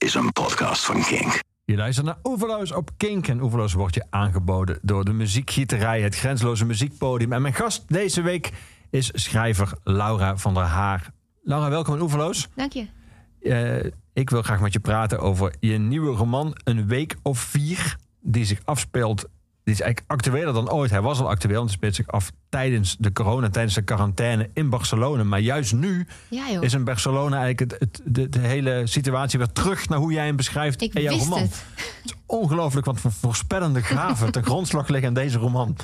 is een podcast van Kink. Je luistert naar Oeverloos op Kink. En Oeverloos wordt je aangeboden door de muziekgieterij, het grenzeloze muziekpodium. En mijn gast deze week is schrijver Laura van der Haar. Laura, welkom in Oeverloos. Dank je. Eh, ik wil graag met je praten over je nieuwe roman Een Week of Vier. Die zich afspeelt is eigenlijk actueler dan ooit. Hij was al actueel, want het speelt zich af tijdens de corona, tijdens de quarantaine in Barcelona. Maar juist nu Ja, is in Barcelona eigenlijk het, het, de, de hele situatie weer terug naar hoe jij hem beschrijft Ik in jouw wist roman. het. Het is ongelooflijk wat voor voorspellende gaven ten grondslag liggen in deze roman.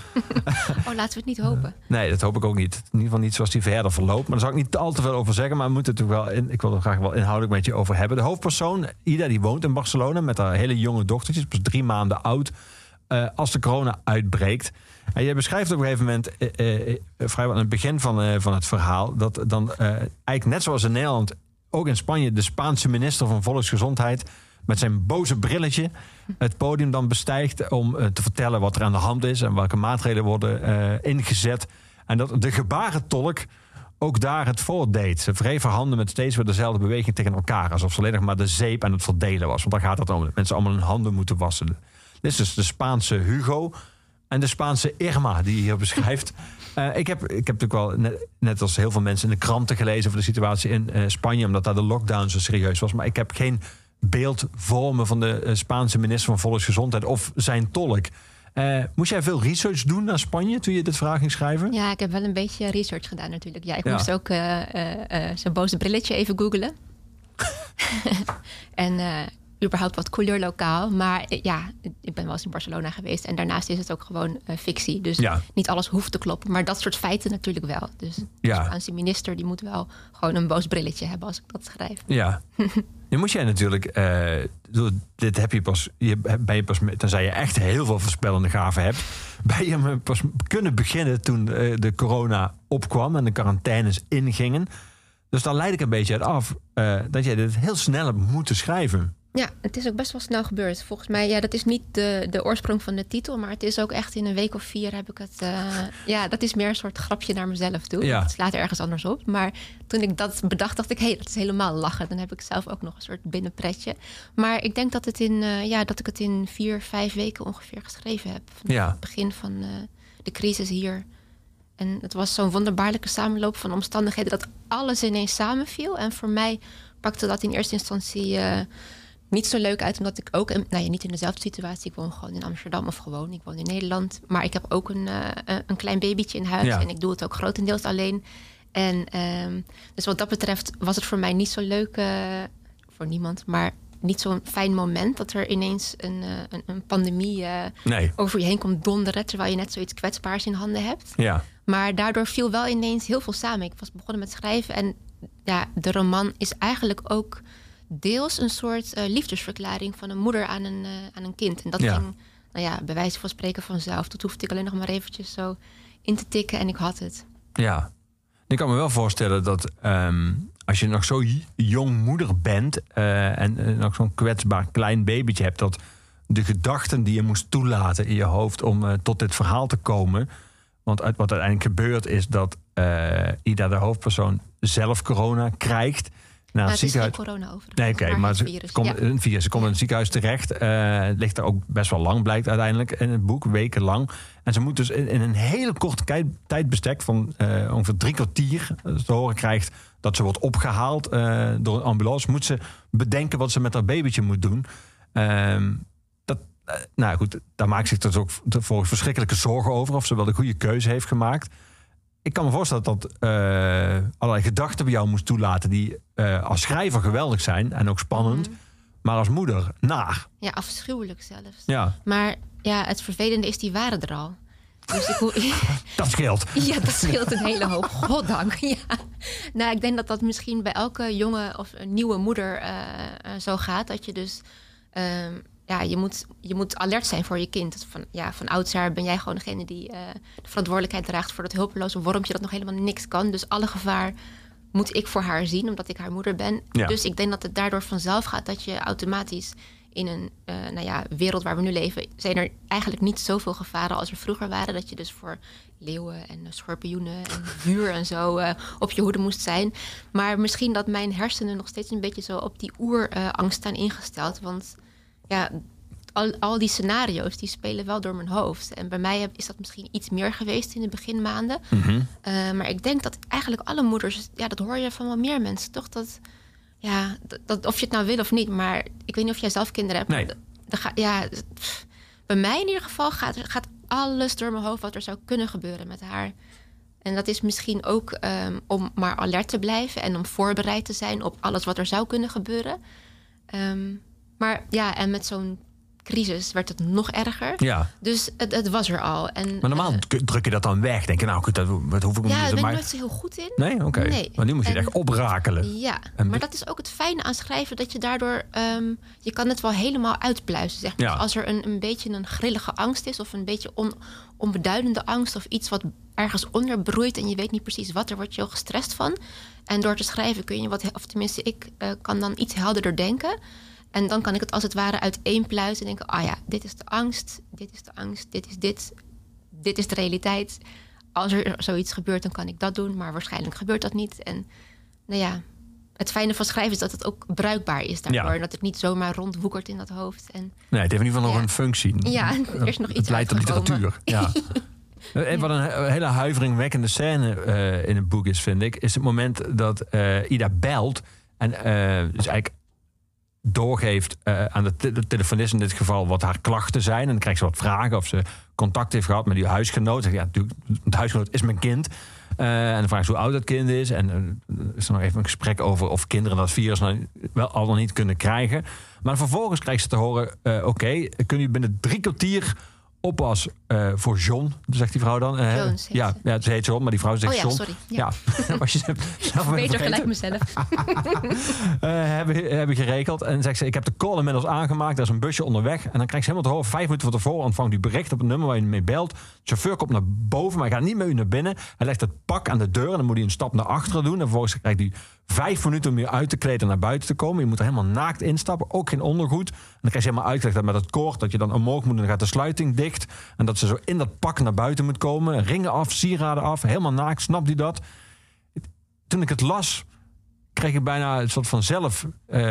Oh, laten we het niet hopen. Nee, dat hoop ik ook niet. In ieder geval niet zoals die verder verloopt. Maar daar zal ik niet al te veel over zeggen. Maar we moeten het wel in, ik wil er graag wel inhoudelijk met je over hebben. De hoofdpersoon, Ida, die woont in Barcelona met haar hele jonge dochtertje. Pas drie maanden oud. Eh, als de corona uitbreekt. En je beschrijft op een gegeven moment, eh, eh, vrijwel aan het begin van, van het verhaal, dat dan eigenlijk net zoals in Nederland, ook in Spanje, de Spaanse minister van Volksgezondheid met zijn boze brilletje het podium dan bestijgt om te vertellen wat er aan de hand is en welke maatregelen worden ingezet. En dat de gebarentolk ook daar het voor deed. Ze haar handen met steeds weer dezelfde beweging tegen elkaar. Alsof ze alleen maar de zeep aan het verdelen was. Want daar gaat het om. Dat mensen allemaal hun handen moeten wassen. Dit is dus de Spaanse Hugo en de Spaanse Irma die je hier beschrijft. Eh, ik, heb, ik heb natuurlijk wel, net, net als heel veel mensen, in de kranten gelezen over de situatie in eh, Spanje. Omdat daar de lockdown zo serieus was. Maar ik heb geen beeld voor me van de eh, Spaanse minister van Volksgezondheid of zijn tolk. Eh, moest jij veel research doen naar Spanje toen je dit verhaal ging schrijven? Ja, ik heb wel een beetje research gedaan natuurlijk. Ja, ik Ja. moest ook eh, eh, eh, zijn boze brilletje even googlen. en eh, überhaupt wat couleur lokaal. Maar eh, ja, ik ben wel eens in Barcelona geweest. En daarnaast is het ook gewoon eh, fictie. Dus Ja. niet alles hoeft te kloppen. Maar dat soort feiten natuurlijk wel. Dus Ja. de Spaanse minister die moet wel gewoon een boos brilletje hebben als ik dat schrijf. Ja. Nu moet jij natuurlijk, eh, dit heb je pas, je, ben je pas, tenzij je echt heel veel voorspellende gaven hebt, ben je pas kunnen beginnen toen de corona opkwam en de quarantaines ingingen. Dus daar leid ik een beetje uit af dat jij dit heel snel hebt moeten schrijven. Ja, het is ook best wel snel gebeurd. Volgens mij, ja, dat is niet de, de oorsprong van de titel, maar het is ook echt in een week of vier heb ik het. eh, ja, dat is meer een soort grapje naar mezelf toe. Ja. Het slaat ergens anders op. Maar toen ik dat bedacht, dacht ik, hé, hey, dat is helemaal lachen. Dan heb ik zelf ook nog een soort binnenpretje. Maar ik denk dat, het in, eh, ja, dat ik het in vier, vijf weken ongeveer geschreven heb. Ja. het begin van eh, de crisis hier. En het was zo'n wonderbaarlijke samenloop van omstandigheden dat alles ineens samenviel. En voor mij pakte dat in eerste instantie niet zo leuk uit, omdat ik ook, nou ja, niet in dezelfde situatie. Ik woon gewoon in Amsterdam of gewoon, ik woon in Nederland. Maar ik heb ook een, eh, een- een klein babytje in huis Ja. en ik doe het ook grotendeels alleen. En ehm, dus wat dat betreft was het voor mij niet zo leuk, eh, voor niemand, maar niet zo'n fijn moment dat er ineens een, eh, een, een pandemie eh, Nee. over je heen komt donderen, terwijl je net zoiets kwetsbaars in handen hebt. Ja. Maar daardoor viel wel ineens heel veel samen. Ik was begonnen met schrijven en ja, de roman is eigenlijk ook deels een soort eh, liefdesverklaring van een moeder aan een, eh, aan een kind. En dat Ja. ging, nou ja, bij wijze van spreken vanzelf. Dat hoefde ik alleen nog maar eventjes zo in te tikken en ik had het. Ja. Ik kan me wel voorstellen dat ehm, als je nog zo jong moeder bent eh, en nog zo'n kwetsbaar klein babytje hebt, dat de gedachten die je moest toelaten in je hoofd om tot dit verhaal te komen. Want uit, wat uiteindelijk gebeurt is dat Ida, de hoofdpersoon, zelf corona krijgt. Naar Maar het het is geen ziekenhuis. corona overigens. Nee, oké, maar het ze virus. komt, Ja. een virus. Ze komt in het ziekenhuis terecht. eh, het ligt er ook best wel lang, blijkt uiteindelijk in het boek, wekenlang. En ze moet dus in, in een hele korte tijdbestek van eh, ongeveer drie kwartier eh, te horen krijgt dat ze wordt opgehaald eh, door een ambulance. Moet ze bedenken wat ze met haar babytje moet doen. Ehm, dat, nou goed, daar maakt zich dus ook voor verschrikkelijke zorgen over of ze wel de goede keuze heeft gemaakt. Ik kan me voorstellen dat eh, allerlei gedachten bij jou moest toelaten die eh, als schrijver geweldig zijn en ook spannend, Mhm. maar als moeder naar. Ja, afschuwelijk zelfs. Ja, Maar ja, het vervelende is, die waren er al. Dus ik dat scheelt. Ja, dat scheelt een hele hoop. Goddank. Ja. Nou, ik denk dat dat misschien bij elke jonge of nieuwe moeder eh, zo gaat. Dat je dus, ehm, ja, je moet, je moet alert zijn voor je kind. Van, ja, van oudsher ben jij gewoon degene die eh, de verantwoordelijkheid draagt voor dat hulpeloze wormpje dat nog helemaal niks kan. Dus alle gevaar moet ik voor haar zien, omdat ik haar moeder ben. Ja. Dus ik denk dat het daardoor vanzelf gaat dat je automatisch in een uh, nou ja, wereld waar we nu leven, zijn er eigenlijk niet zoveel gevaren als er vroeger waren. Dat je dus voor leeuwen en schorpioenen en vuur en zo uh, op je hoede moest zijn. Maar misschien dat mijn hersenen nog steeds een beetje zo op die oerangst staan ingesteld. Want ja, al, al die scenario's die spelen wel door mijn hoofd. En bij mij is dat misschien iets meer geweest in de beginmaanden. Uh, maar ik denk dat eigenlijk alle moeders, ja, dat hoor je van wel meer mensen, toch? Dat, ja, dat, dat, of je het nou wil of niet, maar ik weet niet of jij zelf kinderen hebt. Nee. Dan ga, ja, pff, bij mij in ieder geval gaat, gaat alles door mijn hoofd wat er zou kunnen gebeuren met haar. En dat is misschien ook um, om maar alert te blijven en om voorbereid te zijn op alles wat er zou kunnen gebeuren. Um, maar ja, en met zo'n crisis werd het nog erger. Ja. Dus het, het was er al. En, Maar normaal uh, druk je dat dan weg. Denk je, nou goed, dat, dat hoef ik ja, niet daar te ben ik maar... nooit zo heel goed in. Nee, oké. Nee. Maar nu moet je het echt oprakelen. Ja, En maar dat is ook het fijne aan schrijven, dat je daardoor, ehm, je kan het wel helemaal uitpluizen. Zeg maar. Ja. Dus als er een, een beetje een grillige angst is, of een beetje on, onbeduidende angst, of iets wat ergens onder broeit en je weet niet precies wat, daar word je heel gestrest van. En door te schrijven kun je wat, of tenminste, ik eh, kan dan iets helderder denken. En dan kan ik het als het ware uiteenpluizen en denken: ah ja, dit is de angst, dit is de angst, dit is dit, dit is de realiteit. Als er zoiets gebeurt, dan kan ik dat doen, maar waarschijnlijk gebeurt dat niet. En nou ja, het fijne van schrijven is dat het ook bruikbaar is daardoor. Ja. Dat het niet zomaar rondwoekert in dat hoofd. En Nee, het heeft in ieder geval nog een functie. ja, er is nog iets Het leidt tot literatuur. Ja. En wat een he- hele huiveringwekkende scène eh, in het boek is, vind ik, is het moment dat eh, Ida belt en eh, dus eigenlijk doorgeeft eh, aan de, te- telefonist in dit geval wat haar klachten zijn. En dan krijgt ze wat vragen of ze contact heeft gehad met die huisgenoot. Ja, natuurlijk, het huisgenoot is mijn kind. Eh, en dan vraagt ze hoe oud dat kind is. En eh, is er nog even een gesprek over of kinderen dat virus nou wel al dan niet kunnen krijgen. Maar vervolgens krijgt ze te horen: Oké, kunnen u binnen drie kwartier oppas eh, voor John, zegt die vrouw dan. Eh, Jones ja, ze. ja, ze heet John, maar die vrouw zegt Oh ja, John. sorry. Ja. Ja, was je zelf Beter gelijk mezelf. Eh, hebben, hebben geregeld. En zegt ze, ik heb de call inmiddels aangemaakt. Er is een busje onderweg. En dan krijgt ze helemaal te horen, vijf minuten van tevoren ontvangt u bericht op het nummer waar je mee belt. De chauffeur komt naar boven, maar hij gaat niet met u naar binnen. Hij legt het pak aan de deur en dan moet hij een stap naar achteren doen. En vervolgens krijgt u vijf minuten om je uit te kleden en naar buiten te komen. Je moet er helemaal naakt instappen, ook geen ondergoed. En dan krijg je helemaal uitgelegd dat met het koord dat je dan omhoog moet en dan gaat de sluiting dicht. En dat ze zo in dat pak naar buiten moet komen. Ringen af, sieraden af, helemaal naakt. Snapt u dat? Toen ik het las, kreeg ik bijna een soort van zelf eh,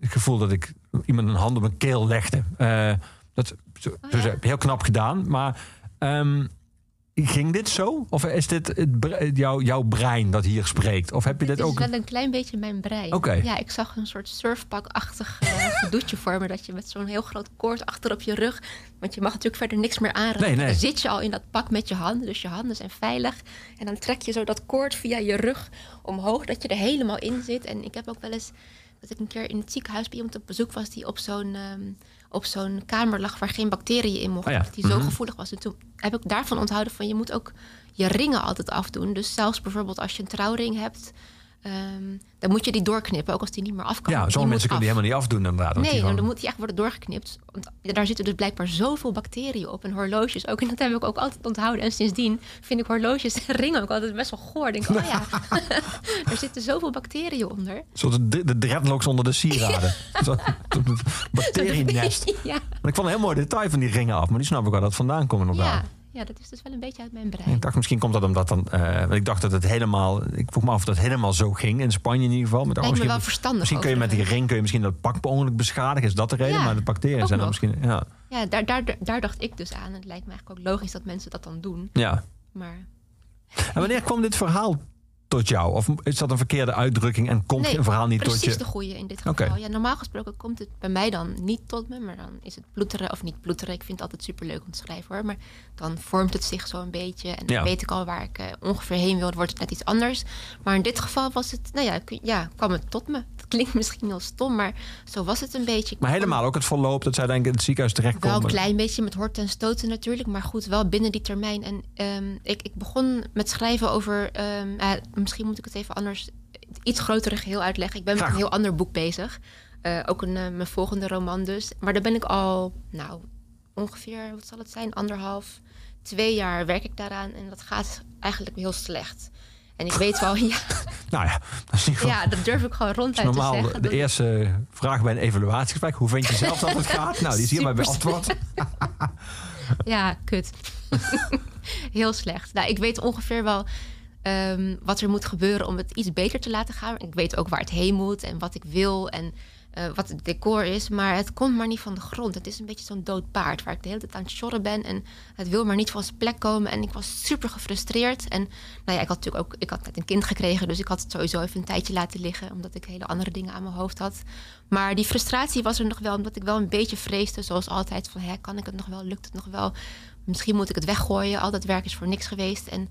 het gevoel dat ik iemand een hand op mijn keel legde. Eh, dat zo, Oh, ja? heel knap gedaan. Maar ehm, ging dit zo? Of is dit het, bre- jouw, jouw brein dat hier spreekt? Of heb je Dit dit is ook? wel een klein beetje mijn brein. Oké. Ja, ik zag een soort surfpak-achtig eh, gedoetje vormen. Dat je met zo'n heel groot koord achter op je rug... Want je mag natuurlijk verder niks meer aanraken. Nee, nee. Dan zit je al in dat pak met je handen. Dus je handen zijn veilig. En dan trek je zo dat koord via je rug omhoog. Dat je er helemaal in zit. En ik heb ook wel eens... Dat ik een keer in het ziekenhuis bij iemand op bezoek was... die op zo'n... ehm, op zo'n kamer lag waar geen bacteriën in mochten. Oh ja. Die zo Mhm. gevoelig was. En toen heb ik daarvan onthouden van... je moet ook je ringen altijd afdoen. Dus zelfs bijvoorbeeld als je een trouwring hebt... ehm, dan moet je die doorknippen, ook als die niet meer af kan. Ja, moet mensen kunnen die helemaal niet afdoen inderdaad. Nee, die dan moet die echt worden doorgeknipt. Want daar zitten dus blijkbaar zoveel bacteriën op. En horloges ook. En dat heb ik ook altijd onthouden. En sindsdien vind ik horloges en ringen ook altijd best wel goor. Ik denk, oh ja, er zitten zoveel bacteriën onder. Zoals de, de dreadlocks onder de sieraden. Zo'n ja. Maar ik vond een heel mooi detail van die ringen af. Maar die snap ik waar dat vandaan komt inderdaad. Ja. Ja, dat is dus wel een beetje uit mijn Ik brein. dacht, misschien komt dat omdat dan. want ik dacht dat het helemaal. Ik vroeg me af of dat helemaal zo ging in Spanje in ieder geval. Maar ik Lijkt me wel verstandig. misschien kun je met die ring kun je misschien dat pak per ongeluk beschadigen. Is dat de reden? Ja, maar de bacteriën zijn dan misschien. Ja. Ja, daar, daar, daar dacht ik dus aan. En het lijkt me eigenlijk ook logisch dat mensen dat dan doen. ja. Maar En wanneer kwam dit verhaal tot jou? Of is dat een verkeerde uitdrukking en komt Nee, een verhaal niet precies tot je? de goede in dit geval. Ja, normaal gesproken komt het bij mij dan niet tot me, maar dan is het ploeteren of niet ploeteren. Ik vind het altijd superleuk om te schrijven hoor, maar dan vormt het zich zo een beetje en dan Ja. weet ik al waar ik eh, ongeveer heen wil. Wordt het net iets anders. Maar in dit geval was het, nou ja, ja, kwam het tot me. Dat klinkt misschien heel stom, maar zo was het een beetje. Ik Maar helemaal ook het verloop dat zij denk ik in het ziekenhuis wel terechtkomen. een klein beetje met horten en stoten natuurlijk, maar goed, wel binnen die termijn. En ehm, ik, ik begon met schrijven over, eh, misschien moet ik het even anders, iets grotere geheel uitleggen. Ik ben met een heel ander boek bezig. Eh, ook een, eh, mijn volgende roman dus. Maar daar ben ik al, nou, ongeveer, wat zal het zijn, anderhalf, twee jaar werk ik daaraan. En dat gaat eigenlijk heel slecht. En ik weet wel, ja, Nou ja, dat is niet gewoon- ja dat durf ik gewoon ronduit te normaal zeggen. de, Dat- eerste vraag bij een evaluatiegesprek. Hoe vind je zelf dat het gaat? Nou, die is hierbij Super beantwoord. Ja, kut. Heel slecht. Nou, ik weet ongeveer wel ehm, wat er moet gebeuren om het iets beter te laten gaan. Ik weet ook waar het heen moet en wat ik wil en eh, wat het decor is. Maar het komt maar niet van de grond. Het is een beetje zo'n dood paard waar ik de hele tijd aan het sjorren ben. En het wil maar niet van zijn plek komen. En ik was super gefrustreerd. En nou ja, ik had natuurlijk ook ik had net een kind gekregen. Dus ik had het sowieso even een tijdje laten liggen. Omdat ik hele andere dingen aan mijn hoofd had. Maar die frustratie was er nog wel. Omdat ik wel een beetje vreesde. Zoals altijd. Van hè, kan ik het nog wel? Lukt het nog wel? Misschien moet ik het weggooien. Al dat werk is voor niks geweest. En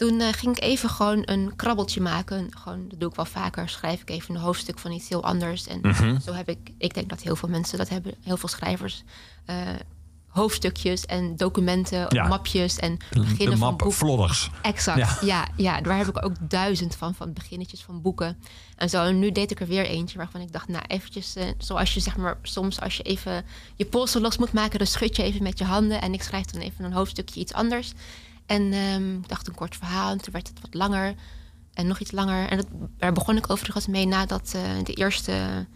toen eh, ging ik even gewoon een krabbeltje maken. Gewoon, dat doe ik wel vaker. Schrijf ik even een hoofdstuk van iets heel anders. En zo heb ik, ik denk dat heel veel mensen dat hebben. Heel veel schrijvers. eh, hoofdstukjes en documenten, Ja. mapjes en beginnen van boeken. Flodders. Exact, Ja. ja. Ja, daar heb ik ook duizend van, van beginnetjes van boeken. En zo, en nu deed ik er weer eentje waarvan ik dacht, nou eventjes, eh, zoals je zeg maar soms als je even je polsen los moet maken, dan schud je even met je handen en ik schrijf dan even een hoofdstukje iets anders. En ehm, ik dacht een kort verhaal en toen werd het wat langer en nog iets langer. En dat, daar begon ik overigens mee nadat eh, de eerste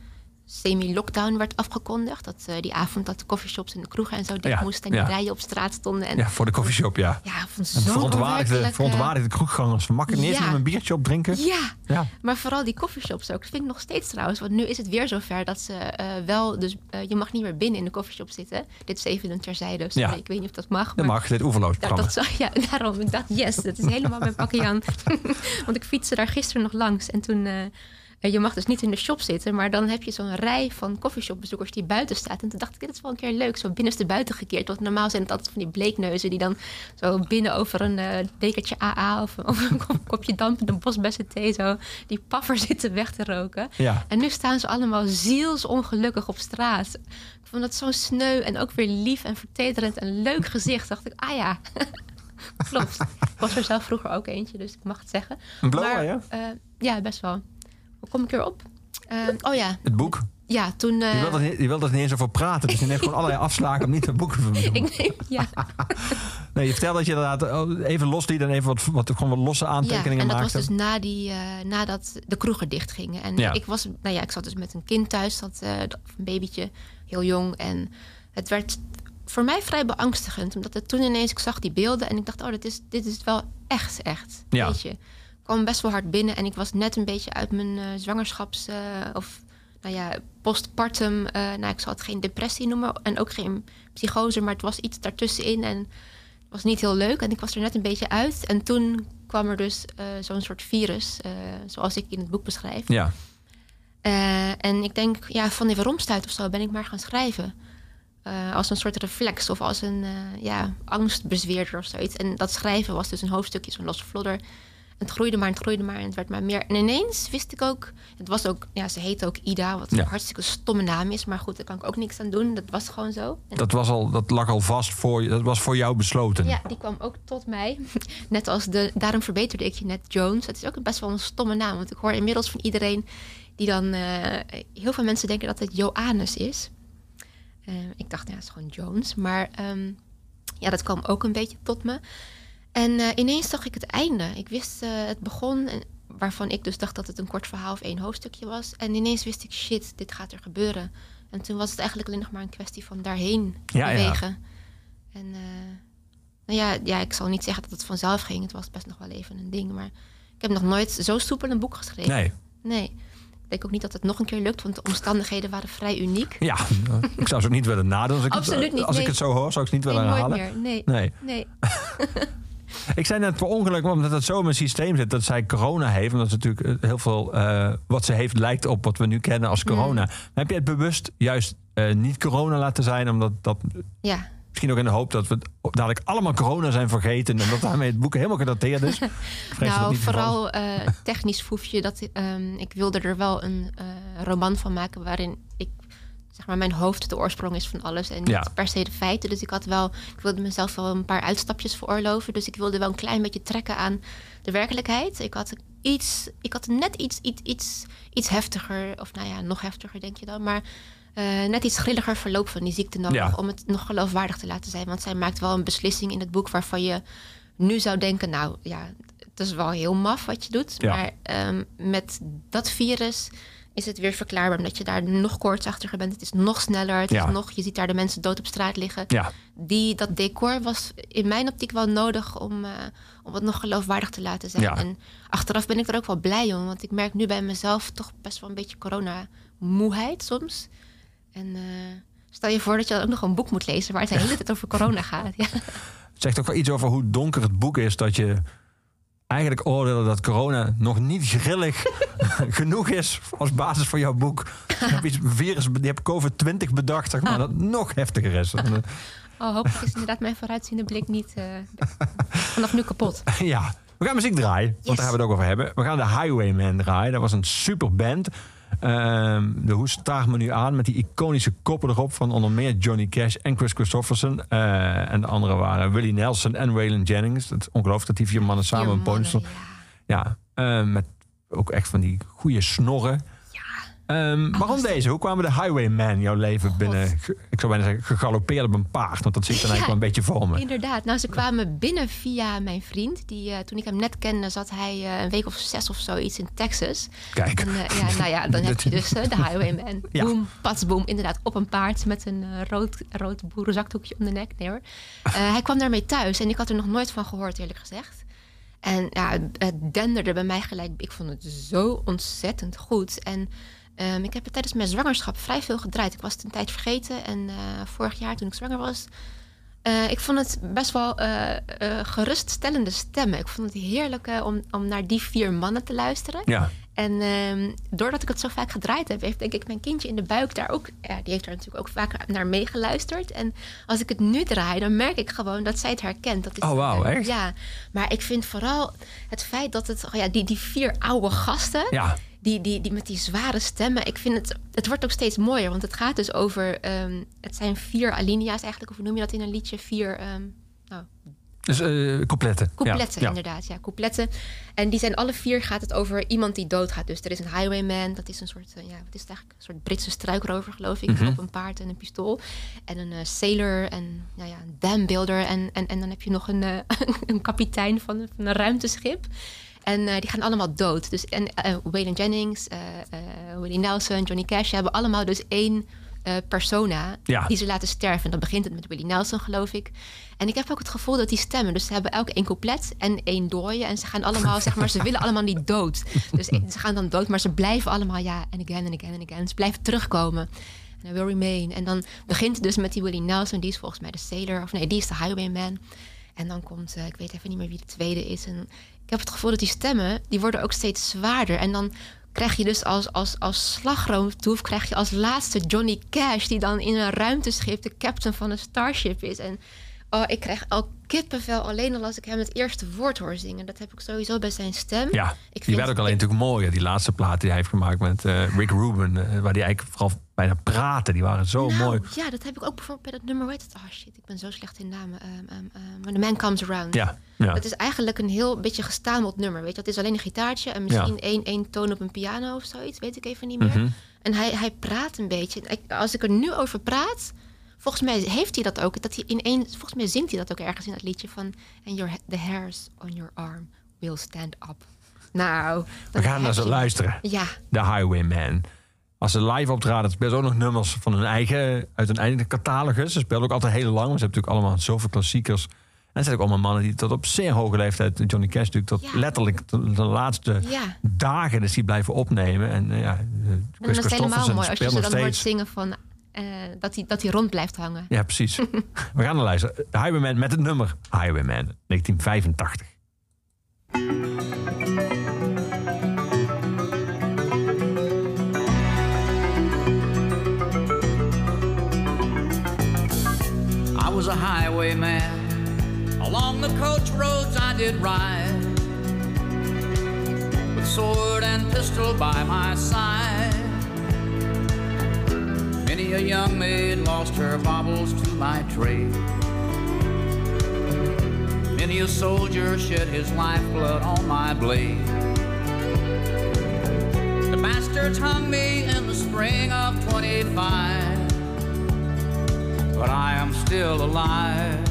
semi-lockdown werd afgekondigd. Dat eh, die avond dat de coffeeshops en de kroegen en zo dicht Ja, moesten en die ja. rijen op straat stonden. En Ja, voor de coffeeshop, ja. ja, ik vond En het zo verontwaardigde, onwerkelijk, verontwaardigde kroeggangers. Ik niet eens Ja. met een biertje opdrinken? eh, Ja, Ja. maar vooral die coffeeshops ook. Dat vind ik nog steeds trouwens. Want nu is het weer zover dat ze eh, wel... Dus eh, je mag niet meer binnen in de coffeeshop zitten. Dit is even een terzijde. Sorry, Ja. ik weet niet of dat mag. Dat maar mag, dit oeverloos daar, dat, ja, daarom. Ik dacht, yes, dat is helemaal mijn pakje aan. Want ik fietste daar gisteren nog langs. En toen... je mag dus niet in de shop zitten, maar dan heb je zo'n rij van coffeeshopbezoekers die buiten staat. En toen dacht ik, dit is wel een keer leuk, zo binnenste buiten gekeerd. Want normaal zijn het altijd van die bleekneuzen die dan zo binnen over een eh bekertje AA of, of een kop- kopje dampende bosbessen thee zo die paffer zitten weg te roken. Ja. En nu staan ze allemaal zielsongelukkig op straat. Ik vond dat zo sneu en ook weer lief en vertederend en leuk gezicht. Dacht ik, ah ja, klopt. Ik was er zelf vroeger ook eentje, dus ik mag het zeggen. Een blower, Maar, ja? eh, ja, best wel. Hoe kom ik erop? Eh, oh ja, Het boek. ja, toen... eh, Je wilt er je wilt er niet eens over praten. Dus je neemt gewoon allerlei afslagen om niet het boek te vermelden. ik neem, ja, Nee, je vertelt dat je inderdaad oh, even losliet en even wat, wat, gewoon wat losse ja, aantekeningen en dat maakte. was dus na die, eh, nadat de kroegen dichtgingen. En Ja. ik was, nou ja, ik zat dus met een kind thuis, dat, eh, dat- een babytje, heel jong. En het werd voor mij vrij beangstigend, omdat het toen ineens, ik zag die beelden en ik dacht, oh, dit is, dit is wel echt, echt. Ja. Weet je. Ik kwam best wel hard binnen en ik was net een beetje uit mijn eh, zwangerschaps- eh, of nou ja, postpartum. eh, nou, ik zal het geen depressie noemen en ook geen psychose, maar het was iets daartussenin en het was niet heel leuk en ik was er net een beetje uit. En toen kwam er dus zo'n soort virus, zoals ik in het boek beschrijf. Ja, en ik denk, ja, van die weeromstuit of zo ben ik maar gaan schrijven. Als een soort reflex of als een eh, ja, angstbezweerder of zoiets. En dat schrijven was dus een hoofdstukje, zo'n losse vlodder. Het groeide maar het groeide maar en het werd maar meer. En ineens wist ik ook, het was ook, ja, ze heette ook Ida, wat Ja. een hartstikke stomme naam is. Maar goed, daar kan ik ook niks aan doen. Dat was gewoon zo. En dat, was al, dat lag al vast voor je. Dat was voor jou besloten. ja, die kwam ook tot mij. Net als de, daarom verbeterde ik je net Jones. Het is ook best wel een stomme naam. Want ik hoor inmiddels van iedereen die dan. eh, heel veel mensen denken dat het Joannes is. Eh, ik dacht, ja, het is gewoon Jones. Maar ehm, ja, dat kwam ook een beetje tot me. En eh, ineens zag ik het einde. Ik wist, eh, het begon, en, waarvan ik dus dacht dat het een kort verhaal of één hoofdstukje was. En ineens wist ik, shit, dit gaat er gebeuren. En toen was het eigenlijk alleen nog maar een kwestie van daarheen Ja, ja. bewegen. En eh, nou ja, ja, ik zal niet zeggen dat het vanzelf ging. Het was best nog wel even een ding. Maar ik heb nog nooit zo soepel een boek geschreven. Nee. Nee. Ik denk ook niet dat het nog een keer lukt, want de omstandigheden waren vrij uniek. Ja, ik zou ze ook niet willen nadoen. Als ik, Absoluut het, niet, als ik het zo hoor, zou ik ze niet willen herhalen. meer. Nee. Nee. nee. Ik zei net per ongeluk, omdat het zo in mijn systeem zit, dat zij corona heeft. Omdat ze natuurlijk eh, heel veel eh, wat ze heeft lijkt op wat we nu kennen als corona. Maar heb je het bewust juist eh, niet corona laten zijn? Omdat dat Ja. misschien ook in de hoop dat we dadelijk allemaal corona zijn vergeten. En dat daarmee het boek helemaal gedateerd is. Nou, vooral eh, technisch foefje. Dat, ehm, ik wilde er wel een roman van maken waarin ik zeg maar mijn hoofd de oorsprong is van alles en niet Ja. per se de feiten. Dus ik had wel, ik wilde mezelf wel een paar uitstapjes veroorloven. Dus ik wilde wel een klein beetje trekken aan de werkelijkheid. Ik had iets, ik had net iets, iets, iets, iets heftiger, of nou ja, nog heftiger denk je dan, maar eh, net iets grilliger verloop van die ziekte nodig Ja. om het nog geloofwaardig te laten zijn. Want zij maakt wel een beslissing in het boek waarvan je nu zou denken, nou ja, het is wel heel maf wat je doet. Ja. Maar ehm, met dat virus is het weer verklaarbaar. Omdat je daar nog koortsachtiger bent. Het is nog sneller. Het Ja. is nog, je ziet daar de mensen dood op straat liggen. Ja, Die, dat decor was in mijn optiek wel nodig om, eh, om het nog geloofwaardig te laten zijn. Ja. En achteraf ben ik er ook wel blij om. Want ik merk nu bij mezelf toch best wel een beetje corona-moeheid soms. En eh, stel je voor dat je dan ook nog een boek moet lezen... waar het de hele tijd over corona gaat. Ja. het zegt ook wel iets over hoe donker het boek is dat je eigenlijk oordeelde dat corona nog niet grillig genoeg is als basis voor jouw boek. Je hebt iets virus, je hebt COVID-20 bedacht, zeg maar, dat nog heftiger is. En, Oh, hopelijk is inderdaad mijn vooruitziende blik niet eh, vanaf nu kapot. eh, ja, we gaan muziek draaien, want Yes. daar hebben we het ook over hebben. We gaan de Highwayman draaien. Dat was een super band. Ehm, de hoes staagt me nu aan met die iconische koppen erop van onder meer Johnny Cash en Chris Christopherson. Eh, en de anderen waren Willie Nelson en Waylon Jennings. Het is ongelooflijk dat die vier mannen samen een podium stonden. Ja, eh, met ook echt van die goede snorren. Ehm, waarom deze? Hoe kwamen de Highwayman jouw leven binnen? Ik zou bijna zeggen, gegalopeerd op een paard. Want dat zie ik dan eigenlijk wel een beetje voor me. Inderdaad. Nou, ze kwamen binnen via mijn vriend. Die, eh, toen ik hem net kende, zat hij eh, een week of zes of zoiets in Texas. Kijk. En, eh, ja, nou ja, dan heb je dus de Highwayman. Ja. Boom, patsboom. Inderdaad, op een paard met een rood, rood boerenzakdoekje om de nek. Nee hoor. Hij kwam daarmee thuis en ik had er nog nooit van gehoord, eerlijk gezegd. En ja, het denderde bij mij gelijk. Ik vond het zo ontzettend goed. En ehm, ik heb het tijdens mijn zwangerschap vrij veel gedraaid. Ik was het een tijd vergeten. En eh, vorig jaar, toen ik zwanger was, eh, ik vond het best wel eh, geruststellende stemmen. Ik vond het heerlijk om, om naar die vier mannen te luisteren. Ja, En ehm, doordat ik het zo vaak gedraaid heb, heeft denk ik mijn kindje in de buik daar ook, ja, die heeft daar natuurlijk ook vaak naar meegeluisterd. En als ik het nu draai, dan merk ik gewoon dat zij het herkent. Dat is, Oh, wauw, echt? Ja, maar ik vind vooral het feit dat het, oh ja, die, die vier oude gasten, ja. Die, die, die met die zware stemmen, ik vind het, het wordt ook steeds mooier. Want het gaat dus over, ehm, het zijn vier alinea's eigenlijk, of hoe noem je dat in een liedje? Vier, ehm, nou, Dus eh coupletten. Coupletten, ja. inderdaad. Ja, coupletten. En die zijn alle vier gaat het over iemand die doodgaat. Dus er is een highwayman, dat is een soort, eh, ja, wat is het eigenlijk? Een soort Britse struikrover, geloof ik. Mhm. Op een paard en een pistool. En een eh, sailor en nou ja, een dambuilder. En, en, en dan heb je nog een, een kapitein van, van een ruimteschip. En eh, die gaan allemaal dood. Dus, en Waylon Jennings, eh, Willie Nelson, Johnny Cash hebben allemaal dus één persona Ja. die ze laten sterven. En dan begint het met Willie Nelson, geloof ik. En ik heb ook het gevoel dat die stemmen, dus ze hebben elk één couplet en één dooie. En ze gaan allemaal, zeg maar, ze willen allemaal niet dood. Dus ze gaan dan dood, maar ze blijven allemaal, ja, en again en again en again. Ze blijven terugkomen. En will remain. En dan begint het dus met die Willie Nelson, die is volgens mij de sailor, of nee, die is de highwayman. En dan komt, ik weet even niet meer wie de tweede is. En ik heb het gevoel dat die stemmen, die worden ook steeds zwaarder. En dan krijg je dus als, als, als slagroomtoef, krijg je als laatste Johnny Cash... die dan in een ruimteschip de captain van een starship is. En oh, ik krijg al kippenvel alleen al als ik hem het eerste woord hoor zingen. Dat heb ik sowieso bij zijn stem. Ja, Ik die vind- werd ook alleen natuurlijk mooier. Die laatste plaat die hij heeft gemaakt met eh, Rick Rubin. eh, waar die eigenlijk vooral bijna praten. Die waren zo Nou, mooi. Ja, dat heb ik ook bijvoorbeeld bij dat nummer. Weet het? Oh shit, ik ben zo slecht in namen. Ehm ehm, When the Man Comes Around. Ja, ja. Het is eigenlijk een heel beetje gestameld nummer. Weet je, het is alleen een gitaartje en misschien één, één toon op een piano of zoiets. Weet ik even niet meer. Mhm. En hij, hij praat een beetje. Ik- Als ik er nu over praat, volgens mij heeft hij dat ook. Dat hij in één, volgens mij zingt hij dat ook ergens in dat liedje van. And your, the hairs on your arm will stand up. Nou, We gaan naar ze je- luisteren. Ja, De Highwayman. Als ze live optraden, spelen ze ook nog nummers van hun eigen, uit hun eigen catalogus. Ze spelen ook altijd heel lang. want Ze hebben natuurlijk allemaal zoveel klassiekers. En er zijn ook allemaal mannen die tot op zeer hoge leeftijd, Johnny Cash natuurlijk, tot Ja. letterlijk de, de laatste ja. dagen is die blijven opnemen. En eh, ja, En dat is helemaal mooi als je ze dan hoort zingen van. Eh, dat, hij, dat hij rond blijft hangen. Ja, precies. We gaan naar luisteren. De Highwayman met het nummer Highwayman 1985. I was a highwayman. Along the coach roads I did ride. With sword and pistol by my side. Many a young maid lost her baubles to my trade. Many a soldier shed his lifeblood on my blade. The bastards hung me in the spring of 25 but I am still alive.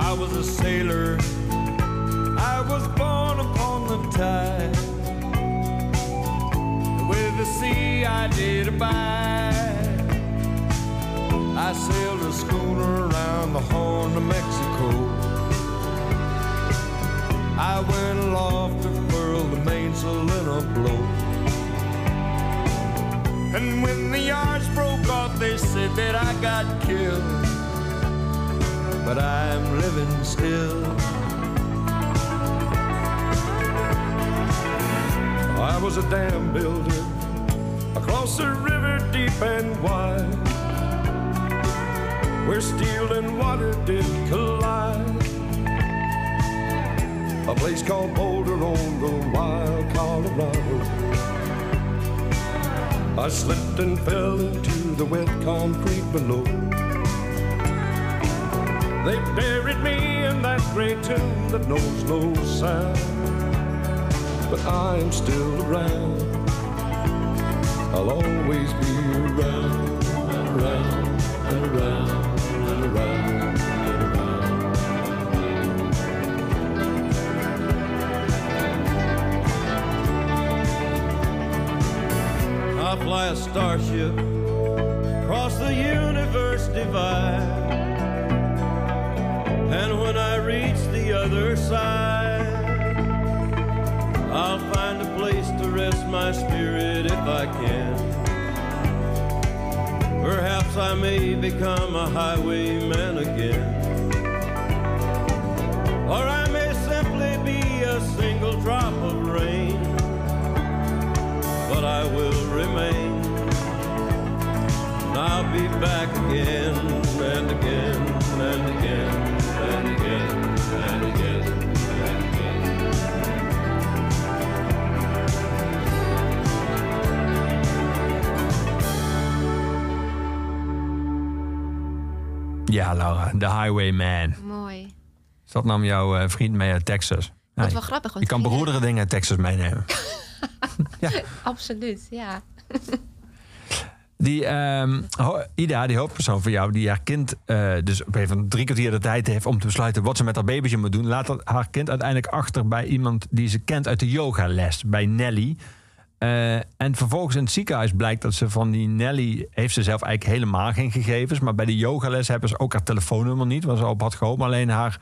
I was a sailor. I was born upon the tide. With the sea I did abide. I sailed a schooner around the Horn of Mexico. I went aloft to furl the mainsail in a blow. And when the yards broke off, they said that I got killed. But I'm living still. I was a dam builder across a river deep and wide, where steel and water did collide. A place called Boulder on the wild Colorado. I slipped and fell into the wet concrete below. They buried me in that great tomb that knows no sound. But I'm still around. I'll always be around, and around, and around, and around, and around. I fly a starship across the universe divide. And when I reach the other side, rest my spirit if I can. Perhaps I may become a highwayman again. Or I may simply be a single drop of rain. But I will remain. And I'll be back again Ja, Laura, The Highwayman. Mooi. Dus dat nam jouw eh, vriend mee uit Texas. Ja, Wat je- wel grappig. want Je kan hij- beroerdere dingen uit Texas meenemen. Absoluut, ja. Die ehm, Ida, die hoofdpersoon van jou, die haar kind eh, dus op even drie kwartier de tijd heeft om te besluiten wat ze met haar babytje moet doen, laat dat- haar kind uiteindelijk achter bij iemand die ze kent uit de yogales, bij Nelly. Eh, en vervolgens in het ziekenhuis blijkt dat ze van die Nelly heeft ze zelf eigenlijk helemaal geen gegevens, maar bij de yogales hebben ze ook haar telefoonnummer niet, waar ze op had gehoopt, maar alleen haar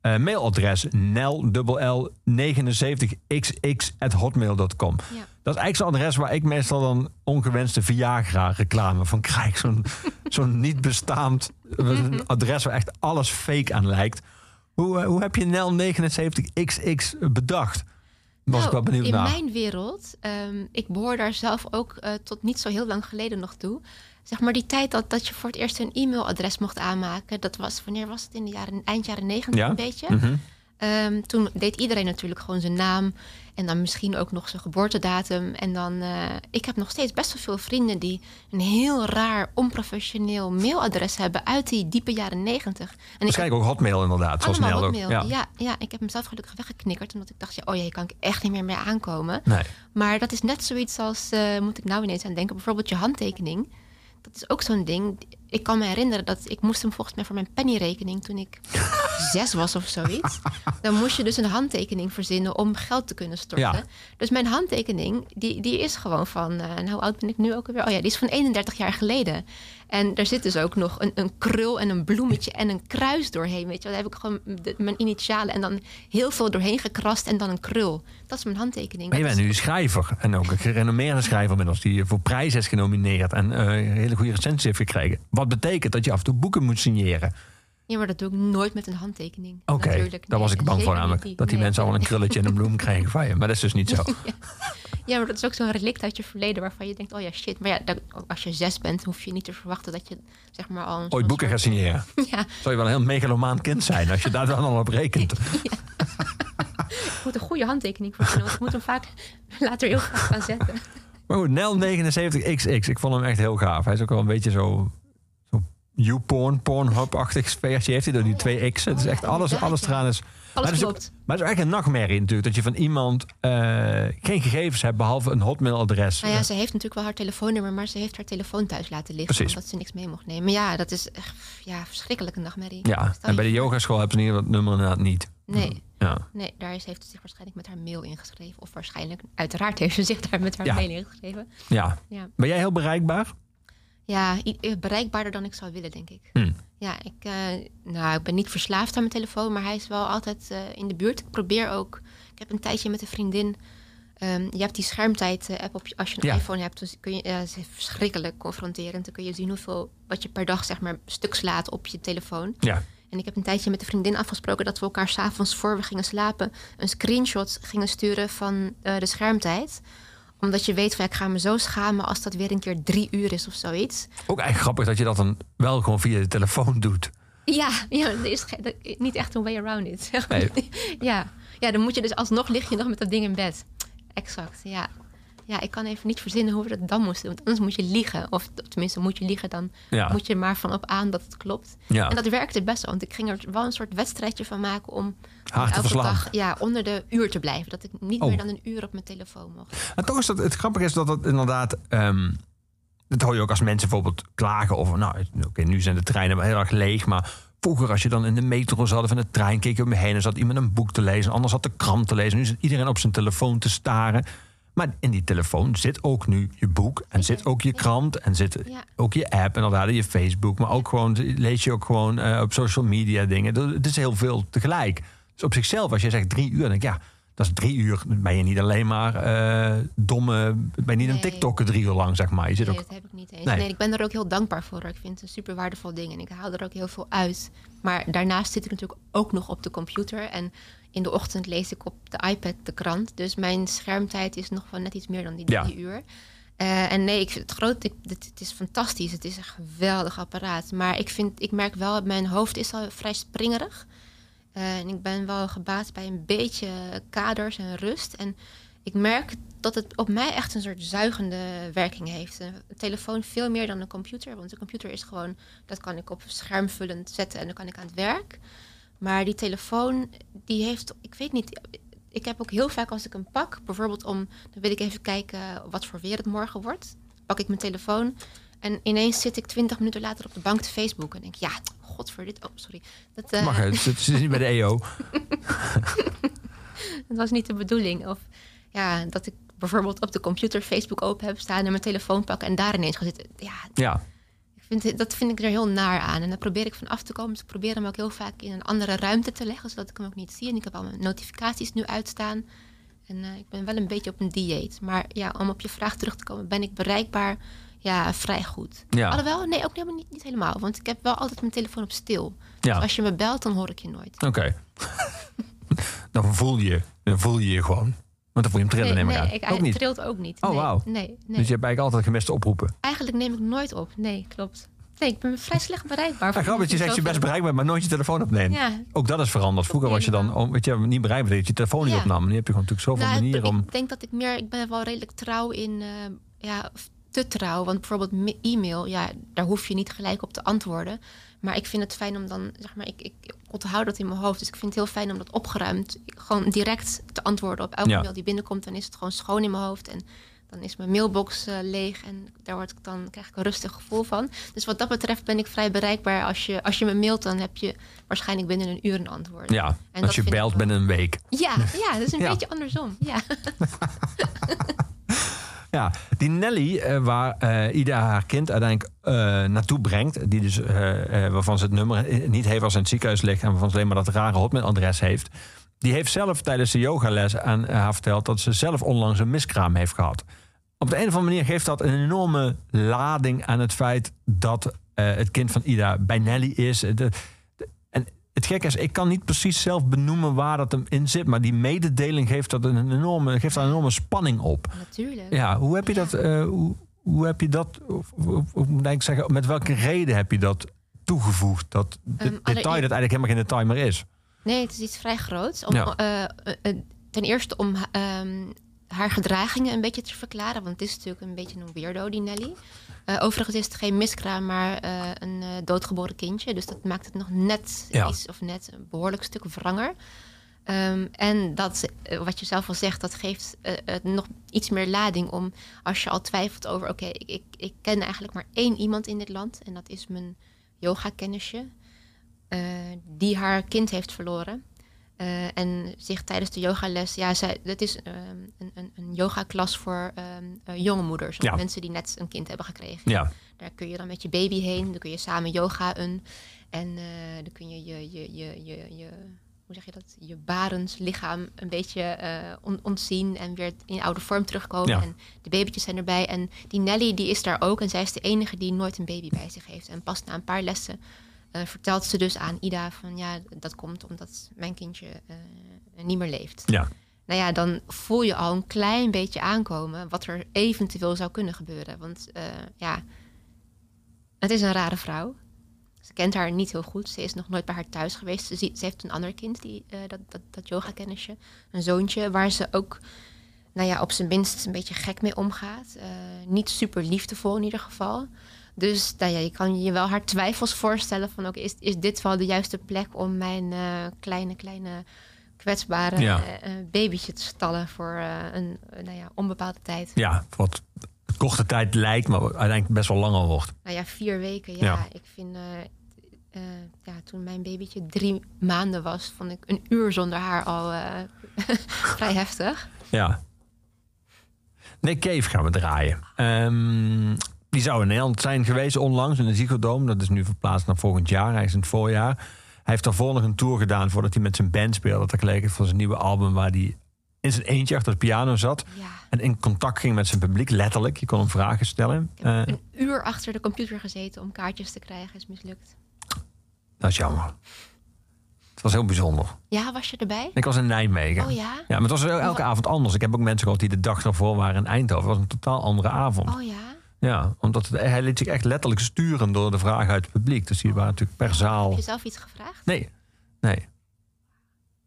eh, mailadres nel79xx@hotmail.com. Ja. Dat is eigenlijk zo'n adres waar ik meestal dan ongewenste Viagra-reclame van krijg. Zo'n zo'n niet bestaand adres waar echt alles fake aan lijkt. Hoe, eh, hoe heb je NEL 79XX bedacht? Was ik wel Nou, benieuwd in naar. mijn wereld, ehm, ik behoor daar zelf ook eh, tot niet zo heel lang geleden nog toe. Zeg maar die tijd dat, dat je voor het eerst een e-mailadres mocht aanmaken. Dat was, wanneer was het? In de jaren, eind jaren negentig Ja. een beetje. Mhm. Ehm, toen deed iedereen natuurlijk gewoon zijn naam. En dan misschien ook nog zijn geboortedatum. En dan, eh, ik heb nog steeds best wel veel vrienden die een heel raar, onprofessioneel mailadres hebben uit die diepe jaren negentig. Waarschijnlijk ook Hotmail inderdaad. Zoals Nel ook. Ja. Ja. Ja, ik heb hem zelf gelukkig weggeknikkerd. Omdat ik dacht, ja, oh jee, kan ik echt niet meer mee aankomen. Nee. Maar dat is net zoiets als, eh, moet ik nou ineens aan denken, bijvoorbeeld je handtekening. Dat is ook zo'n ding. Ik kan me herinneren dat ik moest hem volgens mij voor mijn pennyrekening toen ik zes was of zoiets. Dan moest je dus een handtekening verzinnen om geld te kunnen storten. Ja. Dus mijn handtekening, die, die is gewoon van, nou hoe oud ben ik nu ook alweer? Oh ja, die is van 31 jaar geleden. En daar zit dus ook nog een, een krul en een bloemetje en een kruis doorheen. Weet je, daar heb ik gewoon mijn initialen en dan heel veel doorheen gekrast en dan een krul. Dat is mijn handtekening. Maar je bent nu schrijver. En ook een gerenommeerde schrijver inmiddels. Die voor prijzen is genomineerd. En een hele goede recensie heeft gekregen. Wat betekent dat je af en toe boeken moet signeren. Ja, maar dat doe ik nooit met een handtekening. Oké, daar was ik bang voor namelijk. Dat die Nee. mensen allemaal een krulletje en een bloem krijgen van je. Maar dat is dus niet zo. Ja, maar dat is ook zo'n relict uit je verleden waarvan je denkt, oh ja, shit. Maar ja, dat- als je zes bent, hoef je niet te verwachten dat je, zeg maar, al... een Ooit boeken gaan signeren. Ja, Zou je wel een heel megalomaan kind zijn als je daar dan al op rekent. ik moet een goede handtekening voor want ik moet hem vaak later heel graag gaan zetten. Maar goed, Nel 79XX. Ik vond hem echt heel gaaf. Hij is ook wel een beetje zo YouPorn, Pornhub-achtig sfeertje heeft hij door die twee x'en. Het is echt alles, inderdaad, alles ja. eraan is... maar het is ook- klopt. maar het is eigenlijk een nachtmerrie natuurlijk. Dat je van iemand eh, geen gegevens hebt behalve een hotmailadres. Nou ja, ze heeft natuurlijk wel haar telefoonnummer, maar ze heeft haar telefoon thuis laten liggen. Precies. Omdat ze niks mee mocht nemen. Maar ja, dat is echt ja, verschrikkelijke nachtmerrie. ja, en bij je de yogaschool hebben ze in ieder geval het nummer inderdaad niet. Nee, Ja. nee, daar heeft ze zich waarschijnlijk met haar mail ingeschreven. Of waarschijnlijk, uiteraard heeft ze zich daar met haar Ja. mail ingeschreven. ja. Ja, Ben jij heel bereikbaar? Ja eh, bereikbaarder dan ik zou willen, denk ik. Hm. Ja, ik, eh, nou, ik ben niet verslaafd aan mijn telefoon, maar hij is wel altijd eh, in de buurt. Ik probeer ook. Ik heb een tijdje met een vriendin. ehm, je hebt die schermtijd-app op je, als je een Ja. iPhone hebt. Dus kun je, ja, is verschrikkelijk confronterend. Dan kun je zien hoeveel wat je per dag zeg maar stuk slaat op je telefoon. Ja. En ik heb een tijdje met een vriendin afgesproken dat we elkaar s'avonds voor we gingen slapen een screenshot gingen sturen van de schermtijd. Omdat je weet van ja, ik ga me zo schamen als dat weer een keer drie uur is of zoiets. Ook eigenlijk grappig dat je dat dan wel gewoon via de telefoon doet. Ja, ja er is niet echt een way around it. zeg maar. Nee. ja. ja, dan moet je dus alsnog lig je nog met dat ding in bed. Exact, ja. Ja, ik kan even niet verzinnen hoe we dat dan moesten doen. Want anders moet je liegen. Of tenminste, moet je liegen, dan Ja. moet je er maar van op aan dat het klopt. Ja. En dat werkte best wel. Want ik ging er wel een soort wedstrijdje van maken om Haar elke verslaan. dag ja, onder de uur te blijven. Dat ik niet Oh. meer dan een uur op mijn telefoon mocht. En toch is dat het grappige is dat het inderdaad. ehm, dat hoor je ook als mensen bijvoorbeeld klagen over. Nou, oké, nu zijn de treinen wel heel erg leeg. Maar vroeger, als je dan in de metro zat of in de trein, keek je om je heen en zat iemand een boek te lezen. Anders zat de krant te lezen. Nu zit iedereen op zijn telefoon te staren. Maar in die telefoon zit ook nu je boek. En zit ook je krant. En zit Ja. ook je app. Inderdaad, je Facebook. Maar ook gewoon lees je ook gewoon eh, op social media dingen. Dat- Het is heel veel tegelijk. Dus op zichzelf, als je zegt drie uur, dan denk ik ja. Dat is drie uur. Ben je niet alleen maar eh, domme. Ben je niet een. TikToker drie uur lang, zeg maar. Je zit Nee, ook. dat heb ik niet eens. Nee. Nee. ik ben er ook heel dankbaar voor. Ik vind het een super waardevol ding en ik haal er ook heel veel uit. Maar daarnaast zit ik natuurlijk ook nog op de computer. En in de ochtend lees ik op de iPad de krant. Dus mijn schermtijd is nog wel net iets meer dan die Ja. drie uur. Eh, en nee, ik vind het groot. Ik, het is fantastisch. Het is een geweldig apparaat. Maar ik, vind, ik merk wel, mijn hoofd is al vrij springerig. Eh, en ik ben wel gebaat bij een beetje kaders en rust. En ik merk dat het op mij echt een soort zuigende werking heeft. Een telefoon veel meer dan een computer. Want een computer is gewoon, dat kan ik op schermvullend zetten en dan kan ik aan het werk. Maar die telefoon, die heeft, ik weet niet. Ik heb ook heel vaak als ik hem pak, bijvoorbeeld om, dan wil ik even kijken wat voor weer het morgen wordt. Pak ik mijn telefoon en ineens zit ik twintig minuten later op de bank te Facebook en denk, ja, god voor dit, oh sorry. Dat, eh, Mag het? Het is niet bij de EO. Het was niet de bedoeling. Of ja, dat ik bijvoorbeeld op de computer Facebook open heb staan en mijn telefoon pak en daar ineens ga zitten. Ja, Ja. Vind, dat vind ik er heel naar aan. En daar probeer ik van af te komen. Dus ik probeer hem ook heel vaak in een andere ruimte te leggen, zodat ik hem ook niet zie. En ik heb al mijn notificaties nu uitstaan. En eh, ik ben wel een beetje op een dieet. Maar ja, om op je vraag terug te komen, ben ik bereikbaar? Ja, vrij goed. Ja. Alhoewel, nee, ook helemaal niet, niet helemaal. Want ik heb wel altijd mijn telefoon op stil. Ja. Dus als je me belt, dan hoor ik je nooit. Oké. dan voel je dan voel je je gewoon. Want dan voel je hem trillen, nee, neem ik nee, aan. ik, ook niet. trilt ook niet. Oh, nee, wauw. Nee, nee. Dus je hebt eigenlijk altijd gemiste oproepen. Eigenlijk neem ik nooit op. Nee, klopt. Nee, ik ben vrij slecht bereikbaar. Ja, voor grappig, je zegt je best bereikbaar, maar nooit je telefoon opneemt. Ja. Ook dat is veranderd. Vroeger was je dan oh, weet je, niet bereikbaar dat je telefoon niet Ja. opnam. Nu heb je gewoon natuurlijk zoveel Nou, manieren om... Ik denk dat ik meer... Ik ben wel redelijk trouw in... eh, ja, te trouw. Want bijvoorbeeld e-mail, ja, daar hoef je niet gelijk op te antwoorden. Maar ik vind het fijn om dan, zeg maar, ik, ik onthoud dat in mijn hoofd. Dus ik vind het heel fijn om dat opgeruimd, gewoon direct te antwoorden op elke Ja. mail die binnenkomt. Dan is het gewoon schoon in mijn hoofd. En dan is mijn mailbox eh, leeg en daar word ik dan, krijg ik een rustig gevoel van. Dus wat dat betreft ben ik vrij bereikbaar. Als je, als je me mailt, dan heb je waarschijnlijk binnen een uur een antwoord. Ja, En als je belt wel- binnen een week. Ja, ja, dat is een Ja. beetje andersom. Ja. Ja, die Nelly, eh, waar eh, Ida haar kind uiteindelijk eh, naartoe brengt... Die dus, waarvan ze het nummer niet heeft als in het ziekenhuis ligt... en waarvan ze alleen maar dat rare hotmailadres heeft... die heeft zelf tijdens de yogales aan haar verteld... dat ze zelf onlangs een miskraam heeft gehad. Op de een of andere manier geeft dat een enorme lading aan het feit... dat het kind van Ida bij Nelly is. De- het gekke is, ik kan niet precies zelf benoemen waar dat hem in zit... maar die mededeling geeft, dat een enorme, geeft daar een enorme spanning op. Natuurlijk. Ja, hoe heb je dat? eh, hoe, hoe heb je dat? Of, of, of moet ik zeggen, met welke reden heb je dat toegevoegd? Dat de- Ehm, detail dat eigenlijk helemaal geen detail meer is. Nee, het is iets vrij groots. Om, Ja. eh, eh, ten eerste om, ehm, haar gedragingen een beetje te verklaren. Want het is natuurlijk een beetje een weirdo, die Nelly. Eh, overigens is het geen miskraam, maar eh, een eh, doodgeboren kindje. Dus dat maakt het nog net Ja. iets of net een behoorlijk stuk wranger. Ehm, en dat, wat je zelf al zegt, dat geeft het nog iets meer lading om als je al twijfelt over: oké, ik, ik, ik ken eigenlijk maar één iemand in dit land en dat is mijn yoga-kennisje, die haar kind heeft verloren. Eh, en zich tijdens de yogales, ja, zij, dat is ehm, een, een, een yoga-klas voor ehm, eh, jonge moeders, Ja. mensen die net een kind hebben gekregen. Ja, Daar kun je dan met je baby heen. Dan kun je samen yoga een. En eh, dan kun je je, je, je, je, je hoe zeg je dat? Je barenslichaam een beetje on- ontzien en weer in oude vorm terugkomen. Ja. En de babytjes zijn erbij. En die Nelly die is daar ook. En zij is de enige die nooit een baby bij zich heeft. En pas na een paar lessen eh, vertelt ze dus aan Ida van ja, dat komt omdat mijn kindje eh, niet meer leeft. ja. Nou ja, dan voel je al een klein beetje aankomen wat er eventueel zou kunnen gebeuren. Want eh, ja, het is een rare vrouw. Ze kent haar niet heel goed. Ze is nog nooit bij haar thuis geweest. Ze, ziet, ze heeft een ander kind, die, dat, dat, dat yoga-kennisje. Een zoontje waar ze ook, nou ja, op zijn minst een beetje gek mee omgaat. Niet super liefdevol in ieder geval. Dus nou ja, je kan je wel haar twijfels voorstellen van... oké, is, is dit wel de juiste plek om mijn eh, kleine, kleine kwetsbare Ja. eh, eh, babytje te stallen... voor een nou ja, onbepaalde tijd. ja wat korte tijd lijkt, maar uiteindelijk best wel langer wordt. Nou ja, vier weken. Ja, Ja. ik vind. ja, toen mijn babytje drie maanden was, vond ik een uur zonder haar al vrij heftig. Ja. Nick Cave gaan we draaien. Ehm, die zou in Nederland zijn geweest onlangs in de Ziggo Dome. Dat is nu verplaatst naar volgend jaar. Hij is in het voorjaar. Hij heeft daarvoor nog een tour gedaan voordat hij met zijn band speelde. Dat geleken voor zijn nieuwe album waar hij in zijn eentje achter de piano zat. Ja. En in contact ging met zijn publiek, letterlijk. Je kon hem vragen stellen. Ik heb Eh, een uur achter de computer gezeten om kaartjes te krijgen, is mislukt. dat is jammer. Het was heel bijzonder. Ja, was je erbij? Ik was in Nijmegen. Oh ja? Ja, maar het was elke avond anders. Ik heb ook mensen gehad die de dag daarvoor waren in Eindhoven. Het was een totaal andere avond. Oh ja? Ja, omdat het- hij liet zich echt letterlijk sturen door de vragen uit het publiek. Dus die waren natuurlijk per zaal. Heb je zelf iets gevraagd? Nee, nee,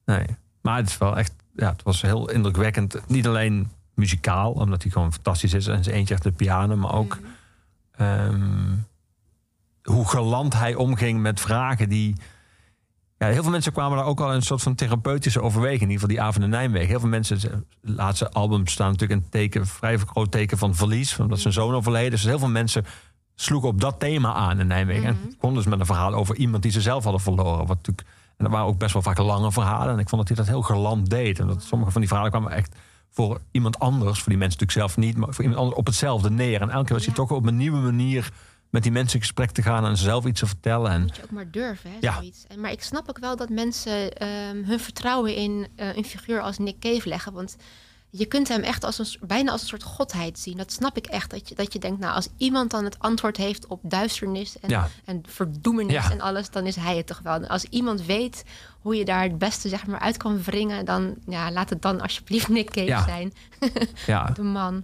nee. Maar het is wel echt, ja, het was heel indrukwekkend. Niet alleen muzikaal, omdat hij gewoon fantastisch is en zijn eentje achter de piano, maar ook ehm, hoe galant hij omging met vragen die. Ja, heel veel mensen kwamen daar ook al een soort van therapeutische overweging. In ieder geval die avond in Nijmegen. Heel veel mensen, laatste albums staan natuurlijk een teken, vrij groot teken van verlies. Omdat zijn zoon overleden is. Dus heel veel mensen sloegen op dat thema aan in Nijmegen. En konden dus met een verhaal over iemand die ze zelf hadden verloren. Wat natuurlijk, en dat waren ook best wel vaak lange verhalen. En ik vond dat hij dat heel galant deed. En dat sommige van die verhalen kwamen echt voor iemand anders. Voor die mensen natuurlijk zelf niet. Maar voor iemand anders op hetzelfde neer. En elke keer was hij Ja. toch op een nieuwe manier met die mensen in gesprek te gaan. En zelf iets te vertellen. En Moet je ook maar durven, hè, Ja. zoiets. Maar ik snap ook wel dat mensen ehm, hun vertrouwen in eh, een figuur als Nick Cave leggen. Want je kunt hem echt als een, bijna als een soort godheid zien. Dat snap ik echt. Dat je, dat je denkt, nou, als iemand dan het antwoord heeft op duisternis en, Ja. en verdoemenis Ja. en alles, dan is hij het toch wel. En als iemand weet hoe je daar het beste zeg maar, uit kan wringen, dan ja, laat het dan alsjeblieft Nick Cave Ja. zijn. ja, De man.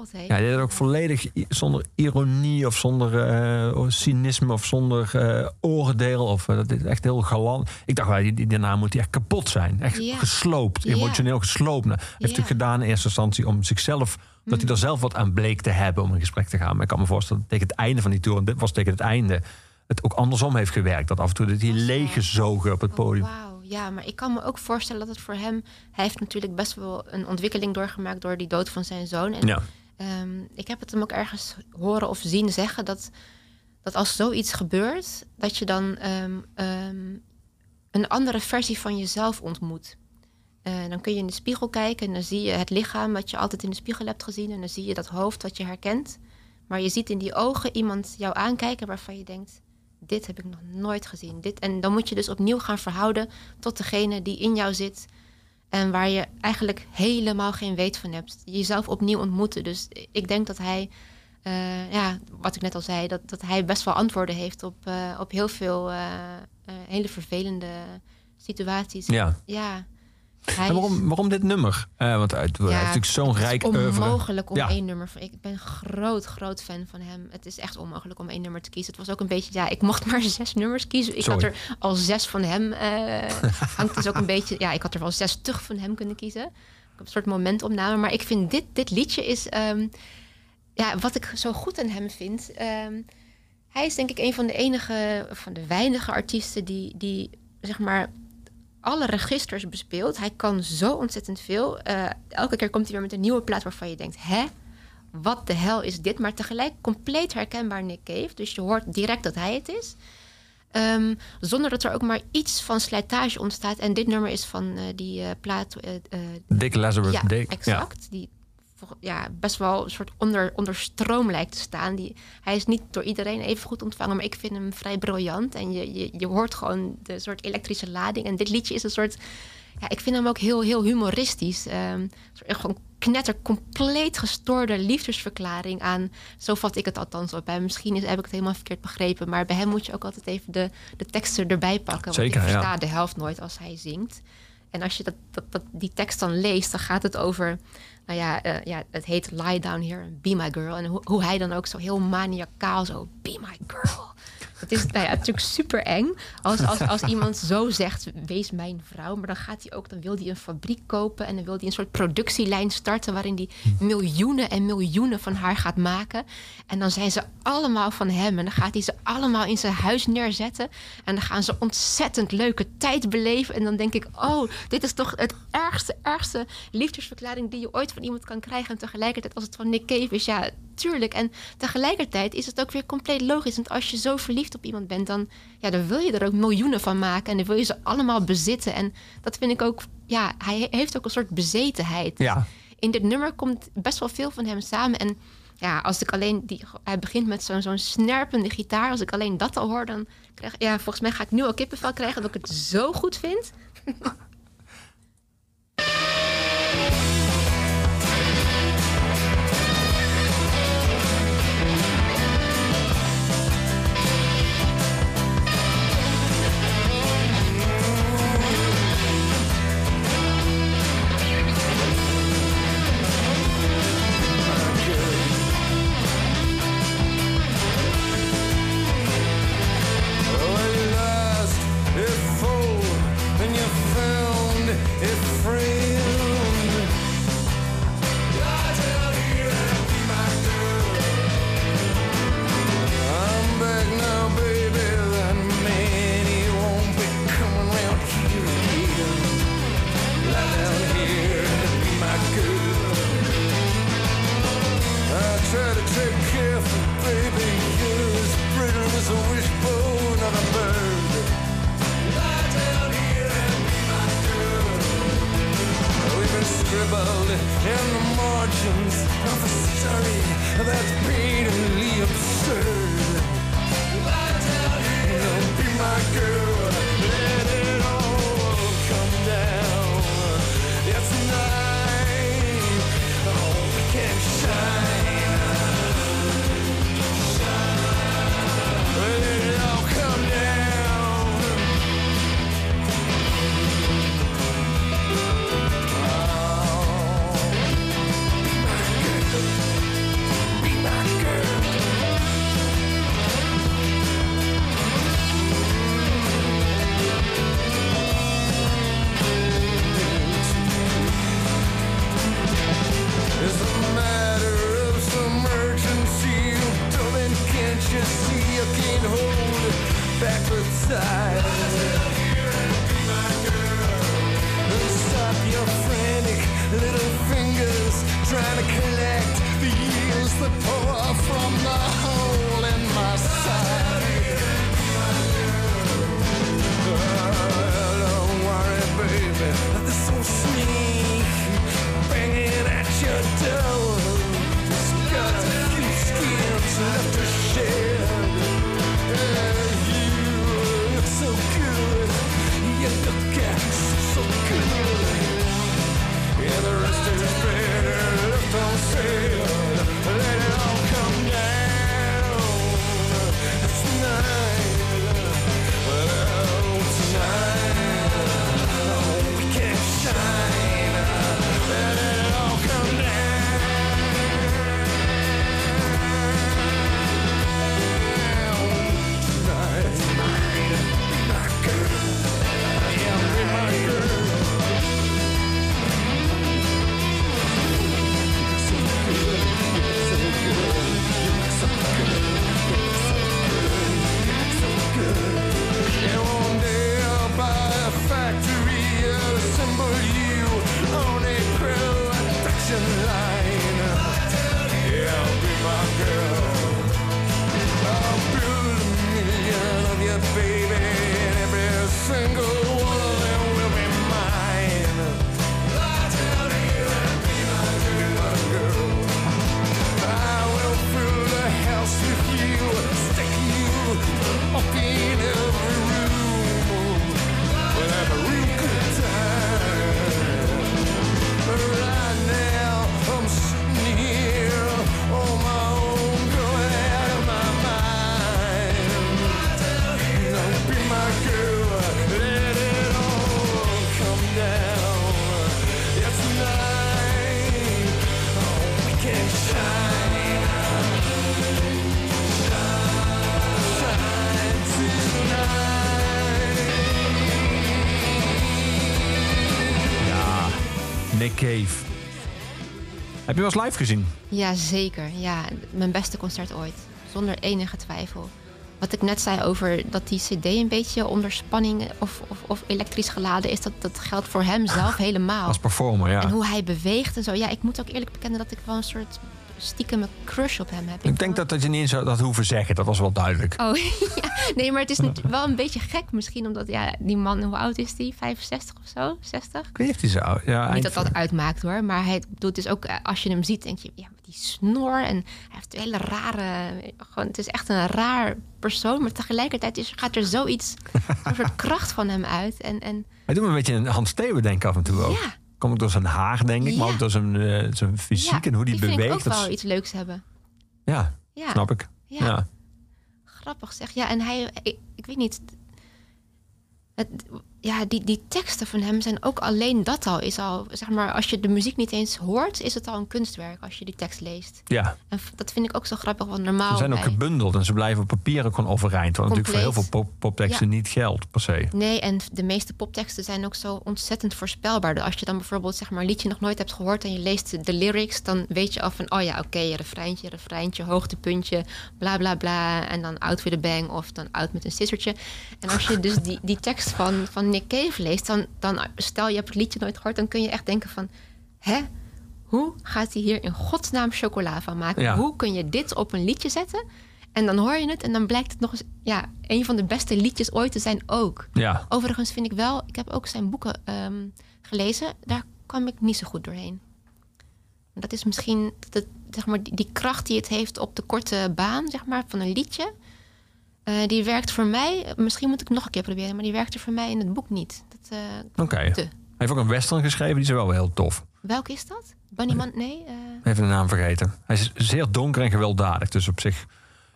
God, hé. Ja, hij deed het ook volledig zonder ironie of zonder eh, cynisme of zonder eh, oordeel. Of, eh, dat is echt heel galant. Ik dacht, die, die, daarna moet hij echt kapot zijn. Echt gesloopt, emotioneel gesloopt. Nou, Hij heeft natuurlijk gedaan in eerste instantie om zichzelf... dat hij er zelf wat aan bleek te hebben om in gesprek te gaan. Maar ik kan me voorstellen dat tegen het einde van die tour... en dit was tegen het einde... het ook andersom heeft gewerkt. Dat af en toe dat hij leeggezogen op het Oh, podium. Wauw, ja, maar ik kan me ook voorstellen dat het voor hem... Hij heeft natuurlijk best wel een ontwikkeling doorgemaakt... door die dood van zijn zoon. En Ja. Ehm, ik heb het hem ook ergens horen of zien zeggen... dat, dat als zoiets gebeurt... dat je dan ehm, ehm, een andere versie van jezelf ontmoet. Eh, dan kun je in de spiegel kijken en dan zie je het lichaam... wat je altijd in de spiegel hebt gezien... en dan zie je dat hoofd wat je herkent. Maar je ziet in die ogen iemand jou aankijken waarvan je denkt dit heb ik nog nooit gezien. Dit, en dan moet je dus opnieuw gaan verhouden tot degene die in jou zit. En waar je eigenlijk helemaal geen weet van hebt. Jezelf opnieuw ontmoeten. Dus ik denk dat hij, eh, ja, wat ik net al zei, dat, dat hij best wel antwoorden heeft op, eh, op heel veel eh, hele vervelende situaties. Ja. En is- waarom, waarom dit nummer? Eh, want hij, hij heeft natuurlijk zo'n het is rijk oeuvre. onmogelijk om Ja. één nummer. Ik ben groot, groot fan van hem. Het is echt onmogelijk om één nummer te kiezen. Het was ook een beetje, ja, ik mocht maar zes nummers kiezen. Ik Sorry. had er al zes van hem. eh hangt dus ook een beetje, ja, ik had er wel zes terug van hem kunnen kiezen. een soort momentopname. Maar ik vind dit, dit liedje is... ehm, ja, wat ik zo goed aan hem vind... ehm, hij is denk ik een van de enige, van de weinige artiesten... die, die zeg maar alle registers bespeelt. Hij kan zo ontzettend veel. Eh, elke keer komt hij weer met een nieuwe plaat waarvan je denkt... hè, wat de hel is dit? Maar tegelijk compleet herkenbaar Nick Cave. Dus je hoort direct dat hij het is. Ehm, zonder dat er ook maar iets van slijtage ontstaat. En dit nummer is van eh, die eh, plaat... Dick Lazarus ja, Dick. exact. Die ja, best wel een soort onder, onder stroom lijkt te staan. Die, hij is niet door iedereen even goed ontvangen, maar ik vind hem vrij briljant. En je, je, je hoort gewoon de soort elektrische lading. En dit liedje is een soort... Ja, ik vind hem ook heel, heel humoristisch. Ehm, gewoon knetter, compleet gestoorde liefdesverklaring aan... Zo vat ik het althans op. Hè. Misschien is, heb ik het helemaal verkeerd begrepen. Maar bij hem moet je ook altijd even de, de teksten erbij pakken. Zeker, want ik ja. versta de helft nooit als hij zingt. En als je dat, dat, dat, die tekst dan leest, dan gaat het over... Nou ja, eh, ja het heet Lie Down Here Be My Girl. En hoe hij dan ook zo heel maniacaal zo... Be My Girl. Het is nou natuurlijk super eng als, als, als iemand zo zegt, wees mijn vrouw. Maar dan gaat hij ook, dan wil hij een fabriek kopen en dan wil hij een soort productielijn starten waarin hij miljoenen en miljoenen van haar gaat maken. En dan zijn ze allemaal van hem en dan gaat hij ze allemaal in zijn huis neerzetten. En dan gaan ze ontzettend leuke tijd beleven. En dan denk ik, oh, dit is toch het ergste, ergste liefdesverklaring die je ooit van iemand kan krijgen. En tegelijkertijd, als het van Nick Cave is, ja, tuurlijk. En tegelijkertijd is het ook weer compleet logisch. Want als je zo verliefd op iemand bent, dan, ja, dan wil je er ook miljoenen van maken. En dan wil je ze allemaal bezitten. En dat vind ik ook, ja, hij heeft ook een soort bezetenheid. Ja. In dit nummer komt best wel veel van hem samen. En ja, als ik alleen die, hij begint met zo'n zo'n snerpende gitaar. Als ik alleen dat al hoor, dan krijg ja, volgens mij ga ik nu al kippenvel krijgen dat ik het zo goed vind. The power from the hole in my side. Je wel eens live gezien? Ja, zeker. Ja, mijn beste concert ooit. Zonder enige twijfel. Wat ik net zei over dat die cd een beetje onder spanning of, of, of elektrisch geladen is... Dat, dat geldt voor hem zelf helemaal. Als performer, ja. En hoe hij beweegt en zo. Ja, ik moet ook eerlijk bekennen dat ik wel een soort stiekem crush op hem heb. Ik denk dat, dat je niet eens zou dat hoeven zeggen. Dat was wel duidelijk. Oh. Nee, maar het is wel een beetje gek misschien. Omdat, ja, die man, hoe oud is die? 65 of zo? 60? Ik weet niet of die zo... Ja, Niet dat dat uitmaakt hoor, maar hij doet dus ook, eh, als je hem ziet, denk je, ja, die snor en hij heeft een hele rare, gewoon, het is echt een raar persoon, maar tegelijkertijd is, gaat er zoiets, een soort kracht van hem uit. En, en Hij doet me een beetje een Hans Steeuwen denken af en toe ook. Ja. Komt ook door zijn haar, denk ik. Maar ook door zijn, eh, zijn fysiek ja, en hoe die, ik beweegt. ook Dat is- wel iets leuks hebben. ja, Ja, snap ik. Ja. Grappig zeg. Ja, en hij, ik, ik weet niet, het, ja, die, die teksten van hem zijn ook alleen dat al, is al, zeg maar, als je de muziek niet eens hoort, is het al een kunstwerk als je die tekst leest. ja. En dat vind ik ook zo grappig, want normaal... Ze zijn ook bij- gebundeld en ze blijven op papier ook gewoon overeind. Wat natuurlijk voor heel veel pop popteksten Ja. niet geldt, per se. Nee, en de meeste popteksten zijn ook zo ontzettend voorspelbaar. Als je dan bijvoorbeeld zeg maar, een liedje nog nooit hebt gehoord en je leest de lyrics, dan weet je al van, oh ja, oké, refreintje, refreintje, hoogtepuntje, bla bla bla. En dan out with a bang of dan out met een sissertje. En als je dus die, die tekst van, van Nick Cave leest, dan, dan stel je hebt het liedje nooit gehoord, dan kun je echt denken van, hè? Hoe gaat hij hier in godsnaam chocola van maken? Ja. Hoe kun je dit op een liedje zetten? En dan hoor je het en dan blijkt het nog eens ja, een van de beste liedjes ooit te zijn ook. Ja, Overigens vind ik wel, ik heb ook zijn boeken ehm, gelezen, daar kwam ik niet zo goed doorheen. Dat is misschien dat, zeg maar, die, die kracht die het heeft op de korte baan zeg maar, van een liedje. Eh, die werkt voor mij, misschien moet ik het nog een keer proberen, maar die werkte voor mij in het boek niet. Eh, oké. Hij heeft ook een western geschreven, die is wel heel tof. welke is dat? Bunny Man? Nee. eh, Even de naam vergeten. Hij is zeer donker en gewelddadig. Dus op zich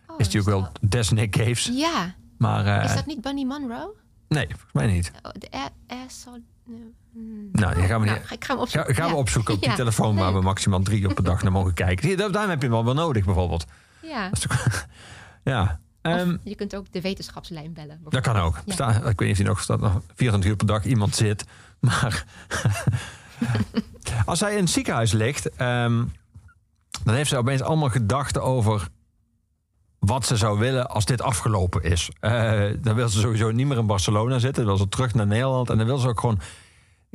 oh, is hij ook wel dat- Caves. Ja, Maar is dat niet Bunny Monroe? nee, volgens mij niet. Oh, de. Nou, die gaan we, Nou, niet, ga- ik ga hem ga, opzoeken. gaan we opzoeken op die Ja, telefoon waar we maximaal drie keer per dag naar mogen kijken. Daarom heb je hem wel wel nodig bijvoorbeeld. Ja. Ja, Ehm, je kunt ook de wetenschapslijn bellen. dat kan ook. Ja. Sta- ik weet niet of nog staat, nog 24 uur per dag iemand zit. Maar als hij in het ziekenhuis ligt, ehm, dan heeft ze opeens allemaal gedachten over wat ze zou willen als dit afgelopen is. Eh, dan wil ze sowieso niet meer in Barcelona zitten. Dan wil ze terug naar Nederland. En dan wil ze ook gewoon,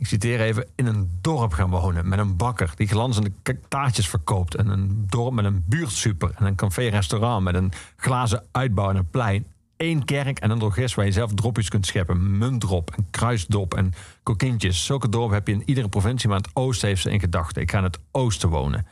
ik citeer even, in een dorp gaan wonen. Met een bakker die glanzende taartjes verkoopt. En een dorp met een buurtsuper. En een café-restaurant met een glazen uitbouw en een plein. Eén kerk en een drogist waar je zelf dropjes kunt scheppen. Muntdrop en kruisdop en kokintjes. Zulke dorpen heb je in iedere provincie. Maar het oosten heeft ze in gedachten. Ik ga in het oosten wonen.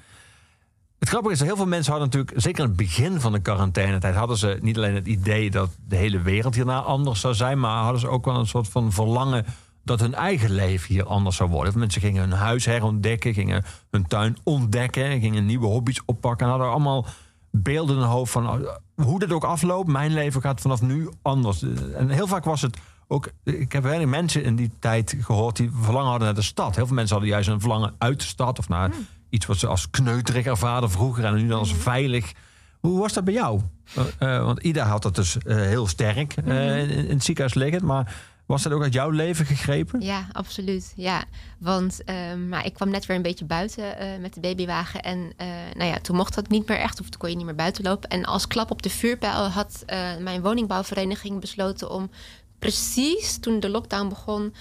Het grappige is dat heel veel mensen hadden natuurlijk, zeker in het begin van de quarantainetijd, hadden ze niet alleen het idee dat de hele wereld hierna anders zou zijn, maar hadden ze ook wel een soort van verlangen dat hun eigen leven hier anders zou worden. Veel Mensen gingen hun huis herontdekken, gingen hun tuin ontdekken, gingen nieuwe hobby's oppakken en hadden allemaal beelden in hun hoofd van oh, hoe dit ook afloopt. Mijn leven gaat vanaf nu anders. En heel vaak was het ook. Ik heb weinig mensen in die tijd gehoord die verlangen hadden naar de stad. Heel veel mensen hadden juist een verlangen uit de stad of naar iets wat ze als kneuterig ervaren vroeger en nu dan als veilig. Hoe was dat bij jou? Eh, eh, want Ida had dat dus eh, heel sterk eh, in, in het ziekenhuis liggend. Maar was dat ook uit jouw leven gegrepen? Ja, absoluut. Ja, want ehm, maar ik kwam net weer een beetje buiten eh, met de babywagen. En eh, nou ja, toen mocht dat niet meer echt, of toen kon je niet meer buiten lopen. En als klap op de vuurpijl had eh, mijn woningbouwvereniging besloten om precies toen de lockdown begon,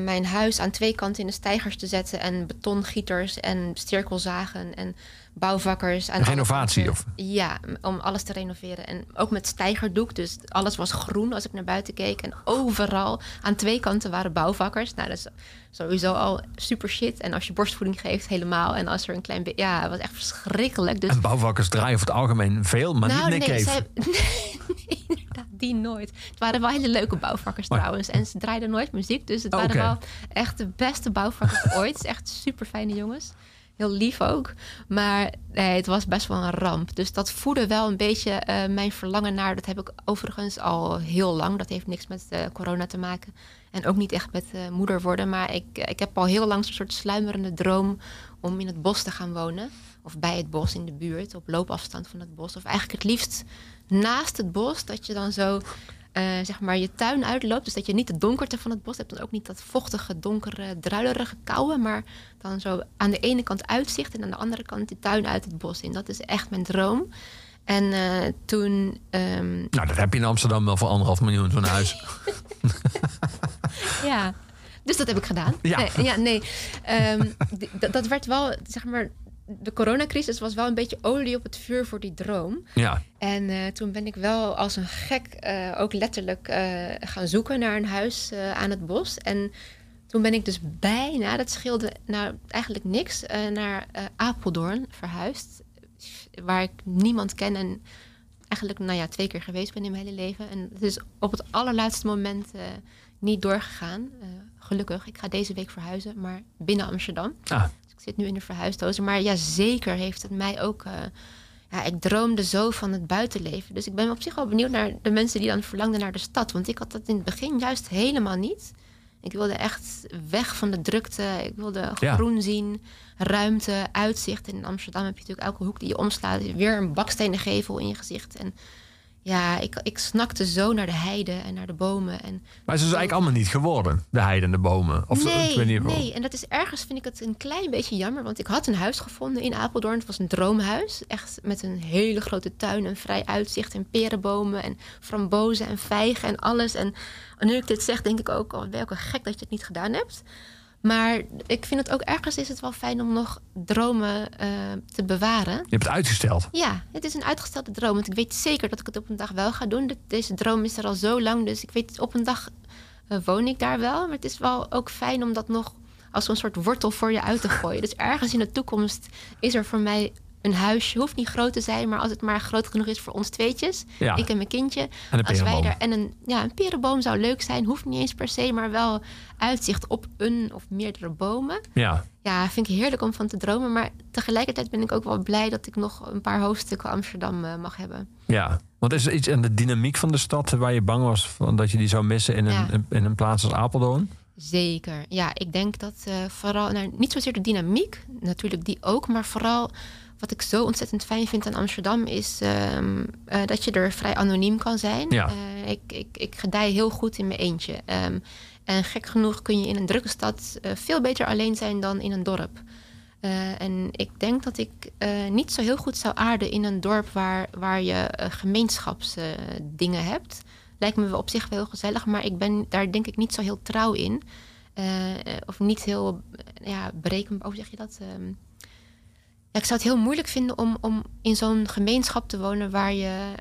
mijn huis aan twee kanten in de stijgers te zetten. En betongieters en cirkelzagen en bouwvakkers. aan Renovatie, of? Ja, om alles te renoveren. En ook met stijgerdoek. Dus alles was groen als ik naar buiten keek. En overal aan twee kanten waren bouwvakkers. Nou, dat is sowieso al super shit. En als je borstvoeding geeft, helemaal. En als er een klein beetje... Ja, het was echt verschrikkelijk. Dus En bouwvakkers draaien over het algemeen veel, maar nou, niet Nick nee, Cave. zij- nee, inderdaad, die nooit. Het waren wel hele leuke bouwvakkers trouwens. En ze draaiden nooit muziek. Dus het Oh, waren wel echt de beste bouwvakkers ooit. Echt super fijne jongens. Heel lief ook. Maar nee, het was best wel een ramp. Dus dat voedde wel een beetje eh, mijn verlangen naar. Dat heb ik overigens al heel lang. Dat heeft niks met eh, corona te maken. En ook niet echt met eh, moeder worden. Maar ik, ik heb al heel lang zo'n soort sluimerende droom om in het bos te gaan wonen. Of bij het bos in de buurt, op loopafstand van het bos. Of eigenlijk het liefst naast het bos. Dat je dan zo eh, zeg maar je tuin uitloopt. Dus dat je niet de donkerte van het bos hebt. En ook niet dat vochtige, donkere, druilerige kouwen. Maar dan zo aan de ene kant uitzicht. En aan de andere kant de tuin uit het bos in. Dat is echt mijn droom. En eh, toen... ehm, Nou, dat heb je in Amsterdam wel voor anderhalf miljoen zo'n huis. ja, dus dat heb ik gedaan. Ja. Nee, ja, nee. Ehm, dat werd wel, zeg maar... De coronacrisis was wel een beetje olie op het vuur voor die droom. Ja, En eh, toen ben ik wel als een gek eh, ook letterlijk eh, gaan zoeken naar een huis aan het bos. En toen ben ik dus bijna, dat scheelde nou eigenlijk niks, naar Apeldoorn verhuisd. Waar ik niemand ken en eigenlijk nou ja, twee keer geweest ben in mijn hele leven. En het is op het allerlaatste moment niet doorgegaan. Gelukkig, ik ga deze week verhuizen, maar binnen Amsterdam. ah, zit nu in de verhuisdozen. Maar ja, zeker heeft het mij ook. eh, ja, ik droomde zo van het buitenleven. Dus ik ben op zich wel benieuwd naar de mensen die dan verlangden naar de stad. Want ik had dat in het begin juist helemaal niet. Ik wilde echt weg van de drukte. Ik wilde Ja. groen zien, ruimte, uitzicht. En in Amsterdam heb je natuurlijk elke hoek die je omslaat. Weer een bakstenen gevel in je gezicht. En ja, ik, ik snakte zo naar de heide en naar de bomen. En maar ze is eigenlijk allemaal niet geworden. De heide en de bomen. Of, nee, nee, en dat is ergens vind ik het een klein beetje jammer. Want ik had een huis gevonden in Apeldoorn. Het was een droomhuis. Echt met een hele grote tuin en vrij uitzicht. En perenbomen en frambozen en vijgen en alles. En nu ik dit zeg, denk ik ook... Oh, ben je ook een gek dat je het niet gedaan hebt. Maar ik vind het ook ergens is het wel fijn om nog dromen eh, te bewaren. Je hebt het uitgesteld. Ja, het is een uitgestelde droom. Want ik weet zeker dat ik het op een dag wel ga doen. Deze droom is er al zo lang. Dus ik weet, op een dag eh, woon ik daar wel. Maar het is wel ook fijn om dat nog als een soort wortel voor je uit te gooien. Dus ergens in de toekomst is er voor mij een huisje. Hoeft niet groot te zijn, maar als het maar groot genoeg is voor ons tweetjes. Ja. Ik en mijn kindje. En een als wij daar, en een, ja, een perenboom zou leuk zijn. Hoeft niet eens per se, maar wel uitzicht op een of meerdere bomen. Ja. Ja, vind ik heerlijk om van te dromen. Maar tegelijkertijd ben ik ook wel blij dat ik nog een paar hoofdstukken Amsterdam eh, mag hebben. Ja, want is er iets aan de dynamiek van de stad waar je bang was van dat je die zou missen in een, in een plaats als Apeldoorn? Zeker. Ja, ik denk dat eh, vooral, nou, niet zozeer de dynamiek, natuurlijk die ook, maar vooral wat ik zo ontzettend fijn vind aan Amsterdam is ehm, eh, dat je er vrij anoniem kan zijn. Ja. Eh, ik, ik, ik gedij heel goed in mijn eentje. Ehm, en gek genoeg kun je in een drukke stad eh, veel beter alleen zijn dan in een dorp. En ik denk dat ik niet zo heel goed zou aarden in een dorp waar, waar je gemeenschapsdingen hebt. Lijkt me op zich wel heel gezellig, maar ik ben daar denk ik niet zo heel trouw in. Of niet heel ja, berekenbaar, hoe zeg je dat? Ehm, ja, ik zou het heel moeilijk vinden om, om in zo'n gemeenschap te wonen waar, je,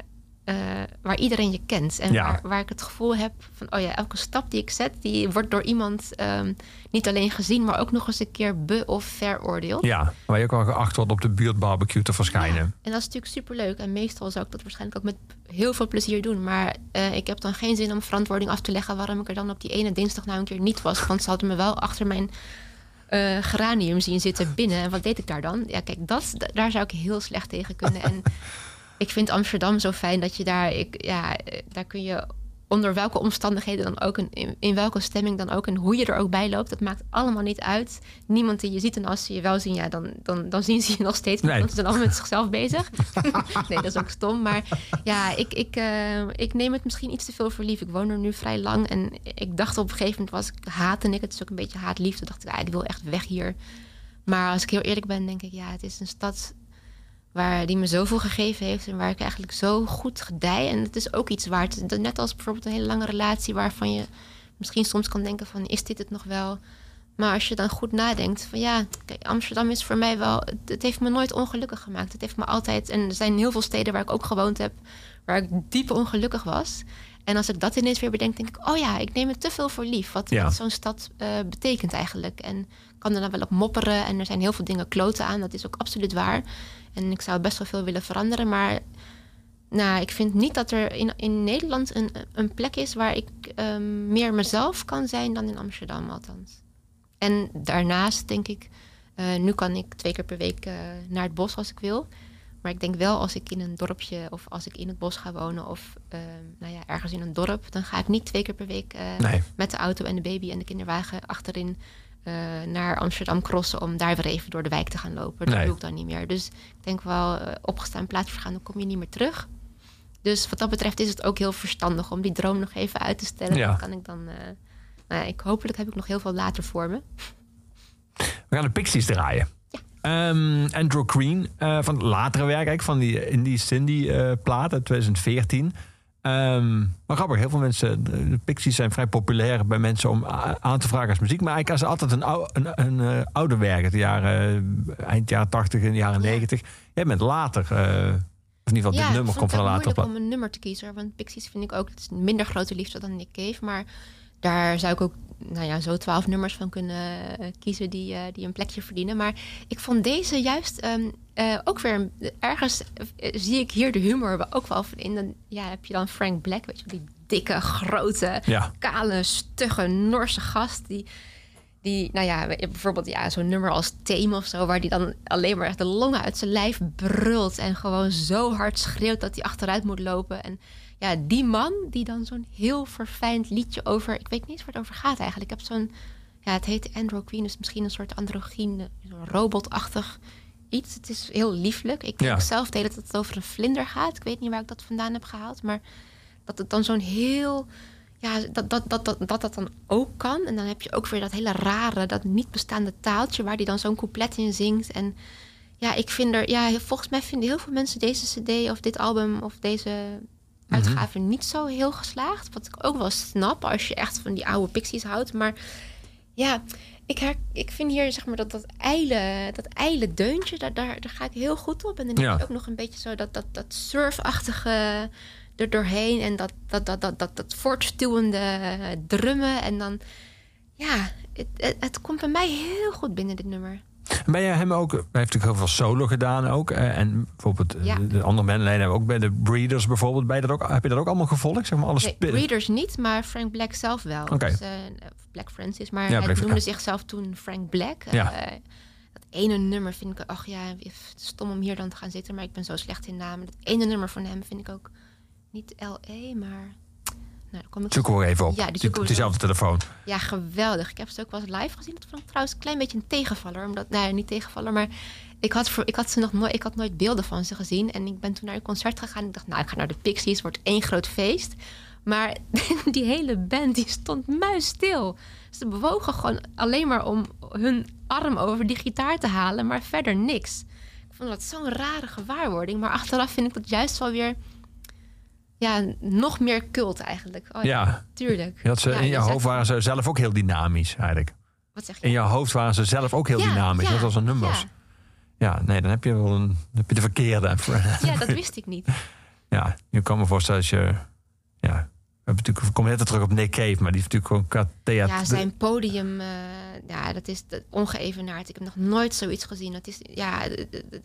eh, waar iedereen je kent. En Ja. waar, waar ik het gevoel heb van, oh ja, elke stap die ik zet, die wordt door iemand ehm, niet alleen gezien, maar ook nog eens een keer be- of veroordeeld. Ja, waar je ook wel geacht wordt op de buurtbarbecue te verschijnen. En dat is natuurlijk superleuk. En meestal zou ik dat waarschijnlijk ook met heel veel plezier doen. Maar eh, ik heb dan geen zin om verantwoording af te leggen waarom ik er dan op die ene dinsdag nou een keer niet was. Want ze hadden me wel achter mijn geranium zien zitten binnen. En wat deed ik daar dan? Ja, kijk, dat, da- daar zou ik heel slecht tegen kunnen. En ik vind Amsterdam zo fijn dat je daar, ik, ja, eh, daar kun je onder welke omstandigheden dan ook, en in, welke stemming dan ook en hoe je er ook bij loopt, dat maakt allemaal niet uit. Niemand die je ziet en als ze je wel zien, ja, dan, dan, dan zien ze je nog steeds Nee. want ze zijn allemaal met zichzelf bezig. nee, dat is ook stom. Maar ja, ik, ik, eh, ik neem het misschien iets te veel voor lief. Ik woon er nu vrij lang en ik dacht op een gegeven moment was ik haatte ik. Het is ook een beetje haat-liefde. dacht ik, ah, ik wil echt weg hier. Maar als ik heel eerlijk ben, denk ik, ja, het is een stad waar die me zoveel gegeven heeft en waar ik eigenlijk zo goed gedij. En het is ook iets waard. Net als bijvoorbeeld een hele lange relatie waarvan je misschien soms kan denken van, is dit het nog wel? Maar als je dan goed nadenkt van ja, kijk, Amsterdam is voor mij wel, het, het heeft me nooit ongelukkig gemaakt. Het heeft me altijd, en er zijn heel veel steden waar ik ook gewoond heb, waar ik diep ongelukkig was. En als ik dat ineens weer bedenk, denk ik, oh ja, ik neem het te veel voor lief. Wat, Ja. wat zo'n stad eh, betekent eigenlijk. En kan er dan wel op mopperen. En er zijn heel veel dingen kloten aan. Dat is ook absoluut waar. En ik zou best wel veel willen veranderen. Maar nou, ik vind niet dat er in, in Nederland een, een plek is waar ik ehm, meer mezelf kan zijn dan in Amsterdam althans. En daarnaast denk ik, eh, nu kan ik twee keer per week eh, naar het bos als ik wil. Maar ik denk wel als ik in een dorpje of als ik in het bos ga wonen of ehm, nou ja, ergens in een dorp, dan ga ik niet twee keer per week eh, Nee. met de auto en de baby en de kinderwagen achterin eh, naar Amsterdam crossen om daar weer even door de wijk te gaan lopen. Dat Nee. doe ik dan niet meer. Dus ik denk wel, eh, opgestaan plaatsvergaan, dan kom je niet meer terug. Dus wat dat betreft is het ook heel verstandig om die droom nog even uit te stellen. Ja. Dan kan ik dan. eh, nou ja, ik, hopelijk heb ik nog heel veel later voor me. We gaan de Pixies draaien. Ehm, Andrew Green, van het latere werk eigenlijk, van die Indie Cindy plaat uit 2014. Ehm, maar grappig, heel veel mensen, de, de Pixies zijn vrij populair bij mensen om aan te vragen als muziek. Maar eigenlijk als altijd een, ou, een, een eh, oude werk, de jaren, eh, eind jaren 80 en jaren 90. Jij bent later, eh, of in ieder geval dit nummer komt van het later moeilijk plaat. om een nummer te kiezen. Want Pixies vind ik ook het is minder grote liefde dan Nick Cave. Maar daar zou ik ook nou ja, zo twaalf nummers van kunnen eh, kiezen die, eh, die een plekje verdienen. Maar ik vond deze juist ehm, eh, ook weer... Ergens zie ik hier de humor ook wel van in. Dan ja, heb je dan Frank Black, weet je die dikke, grote, Ja. kale, stugge, Norse gast... die die, nou ja, bijvoorbeeld ja, zo'n nummer als Theme of zo, waar die dan alleen maar echt de longen uit zijn lijf brult en gewoon zo hard schreeuwt dat hij achteruit moet lopen. En ja, die man die dan zo'n heel verfijnd liedje over, ik weet niet eens waar het over gaat eigenlijk. Ik heb zo'n, ja, het heet Andro Queen, dus misschien een soort androgyne, zo'n robotachtig iets. Het is heel lieflijk. Ik Ja. denk zelf de hele tijd dat het over een vlinder gaat. Ik weet niet waar ik dat vandaan heb gehaald, maar dat het dan zo'n heel ja, dat dat, dat, dat, dat dat dan ook kan. En dan heb je ook weer dat hele rare, dat niet bestaande taaltje... waar die dan zo'n couplet in zingt. En ja, ik vind er... Ja, volgens mij vinden heel veel mensen deze cd of dit album... of deze uitgave niet zo heel geslaagd. Wat ik ook wel snap als je echt van die oude Pixies houdt. Maar ja, ik, her, ik vind hier zeg maar dat, dat ijle, dat ijle deuntje... Daar, daar, daar ga ik heel goed op. En dan Ja. heb ook nog een beetje zo dat, dat, dat surfachtige er doorheen en dat, dat, dat, dat, dat, dat voortstuwende drummen. En dan, ja, het, het, het komt bij mij heel goed binnen dit nummer. Ben jij hem ook, hij heeft natuurlijk heel veel solo gedaan ook. eh, En bijvoorbeeld eh, Ja. de andere bandleden hebben ook bij de Breeders bijvoorbeeld. Je dat ook, heb je dat ook allemaal gevolgd? Zeg maar, alles Nee, Breeders niet, maar Frank Black zelf wel. Oké. Dus, of Black Francis, maar Ja, hij Black- noemde zichzelf toen Frank Black. Ja. Dat ene nummer vind ik, ach ja, stom om hier dan te gaan zitten, maar ik ben zo slecht in namen. Dat ene nummer van hem vind ik ook niet L.E., maar... Nou, kom ik we even op. Ja, die we diezelfde telefoon. Ja, geweldig. Ik heb ze ook wel eens live gezien. Dat vond ik trouwens een klein beetje een tegenvaller. Omdat, nou ja, niet tegenvaller, maar ik had, voor, ik had ze nog nooit, ik had nooit beelden van ze gezien. En ik ben toen naar een concert gegaan. Ik dacht, nou, ik ga naar de Pixies, wordt één groot feest. Maar die hele band, die stond muisstil. Ze bewogen gewoon alleen maar om hun arm over die gitaar te halen, maar verder niks. Ik vond dat zo'n rare gewaarwording. Maar achteraf vind ik dat juist wel weer, ja, nog meer cult eigenlijk. Oh, Ja. tuurlijk. Je had ze, Ja, in je hoofd waren ze zelf ook heel dynamisch eigenlijk. Wat zeg je? In je hoofd waren ze zelf ook heel Ja, dynamisch. net als een nummers. ja. Nee, dan heb je wel een, dan heb je de verkeerde. Ja, dat wist ik niet. ja, je kan me voorstellen als je... Ja, hebben natuurlijk, we komen net terug op Nick Cave, maar die heeft natuurlijk gewoon qua theater... Ja, zijn podium, eh, ja, dat is ongeëvenaard. Ik heb nog nooit zoiets gezien. Het is ja,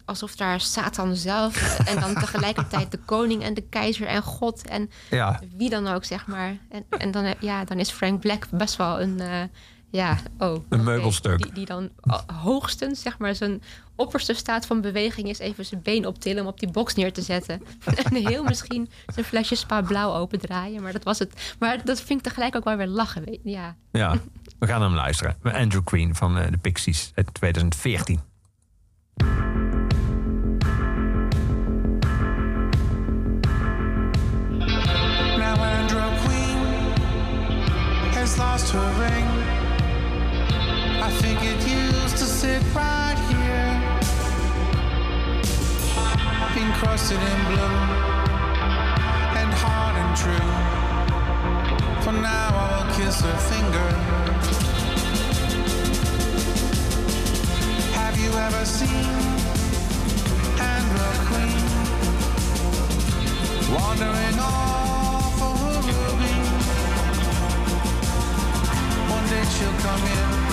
alsof daar Satan zelf en dan tegelijkertijd de koning en de keizer en God en Ja, wie dan ook, zeg maar. En, en dan, eh, ja, dan is Frank Black best wel een, eh, ja, oh, oké, meubelstuk. Die, die dan hoogstens, zeg maar, zijn opperste staat van beweging is even zijn been optillen om op die box neer te zetten. en heel misschien zijn flesje spa blauw opendraaien, maar dat was het. Maar dat vind ik tegelijk ook wel weer lachen, weet je. Ja. ja, we gaan hem luisteren. Andrew Queen van eh, de Pixies uit 2014. Now Andrew Queen has lost her ring. I think it used to sit right here, encrusted in blue and hard and true. For now I will kiss her finger. Have you ever seen Andrew Queen? wandering off a ruby. One day she'll come in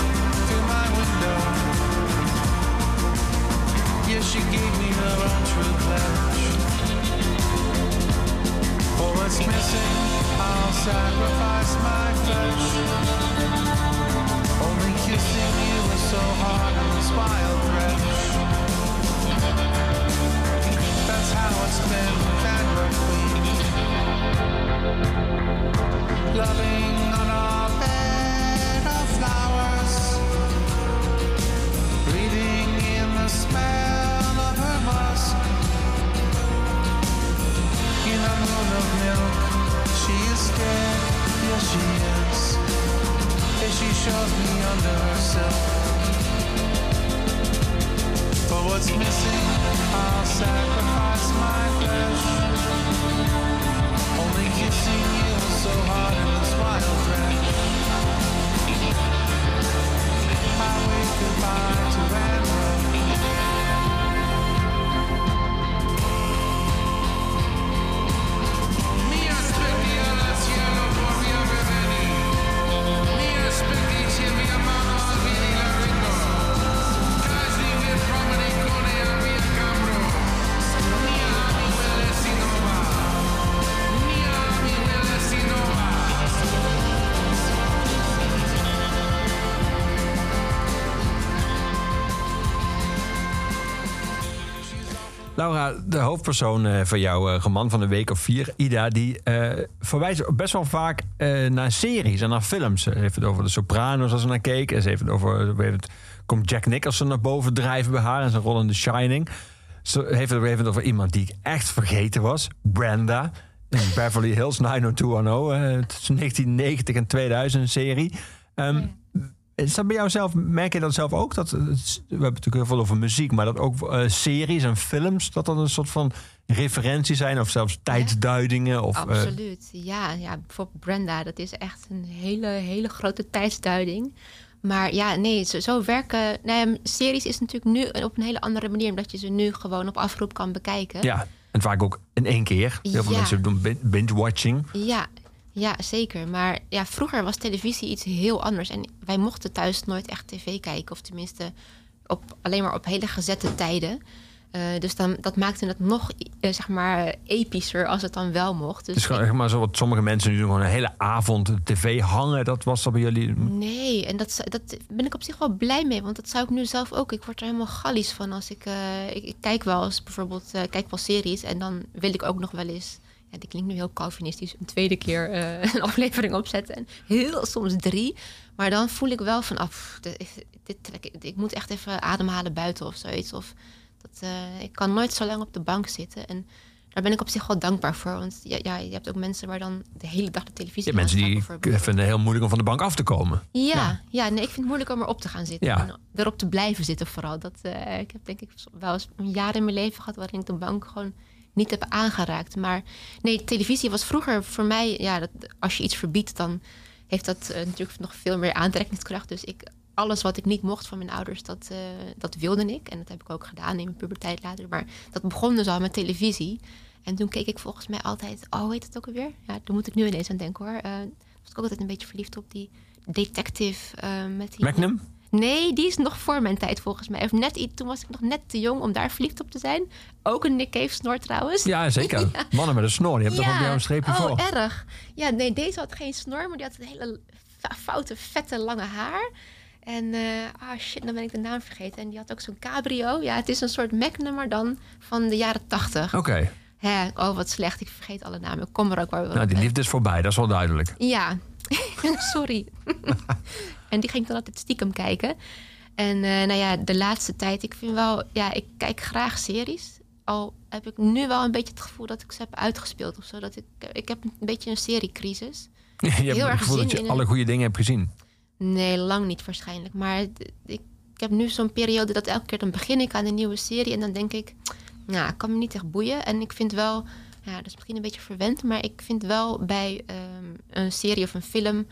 Yes, she gave me her own true pledge. For what's missing, I'll sacrifice my flesh. Only kissing you is so hard on this wild wretch. That's how it's been with. Loving on Yes, she is. Yes, she shoves me under herself. For what's missing, I'll sacrifice my flesh. Only kissing you so hard De hoofdpersoon eh, van jouw eh, roman van de week of vier, Ida, die eh, verwijst best wel vaak eh, naar series en naar films. Ze heeft het over de Sopranos als ze naar keek. En ze heeft het over, moment komt Jack Nicholson naar boven drijven bij haar en zijn rol in The Shining. Ze heeft het moment over iemand die ik echt vergeten was, Brenda. In Beverly Hills 90210, eh, tussen 1990 en 2000 een serie. Ehm, is dat bij jou zelf, merk je dat zelf ook? Dat, we hebben het natuurlijk heel veel over muziek, maar dat ook eh, series en films, dat dat een soort van referentie zijn of zelfs tijdsduidingen? Of, eh, Absoluut. Ja, ja, bijvoorbeeld Brenda, dat is echt een hele, hele grote tijdsduiding. Maar ja, nee, zo, zo werken. Nou ja, series is natuurlijk nu op een hele andere manier, omdat je ze nu gewoon op afroep kan bekijken. ja, en vaak ook in één keer. Heel veel Ja. mensen doen bin- binge-watching. Ja, ja, zeker. Maar ja, vroeger was televisie iets heel anders. En wij mochten thuis nooit echt tv kijken. Of tenminste, op, alleen maar op hele gezette tijden. Eh, dus dan, dat maakte het nog eh, zeg maar epischer als het dan wel mocht. Dus Het is gewoon zeg maar zo wat sommige mensen nu doen gewoon een hele avond tv hangen. Dat was dat bij jullie. Nee, en dat, dat ben ik op zich wel blij mee. Want dat zou ik nu zelf ook. Ik word er helemaal gallies van als ik... eh, ik, ik kijk wel eens bijvoorbeeld... kijk wel series en dan wil ik ook nog wel eens... Ja, die klinkt nu heel Calvinistisch. Een tweede keer eh, een aflevering opzetten. En heel soms drie. Maar dan voel ik wel van... af, dit, dit, trek ik, moet echt even ademhalen buiten of zoiets. Of dat, eh, ik kan nooit zo lang op de bank zitten. En daar ben ik op zich wel dankbaar voor. Want ja, ja, je hebt ook mensen waar dan de hele dag de televisie Je hebt mensen die vinden het heel moeilijk om van de bank af te komen. Ja, ja. nee, ik vind het moeilijk om erop te gaan zitten. Ja. En erop te blijven zitten vooral. Dat, eh, ik heb denk ik wel eens een jaar in mijn leven gehad... waarin ik de bank gewoon niet heb aangeraakt. Maar nee, televisie was vroeger voor mij... Ja, dat, als je iets verbiedt, dan heeft dat eh, natuurlijk nog veel meer aantrekkingskracht. Dus ik, alles wat ik niet mocht van mijn ouders, dat, eh, dat wilde ik. En dat heb ik ook gedaan in mijn puberteit later. Maar dat begon dus al met televisie. En toen keek ik volgens mij altijd... Oh, heet het ook alweer? Ja, daar moet ik nu ineens aan denken hoor. Eh was ik ook altijd een beetje verliefd op die detective met die... Magnum? Nee, die is nog voor mijn tijd volgens mij. Of net, iets- toen was ik nog net te jong om daar verliefd op te zijn. Ook een Nick Cave snor trouwens. Ja, zeker. Mannen met een snor, die hebben toch ook jou een streepje oh, voor. erg. Ja, nee, deze had geen snor, maar die had een hele foute, vette, lange haar. En, eh, ah shit, dan ben ik de naam vergeten. En die had ook zo'n cabrio. Ja, het is een soort Magnum, maar dan van de jaren tachtig. Oké, Hè, oh, wat slecht. Ik vergeet alle namen. Ik kom er ook wel nou die liefde is voorbij, dat is wel duidelijk. ja, sorry. en die ging ik dan altijd stiekem kijken. En eh, nou ja, de laatste tijd, ik vind wel, ja, ik kijk graag series. Al heb ik nu wel een beetje het gevoel dat ik ze heb uitgespeeld of zo. Dat ik, ik heb een beetje een seriecrisis. Je hebt het erg gevoel dat je alle een- goede dingen hebt gezien. Nee, lang niet waarschijnlijk. Maar ik heb nu zo'n periode dat elke keer dan begin ik aan een nieuwe serie. En dan denk ik, nou, ik kan me niet echt boeien. En ik vind wel, ja, dat is misschien een beetje verwend. Maar ik vind wel bij ehm, een serie of een film...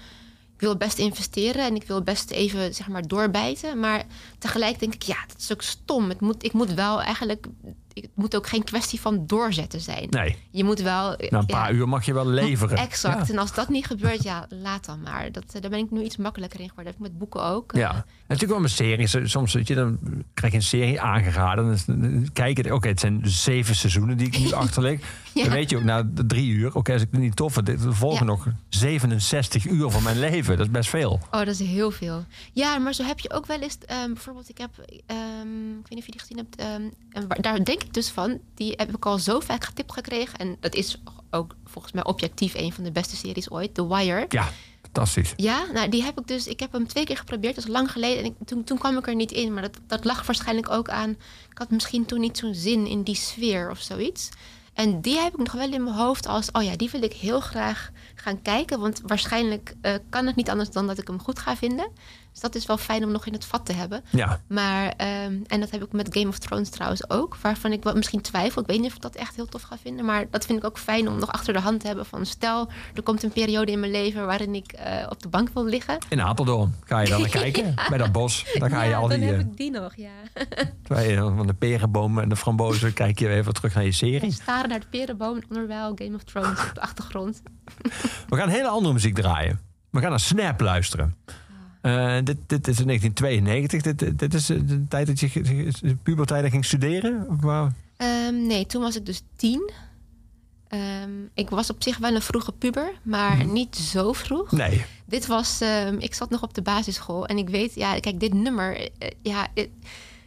Ik wil best investeren en ik wil best even zeg maar doorbijten. Maar tegelijk denk ik, ja, dat is ook stom. Het moet, ik moet wel eigenlijk... Het moet ook geen kwestie van doorzetten zijn. Nee, Je moet wel... na een paar ja, uur mag je wel leveren. Exact. Ja. En als dat niet gebeurt, ja, laat dan maar. Dat, eh, daar ben ik nu iets makkelijker in geworden. Dat heb ik met boeken ook. Ja, en natuurlijk wel met series. Soms weet je, dan krijg je een serie aangeraden. Dan kijk je, oké, het zijn zeven seizoenen die ik nu achterleg. Ja. Dan weet je ook na de drie uur, oké, als ik het niet tof vind, volgen nog 67 uur van mijn leven. Dat is best veel. Oh, dat is heel veel. Ja, maar zo heb je ook wel eens... ehm, bijvoorbeeld, ik heb... ehm, ik weet niet of je die gezien hebt. ehm, en waar- daar denk ik dus van. Die heb ik al zo vaak getipt gekregen. En dat is ook volgens mij objectief een van de beste series ooit. The Wire. Ja, fantastisch. Ja, nou die heb ik dus. Ik heb hem twee keer geprobeerd, dat is lang geleden. En ik, toen, toen kwam ik er niet in. Maar dat, dat lag waarschijnlijk ook aan. Ik had misschien toen niet zo'n zin in die sfeer of zoiets. En die heb ik nog wel in mijn hoofd als, oh ja, die wil ik heel graag gaan kijken. Want waarschijnlijk eh, kan het niet anders dan dat ik hem goed ga vinden. Dus dat is wel fijn om nog in het vat te hebben. Ja. Maar, ehm, en dat heb ik met Game of Thrones trouwens ook. Waarvan ik wel misschien twijfel. Ik weet niet of ik dat echt heel tof ga vinden. Maar dat vind ik ook fijn om nog achter de hand te hebben. Van stel, er komt een periode in mijn leven waarin ik eh, op de bank wil liggen. In Apeldoorn ga je dan naar kijken. Bij dat bos. Dan ga je ja, al dan die... heb eh, ik die nog, ja. terwijl je van de perenbomen en de frambozen kijk je even terug naar je serie. Staren naar de perenboom en onderwijl Game of Thrones op de achtergrond. We gaan hele andere muziek draaien. We gaan naar Snap luisteren. Eh, dit, dit is in 1992. Dit, dit- is eh, de tijd dat je de puberteit ging studeren? Of? Ehm, nee, toen was ik dus tien. Ehm, ik was op zich wel een vroege puber, maar Mhm. niet zo vroeg. Nee. Dit was, ehm, ik zat nog op de basisschool en ik weet, ja, kijk, dit nummer, eh, ja,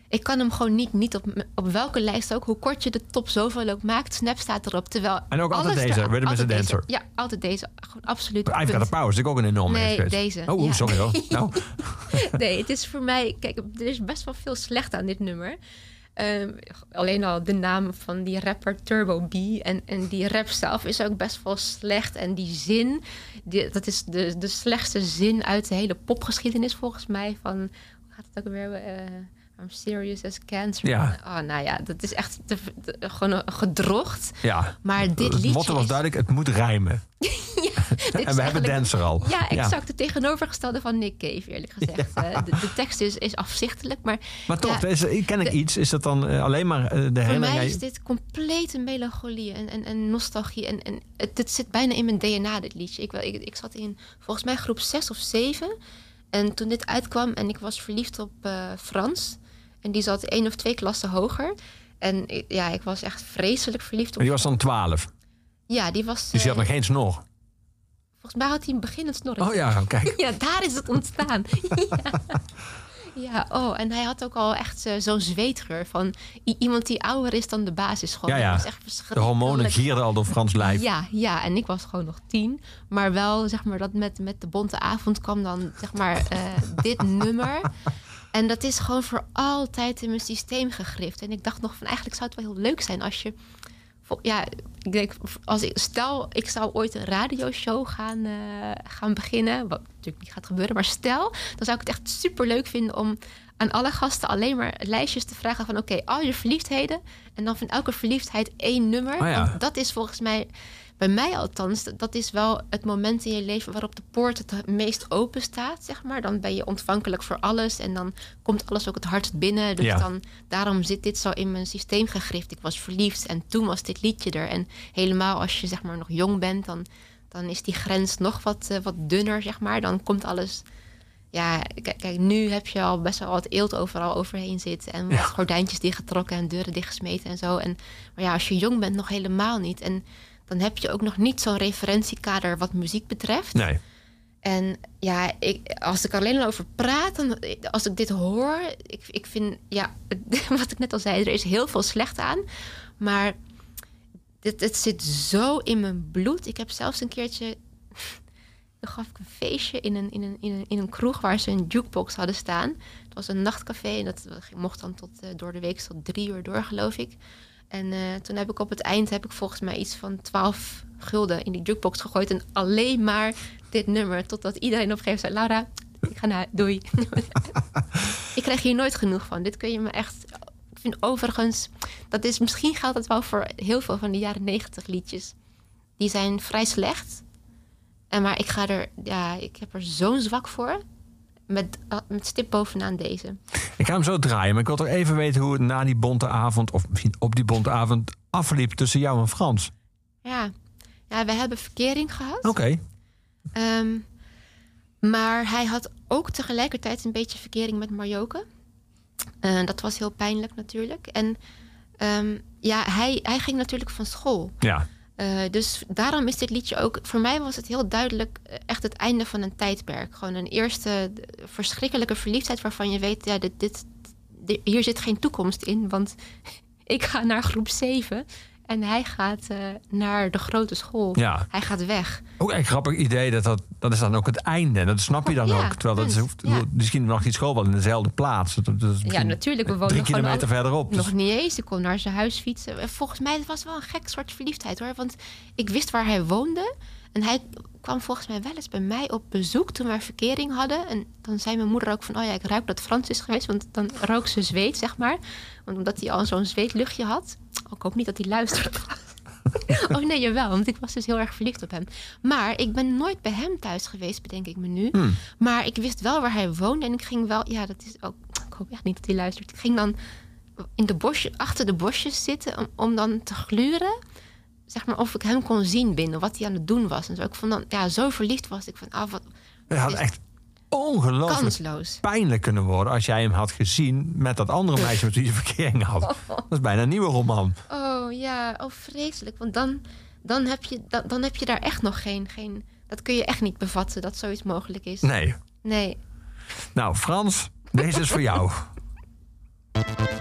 ik kan hem gewoon niet, niet op, op welke lijst ook, hoe kort je de top zoveel ook maakt, Snap staat erop. Terwijl En ook altijd deze, er- Rhythm is a. Dancer. Ja, altijd deze, gewoon absoluut. I've got a power. Is ook een enorme Nee, deze, Oh, ja. sorry hoor. Nou, Nee, het is voor mij. Kijk, er is best wel veel slecht aan dit nummer. Ehm, alleen al de naam van die rapper Turbo B. En, en die rap zelf is ook best wel slecht. En die zin, die, dat is de, de slechtste zin uit de hele popgeschiedenis volgens mij. Van, hoe gaat het ook weer? eh I'm serious as cancer. Ja. Oh, nou ja, dat is echt gewoon gedrocht. ja. Maar dit Het liedje motto was duidelijk, het moet rijmen. Dit En we hebben Dancer al. Ja, exact het tegenovergestelde van Nick Cave, eerlijk gezegd. Eh, de, de tekst is, is afzichtelijk, maar Maar toch, Ja, is, ken ik de- iets? Is dat dan eh, alleen maar eh, de Voor herinnering? mij is dit complete melancholie en, en, en nostalgie. En, en het, het zit bijna in mijn DNA, dit liedje. Ik, ik, ik zat in volgens mij groep 6 of 7. En toen dit uitkwam en ik was verliefd op Frans. En die zat één of twee klassen hoger. En ja, ik was echt vreselijk verliefd op Maar die was dan 12. Ja, die was... Dus je eh, had nog geen snor. Volgens mij had hij een beginnend snorren. Oh ja, kijk. Ja, daar is het ontstaan. ja. ja, oh, en hij had ook al echt eh, zo'n zweetgeur van iemand die ouder is dan de basisschool. Ja, ja. Dat was echt De verschrikkelijk. hormonen gierden al door Frans lijf. Ja, ja, en ik was gewoon nog tien. Maar wel, zeg maar, dat met, met de bonte avond kwam dan, zeg maar, eh, dit nummer. En dat is gewoon voor altijd in mijn systeem gegrift. En ik dacht nog van, eigenlijk zou het wel heel leuk zijn als je... Ja, ik denk, als ik, stel, ik zou ooit een radioshow gaan, eh, gaan beginnen. Wat natuurlijk niet gaat gebeuren. Maar stel, dan zou ik het echt super leuk vinden om aan alle gasten alleen maar lijstjes te vragen van... oké, al je verliefdheden. En dan van elke verliefdheid één nummer. Oh ja. Want dat is volgens mij, bij mij althans... dat is wel het moment in je leven waarop de poort het meest open staat, zeg maar. Dan ben je ontvankelijk voor alles en dan komt alles ook het hardst binnen. Dus Ja. dan, daarom zit dit zo in mijn systeem gegrift. Ik was verliefd en toen was dit liedje er. En helemaal als je zeg maar nog jong bent, dan, dan is die grens nog wat, eh, wat dunner, zeg maar. Dan komt alles... Ja, kijk, kijk, nu heb je al best wel wat eelt overal overheen zitten. En wat Ja. gordijntjes dichtgetrokken en deuren dichtgesmeten en zo. En, maar ja, als je jong bent, nog helemaal niet. En dan heb je ook nog niet zo'n referentiekader wat muziek betreft. Nee. En ja, ik, als ik alleen al over praat, dan, als ik dit hoor, ik, ik vind, ja, wat ik net al zei, er is heel veel slecht aan. Maar dit, het zit zo in mijn bloed. Ik heb zelfs een keertje, dan gaf ik een feestje in een, in een, in een, in een kroeg waar ze een jukebox hadden staan. Het was een nachtcafé en dat mocht dan tot, eh, door de week tot drie uur door, geloof ik. En eh, toen heb ik op het eind heb ik volgens mij iets van 12 gulden in die jukebox gegooid. En alleen maar dit nummer. Totdat iedereen op een gegeven moment zei... Laura, ik ga naar... Doei. ik krijg hier nooit genoeg van. Dit kun je me echt... Ik vind overigens... Dat is, misschien geldt het wel voor heel veel van de jaren 90 liedjes. Die zijn vrij slecht. En maar ik ga er... Ja, ik heb er zo'n zwak voor. Met, met stip bovenaan deze. Ik ga hem zo draaien, maar ik wil toch even weten hoe het na die bonte avond, of misschien op die bonte avond, afliep tussen jou en Frans. Ja, ja we hebben verkering gehad. Oké. Ehm, maar hij had ook tegelijkertijd een beetje verkering met Marjoke. Eh, dat was heel pijnlijk natuurlijk. En ehm, ja, hij, hij ging natuurlijk van school. Ja. Eh, dus daarom is dit liedje ook... Voor mij was het heel duidelijk eh, echt het einde van een tijdperk. Gewoon een eerste verschrikkelijke verliefdheid... waarvan je weet, ja, dit, dit- hier zit geen toekomst in. Want ik ga naar groep 7 En hij gaat eh, naar de grote school. Ja. Hij gaat weg. Ook een grappig idee dat, dat dat is dan ook het einde. Dat snap je dan Ja, ook. Terwijl dat is, Ja. misschien mag die school wel in dezelfde plaats. Dat, dat is Ja, natuurlijk. We Drie wonen kilometer verderop. Dus- Nog niet eens. Ik kon naar zijn huis fietsen. En Volgens mij het was wel een gek soort verliefdheid hoor. Want ik wist waar hij woonde. En hij kwam volgens mij wel eens bij mij op bezoek toen wij verkering hadden. En dan zei mijn moeder ook van... oh ja, ik ruik dat Frans is geweest. Want dan rook ze zweet, zeg maar. Want omdat hij al zo'n zweetluchtje had. Oh, ik hoop niet dat hij luistert. oh nee, jawel. Want ik was dus heel erg verliefd op hem. Maar ik ben nooit bij hem thuis geweest, bedenk ik me nu. Maar ik wist wel waar hij woonde. En ik ging wel... Ja, dat is ook... Ik hoop echt niet dat hij luistert. Ik ging dan in de bosje, achter de bosjes zitten... om, om dan te gluren zeg maar, of ik hem kon zien binnen, wat hij aan het doen was. En zo. Ik vond dan, ja, zo verliefd was ik van, ah, wat had is echt ongelooflijk kansloos. pijnlijk kunnen worden als jij hem had gezien met dat andere meisje met wie je verkering had. Dat is bijna een nieuwe roman. Oh ja, oh vreselijk. Want dan, dan, heb, je, dan, dan heb je daar echt nog geen, geen... Dat kun je echt niet bevatten, dat zoiets mogelijk is. Nee. Nee. Nou, Frans, deze is voor jou.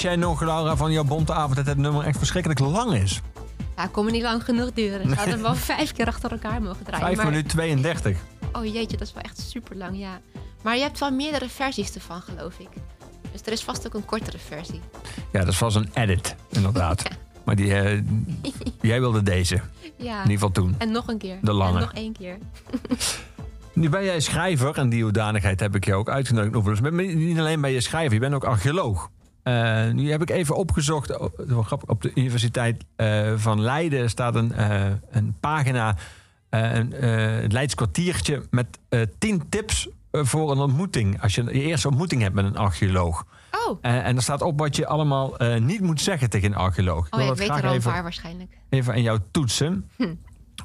Wist jij nog, Laura, van jouw bonte avond dat het nummer echt verschrikkelijk lang is? Ja, kon me niet lang genoeg duren. Ze hadden hem wel vijf keer achter elkaar mogen draaien. 5 maar- minuten 32. Oh jeetje, dat is wel echt super lang, ja. Maar je hebt wel meerdere versies ervan, geloof ik. Dus er is vast ook een kortere versie. Ja, dat is vast een edit, inderdaad. Maar die, eh, jij wilde deze, in Ja. ieder geval toen. En nog een keer. De lange. En nog één keer. Nu ben jij schrijver en die hoedanigheid heb ik je ook uitgenodigd. Maar niet alleen ben je schrijver, je bent ook archeoloog. Eh, nu heb ik even opgezocht, oh, grappig, op de Universiteit eh, van Leiden staat een, eh, een pagina, een, eh, het Leids kwartiertje met tien tips voor een ontmoeting. Als je je eerste ontmoeting hebt met een archeoloog. Oh, en er staat op wat je allemaal niet moet zeggen tegen een archeoloog. oh ja, ik weet graag er al een paar waarschijnlijk. even aan jou toetsen. Hm.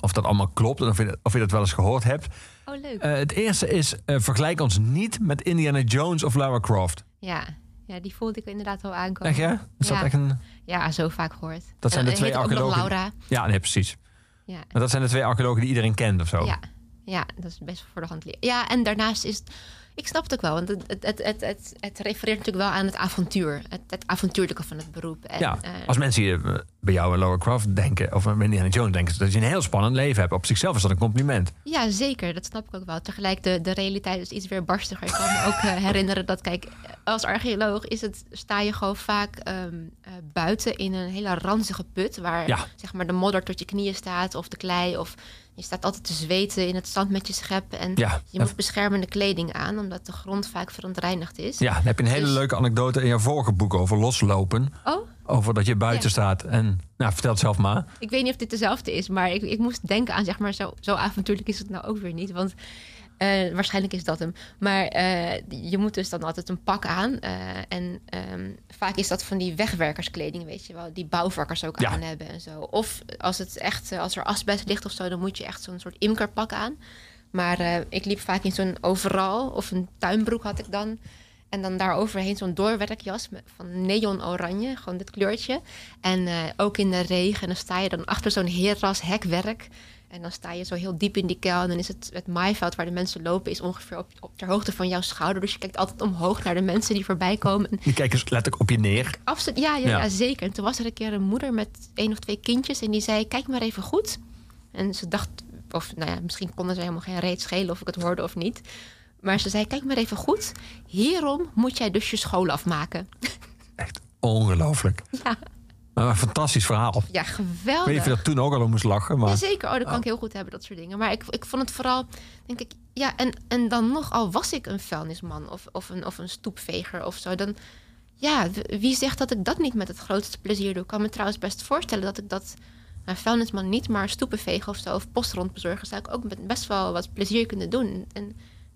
Of dat allemaal klopt en of je, dat- of je dat wel eens gehoord hebt. Oh, leuk. Het eerste is, vergelijk ons niet met Indiana Jones of Lara Croft. ja. Ja, die voelde ik inderdaad wel aankomen. Echt ja? Is dat Ja. echt een... Ja, zo vaak gehoord. Dat zijn En de twee ook nog archeologen. Laura. Ja, nee, precies. Ja. Maar dat zijn de twee archeologen die iedereen kent of zo. Ja, ja, dat is best voor de hand. Ja, en daarnaast is het... Ik snap het ook wel, want het, het, het, het, het, refereert natuurlijk wel aan het avontuur. Het, het avontuurlijke van het beroep. En, Ja, eh, als mensen hier eh, bij jou en Laura Croft denken, of aan Indiana Jones denken, dat je een heel spannend leven hebt. Op zichzelf is dat een compliment. Ja, zeker. Dat snap ik ook wel. Tegelijk, de, de realiteit is iets weer barstiger. Ik kan me ook eh, herinneren dat, kijk, als archeoloog is het, sta je gewoon vaak ehm, eh, buiten in een hele ranzige put. Waar Ja. zeg maar, de modder tot je knieën staat of de klei. Of je staat altijd te zweten in het zand met je schep. En Ja. je moet beschermende kleding aan, omdat de grond vaak verontreinigd is. Ja, dan heb je een hele Dus- leuke anekdote in je vorige boek over loslopen. Oh, Over dat je buiten Ja. staat. En nou, vertel het zelf maar. ik weet niet of dit dezelfde is, maar ik, ik moest denken aan, zeg maar, zo, zo avontuurlijk is het nou ook weer niet. Want eh, waarschijnlijk is dat hem. Maar eh, je moet dus dan altijd een pak aan. eh, en ehm, vaak is dat van die wegwerkerskleding, weet je wel. Die bouwvakkers ook Ja. aan hebben en zo. Of als, het echt, als er asbest ligt of zo, dan moet je echt zo'n soort imkerpak aan. Maar ik liep vaak in zo'n overal of een tuinbroek had ik dan. En dan daaroverheen zo'n doorwerkjas van neon oranje, gewoon dit kleurtje. En ook in de regen. En dan sta je dan achter zo'n heerras hekwerk. En dan sta je zo heel diep in die kuil. En dan is het, het maaiveld waar de mensen lopen... is ongeveer op, op ter hoogte van jouw schouder. Dus je kijkt altijd omhoog naar de mensen die voorbij komen. En Die kijken letterlijk op je neer. Absoluut, ja, ja, Ja. ja, zeker. En toen was er een keer een moeder met één of twee kindjes en die zei: Kijk maar even goed. En ze dacht, of nou ja, misschien konden ze helemaal geen reet schelen of ik het hoorde of niet. Maar ze zei: Kijk maar even goed. Hierom moet jij dus je school afmaken. Echt ongelooflijk. Ja, een fantastisch verhaal. ja Ik weet niet of geweldig. je dat toen ook al om moest lachen. Maar Ja, zeker. Oh, dat kan ik heel goed hebben, dat soort dingen. Maar ik, ik vond het vooral, denk ik, ja, en, en dan nog, al was ik een vuilnisman of, of, een, of een stoepveger of zo, dan, ja, wie zegt dat ik dat niet met het grootste plezier doe? Ik kan me trouwens best voorstellen dat ik dat, nou, vuilnisman niet, maar stoepenvegen of zo, of postrondbezorgen, zou ik ook met best wel wat plezier kunnen doen. En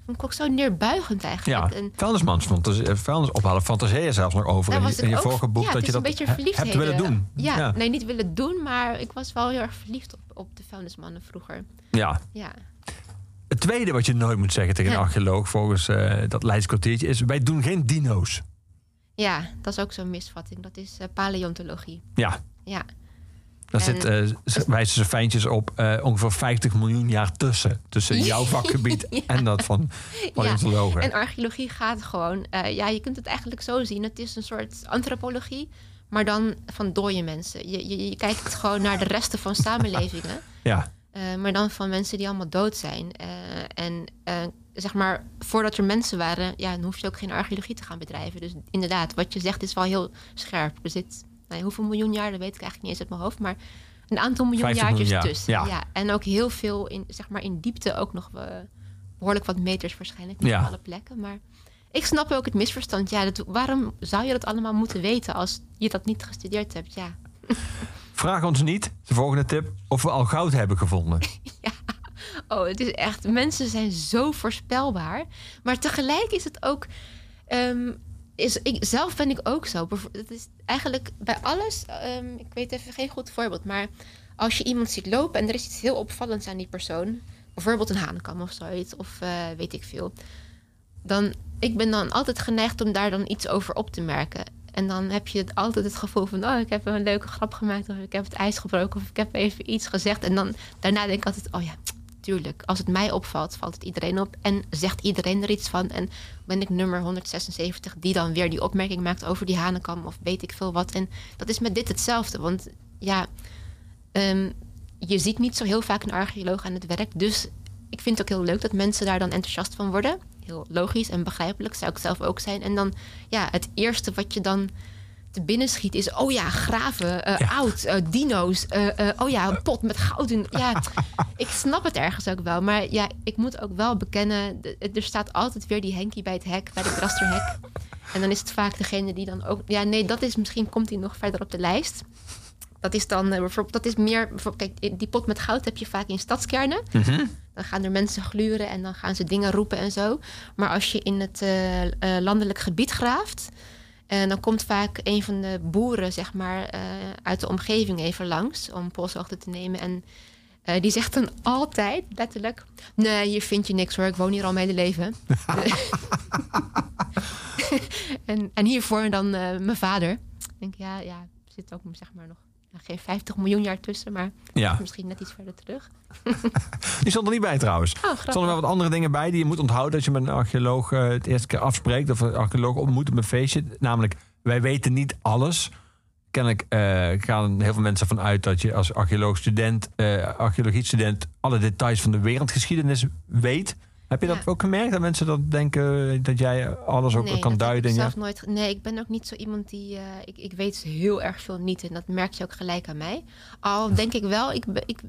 vond ik ook zo neerbuigend eigenlijk. ja, En, vuilnismans, eh, vuilnis ophalen, fantaseer je zelfs nog over in, je- ook- vorige boek. ja, dat je dat hebt willen doen. Ja, ja. nee, niet willen doen, maar ik was wel heel erg verliefd op, op de vuilnismannen vroeger. ja. Ja. Het tweede wat je nooit moet zeggen tegen een archeoloog... volgens eh, dat Leids kwartiertje is... wij doen geen dino's. Ja, dat is ook zo'n misvatting. Dat is eh, paleontologie. Ja, Ja, daar zit, eh, wijzen ze fijntjes op eh, ongeveer 50 miljoen jaar tussen. Tussen jouw vakgebied Ja. en dat van paleontologen. en archeologie gaat gewoon... eh, ja, je kunt het eigenlijk zo zien. Het is een soort antropologie, maar dan van dode mensen. Je, je, je kijkt gewoon naar de resten van samenlevingen. Ja, maar dan van mensen die allemaal dood zijn. En zeg maar, voordat er mensen waren... Ja, dan hoef je ook geen archeologie te gaan bedrijven. Dus inderdaad, wat je zegt is wel heel scherp. Er zit, nou ja, hoeveel miljoen jaar, dat weet ik eigenlijk niet eens uit mijn hoofd... maar een aantal miljoen 50 jaartjes miljoen jaar, tussen. ja. Ja. En ook heel veel in, zeg maar, in diepte ook nog eh, behoorlijk wat meters waarschijnlijk. Niet Ja. op alle plekken, maar... Ik snap ook het misverstand. Ja, dat, waarom zou je dat allemaal moeten weten als je dat niet gestudeerd hebt? Ja, vraag ons niet, de volgende tip, of we al goud hebben gevonden. Oh, het is echt. Mensen zijn zo voorspelbaar. Maar tegelijk is het ook. ehm, is, ik, zelf ben ik ook zo. Het is eigenlijk bij alles. ehm, ik weet even geen goed voorbeeld. Maar als je iemand ziet lopen en er is iets heel opvallends aan die persoon. Bijvoorbeeld een hanenkam of zoiets. Of eh, weet ik veel. Dan, ik ben dan altijd geneigd om daar dan iets over op te merken. En dan heb je altijd het gevoel van... oh, ik heb een leuke grap gemaakt... of ik heb het ijs gebroken... of ik heb even iets gezegd. En dan daarna denk ik altijd... oh ja, tuurlijk. Als het mij opvalt, valt het iedereen op. En zegt iedereen er iets van. En ben ik nummer 176 die dan weer die opmerking maakt over die hanenkam of weet ik veel wat. En dat is met dit hetzelfde. Want ja, ehm, je ziet niet zo heel vaak een archeoloog aan het werk. Dus ik vind het ook heel leuk dat mensen daar dan enthousiast van worden. Heel logisch en begrijpelijk, zou ik zelf ook zijn. En dan, ja, het eerste wat je dan te binnen schiet is... oh ja, graven, eh, Ja. oud, eh, dino's. eh, oh ja, een pot met goud in. Ja, ik snap het ergens ook wel. Maar ja, ik moet ook wel bekennen... er staat altijd weer die Henkie bij het hek, bij de rasterhek. En dan is het vaak degene die dan ook... Ja, nee, dat is misschien komt hij nog verder op de lijst. Dat is dan bijvoorbeeld, dat is meer, kijk, die pot met goud heb je vaak in stadskernen. Dan gaan er mensen gluren en dan gaan ze dingen roepen en zo. Maar als je in het landelijk gebied graaft, en dan komt vaak een van de boeren, zeg maar, eh, uit de omgeving even langs om polshoogte te nemen. En eh, die zegt dan altijd, letterlijk, nee, hier vind je niks hoor, ik woon hier al mijn hele leven. en, en hiervoor dan eh, mijn vader. Ik denk, ja, ja, zit ook zeg maar nog nou, geen 50 miljoen jaar tussen, maar Ja. misschien net iets verder terug. Die stond er niet bij trouwens. Oh, Er stonden wel wat andere dingen bij die je moet onthouden als je met een archeoloog eh, het eerste keer afspreekt of een archeoloog ontmoet op een feestje. Namelijk, wij weten niet alles. Kennelijk eh, gaan heel veel mensen van uit dat je als archeoloog-student, eh archeologie-student, alle details van de wereldgeschiedenis weet. Heb je dat ook gemerkt? Dat mensen dat denken dat jij alles ook Nee, kan dat heb duiden? Ik Ja? zelf nooit, nee, ik ben ook niet zo iemand die. eh, ik, ik weet heel erg veel niet. En dat merk je ook gelijk aan mij. Al denk ik wel, ik, ik,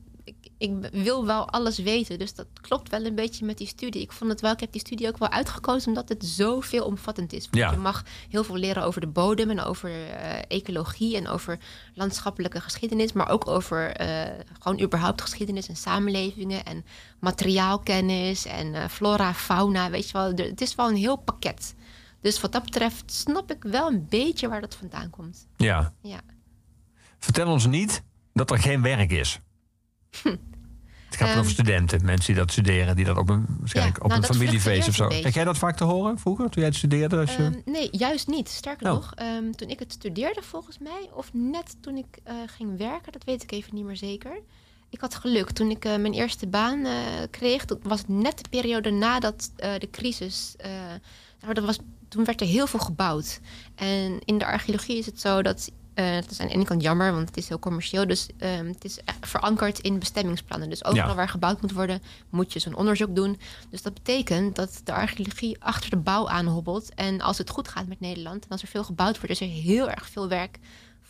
ik, wil wel alles weten. Dus dat klopt wel een beetje met die studie. Ik vond het wel, ik heb die studie ook wel uitgekozen omdat het zoveel omvattend is. Ja. Je mag heel veel leren over de bodem en over eh, ecologie en over landschappelijke geschiedenis, maar ook over eh, gewoon überhaupt geschiedenis en samenlevingen en materiaalkennis en eh, flora, fauna. Weet je wel, het is wel een heel pakket. Dus wat dat betreft snap ik wel een beetje waar dat vandaan komt. ja. Ja. Vertel ons niet dat er geen werk is. Het gaat Ehm. over studenten, mensen die dat studeren, die dat op een, waarschijnlijk Ja, op nou, een familiefeest of zo. beetje. jij dat vaak te horen vroeger, toen jij het studeerde? Als je... Ehm, nee, juist niet. Sterker Oh. nog, ehm, toen ik het studeerde volgens mij, of net toen ik eh, ging werken, dat weet ik even niet meer zeker. Ik had geluk. Toen ik eh, mijn eerste baan eh, kreeg, dat was net de periode nadat de crisis. nou, dat was, toen werd er heel veel gebouwd. En in de archeologie is het zo dat. Eh het is aan de ene kant jammer, want het is heel commercieel. Dus ehm, het is echt verankerd in bestemmingsplannen. Dus overal Ja. waar gebouwd moet worden, moet je zo'n onderzoek doen. Dus dat betekent dat de archeologie achter de bouw aanhobbelt. En als het goed gaat met Nederland en als er veel gebouwd wordt, is er heel erg veel werk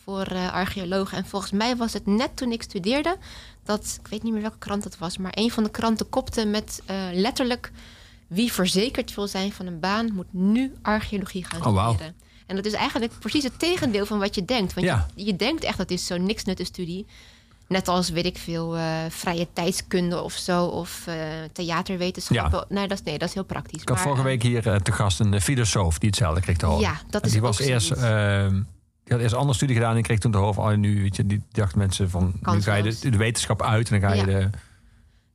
voor eh, archeologen. En volgens mij was het net toen ik studeerde dat, ik weet niet meer welke krant het was, maar een van de kranten kopte met eh, letterlijk wie verzekerd wil zijn van een baan, moet nu archeologie gaan Oh, wauw. En dat is eigenlijk precies het tegendeel van wat je denkt. Want Ja. je, je denkt echt dat is zo'n niks nutte studie. Net als, weet ik veel, eh, vrije tijdskunde of zo. Of eh, theaterwetenschappen. Nee, dat is, nee, dat is heel praktisch. Ik had Maar, vorige eh, week hier eh, te gast een filosoof die hetzelfde kreeg te horen. Ja, dat is die was eerst, ehm, die had eerst een andere studie gedaan en kreeg toen te horen van, oh, nu, weet je, die dachten mensen van, nu ga je de, de wetenschap uit en dan ga je Ja. de...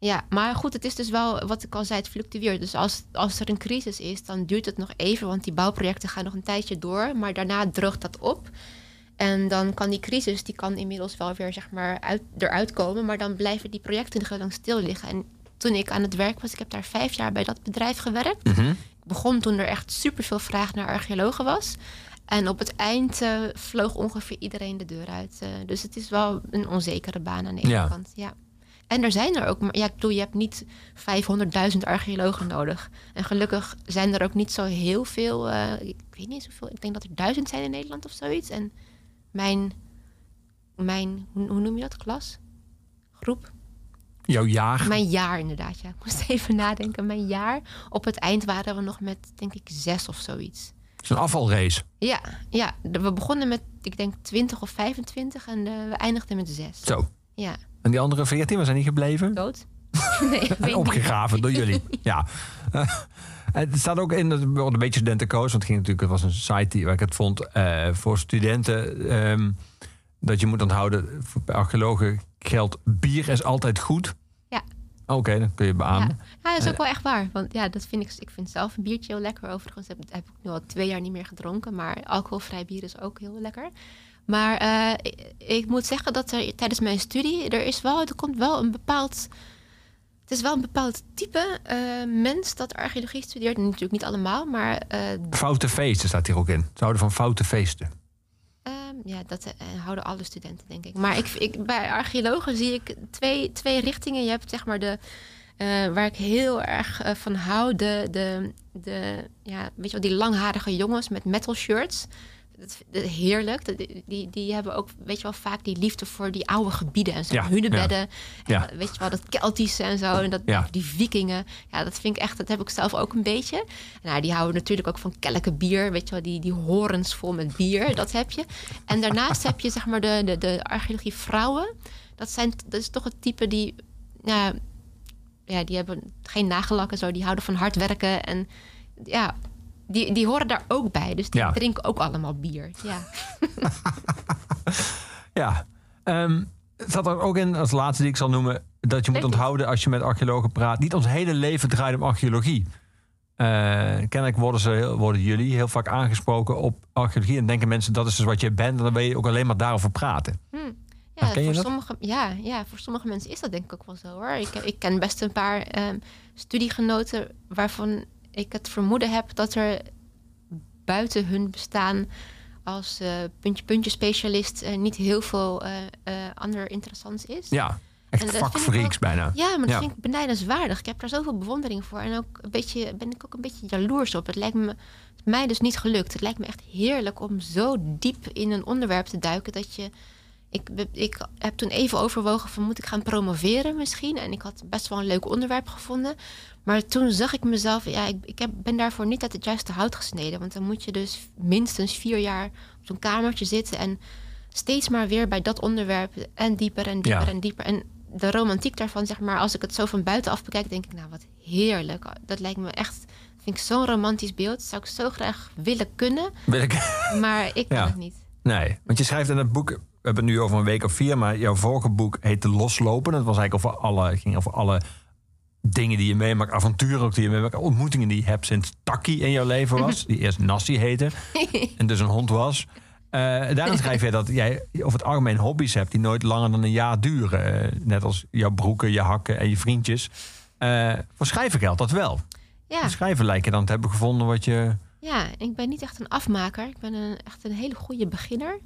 Ja, maar goed, het is dus wel, wat ik al zei, het fluctueert. Dus als, als er een crisis is, dan duurt het nog even, want die bouwprojecten gaan nog een tijdje door. Maar daarna droogt dat op. En dan kan die crisis, die kan inmiddels wel weer zeg maar uit, eruit komen. Maar dan blijven die projecten heel lang stil liggen. En toen ik aan het werk was, ik heb daar vijf jaar bij dat bedrijf gewerkt. Mhm. Ik begon toen er echt superveel vraag naar archeologen was. En op het eind eh, vloog ongeveer iedereen de deur uit. Eh, dus het is wel een onzekere baan aan de ene Ja. kant. Ja. En er zijn er ook, maar ja, ik bedoel, je hebt niet 500.000 archeologen nodig. En gelukkig zijn er ook niet zo heel veel, eh, ik weet niet zoveel, ik denk dat er duizend zijn in Nederland of zoiets. En mijn, mijn hoe, hoe noem je dat, klas? Groep? Jouw jaar. Mijn jaar inderdaad, ja. Ik moest even nadenken. Mijn jaar. Op het eind waren we nog met, denk ik, zes of zoiets. Het is een afvalrace. Ja, ja. we begonnen met, ik denk, 20 of 25 en eh, we eindigden met zes. Zo. Ja, En die andere veertien, waar zijn die gebleven? dood? nee, niet. opgegraven door jullie. Ja. Eh, het staat ook in, dat wordt een beetje studentenkoos. Want het, ging natuurlijk, het was een site die, waar ik het vond eh, voor studenten. ehm, dat je moet onthouden, voor archeologen geldt bier is altijd goed. Ja. Oké, dan kun je Ja. beamen. ja, dat is ook wel echt waar. Want ja, dat vind ik, ik vind zelf een biertje heel lekker. Overigens heb, heb ik nu al twee jaar niet meer gedronken. Maar alcoholvrij bier is ook heel lekker. Maar eh, ik, ik moet zeggen dat er tijdens mijn studie, er is wel, er komt wel een bepaald. Het is wel een bepaald type eh, mens dat archeologie studeert. Natuurlijk niet allemaal, maar eh, Foute feesten staat hier ook in. Ze houden van foute feesten. Ehm, ja, dat houden alle studenten, denk ik. Maar ik, ik, bij archeologen zie ik twee, twee richtingen. Je hebt zeg maar de. waar ik heel erg van hou, de, de, de, ja, weet je wel, die langharige jongens met metal shirts. Dat, dat heerlijk. Dat- Die, die hebben ook, weet je wel, vaak die liefde voor die oude gebieden en zo. Ja, hunebedden. En, Ja. Weet je wel, dat Keltische en zo. En dat, Ja. die vikingen. Ja, dat vind ik echt, dat heb ik zelf ook een beetje. Nou, die houden natuurlijk ook van kelkenbier. Weet je wel, die, die horens vol met bier. Dat heb je. En daarnaast heb je zeg maar de, de, de archeologie vrouwen. Dat, zijn, dat is toch het type die... Ja, ja, die hebben geen nagellak en zo. Die houden van hard werken. En ja, die, die horen daar ook bij. Dus die Ja. drinken ook allemaal bier. Ja. Ja. Ehm, het staat er ook in, als laatste die ik zal noemen... dat je moet onthouden als je met archeologen praat... niet ons hele leven draait om archeologie. Eh, kennelijk worden, ze, worden jullie heel vaak aangesproken op archeologie. En denken mensen dat is dus wat je bent. En dan wil je ook alleen maar daarover praten. Ja, Herken je voor sommige, ja, ja, voor sommige mensen is dat denk ik ook wel zo hoor. Ik, ik ken best een paar ehm, studiegenoten waarvan ik het vermoeden heb dat er buiten hun bestaan als eh, puntje-puntje specialist eh, niet heel veel eh, ander interessants is. Ja, echt vakfreaks bijna. Ja, maar dat Ja. vind ik benijdenswaardig. Ik heb daar zoveel bewondering voor. En ook een beetje, ben ik ook een beetje jaloers op. Het lijkt me mij dus niet gelukt. Het lijkt me echt heerlijk om zo diep in een onderwerp te duiken dat je. Ik, ik heb toen even overwogen van moet ik gaan promoveren misschien. En ik had best wel een leuk onderwerp gevonden. Maar toen zag ik mezelf, ja, ik, ik heb, ben daarvoor niet uit het juiste hout gesneden. Want dan moet je dus minstens vier jaar op zo'n kamertje zitten en steeds maar weer bij dat onderwerp en dieper en dieper Ja. en dieper. En de romantiek daarvan, zeg maar, als ik het zo van buitenaf bekijk, denk ik, nou wat heerlijk. Dat lijkt me echt, vind ik zo'n romantisch beeld. Dat zou ik zo graag willen kunnen, Wil ik... maar ik kan Ja. het niet. Nee, want je schrijft in het boek, we hebben het nu over een week of vier, maar jouw vorige boek heette Loslopen. Dat was eigenlijk over alle, ging over alle dingen die je meemaakt, avonturen ook die je meemaakt, ontmoetingen die je hebt sinds Taki in jouw leven was, die eerst Nassi heette en dus een hond was. Eh daarin schrijf jij dat jij over het algemeen hobby's hebt die nooit langer dan een jaar duren. Eh, net als jouw broeken, je hakken en je vriendjes. Eh, voor schrijven geldt dat wel. Ja, Voor schrijven lijkt je dan te hebben gevonden wat je... ja, ik ben niet echt een afmaker. Ik ben een, echt een hele goede beginner.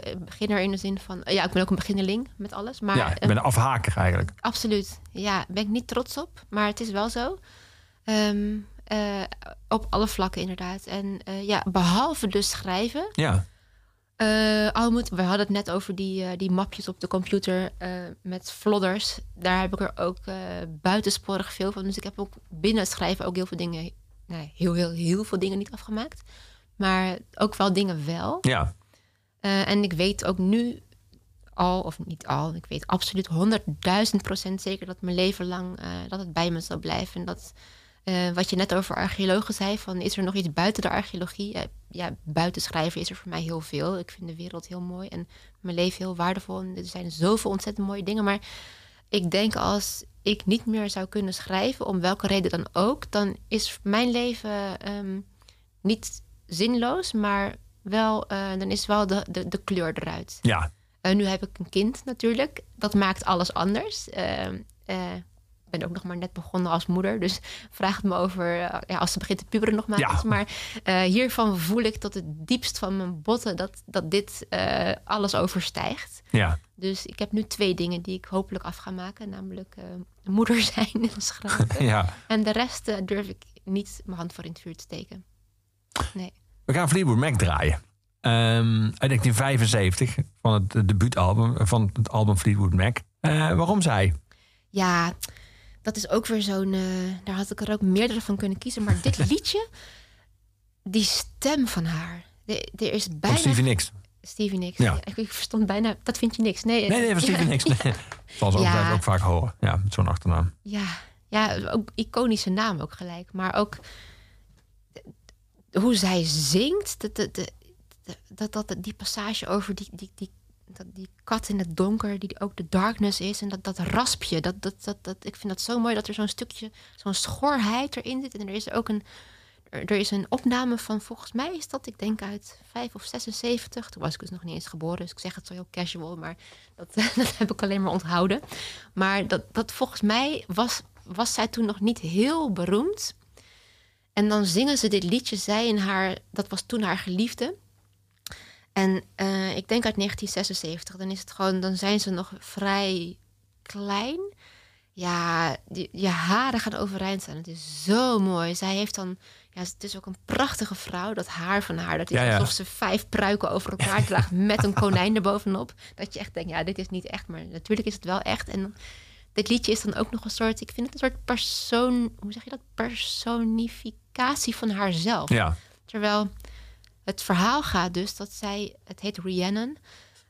Eh, beginner in de zin van, ja, ik ben ook een beginneling met alles. Maar ja, ik een ben een afhaker eigenlijk. Absoluut. Ja, ben ik niet trots op, maar het is wel zo. Ehm, eh, op alle vlakken inderdaad. En eh, ja, behalve dus schrijven. Ja, eh al moet, we hadden het net over die, eh, die mapjes op de computer eh, met flodders. Daar heb ik er ook eh, buitensporig veel van. Dus ik heb ook binnen schrijven ook heel veel dingen... Nee, heel, heel, heel veel dingen niet afgemaakt. Maar ook wel dingen wel. ja. Eh, en ik weet ook nu al, of niet al, ik weet absoluut 100.000 procent zeker dat mijn leven lang eh, dat het bij me zal blijven. En dat eh, wat je net over archeologen zei, van is er nog iets buiten de archeologie? Ja, buiten schrijven is er voor mij heel veel. Ik vind de wereld heel mooi en mijn leven heel waardevol. En er zijn zoveel ontzettend mooie dingen. Maar ik denk als ik niet meer zou kunnen schrijven, om welke reden dan ook, dan is mijn leven ehm, niet zinloos, maar wel, eh, dan is wel de, de, de kleur eruit. ja. Eh, nu heb ik een kind natuurlijk. Dat maakt alles anders. Eh, eh, ik ben ook nog maar net begonnen als moeder. Dus vraag het me over ja, als ze begint te puberen nog maar Ja. eens. Maar hiervan voel ik tot het diepst van mijn botten... dat, dat dit alles overstijgt. ja. Dus ik heb nu twee dingen die ik hopelijk af ga maken. Namelijk moeder zijn en schrijven. ja. En de rest durf ik niet mijn hand voor in het vuur te steken. Nee. We gaan Fleetwood Mac draaien. Ehm, uit 1975 van het debuutalbum van het album Fleetwood Mac. Eh, waarom zij? Ja, dat is ook weer zo'n. eh, daar had ik er ook meerdere van kunnen kiezen. Maar dit liedje, die stem van haar. Er is Van bijna. Stevie Nicks. Stevie Nicks. Ja. Ja, ik, verstond bijna. Dat vind je niks. Nee, Nee, nee, van Stevie Nicks. Nee. Zal ze ook, Ja. ook vaak horen. Ja, zo'n achternaam. Ja, ja, ook iconische naam ook gelijk. Maar ook hoe zij zingt. Dat, dat, dat, dat, die passage over die, die, die, dat, die kat in het donker, die ook de darkness is. En dat, dat raspje. Dat, dat, dat, dat, ik vind dat zo mooi dat er zo'n stukje, zo'n schorheid erin zit. En er is ook een, er, er is een opname van, volgens mij is dat, ik denk uit 5 of 76. Toen was ik dus nog niet eens geboren, dus ik zeg het zo heel casual. Maar dat, dat heb ik alleen maar onthouden. Maar dat, dat volgens mij was, was zij toen nog niet heel beroemd. En dan zingen ze dit liedje, zij en haar, dat was toen haar geliefde. En eh, ik denk uit 1976, dan is het gewoon, dan zijn ze nog vrij klein. Ja, die, je haren gaan overeind staan. Het is zo mooi. Zij heeft dan, ja, het is ook een prachtige vrouw. Dat haar van haar, dat is Ja, ja. alsof ze vijf pruiken over elkaar draagt met een konijn erbovenop. Dat je echt denkt, ja, dit is niet echt, maar natuurlijk is het wel echt. En dit liedje is dan ook nog een soort, ik vind het een soort persoon, hoe zeg je dat? Personificatie van haarzelf. Ja, Terwijl het verhaal gaat dus dat zij, het heet Rhiannon.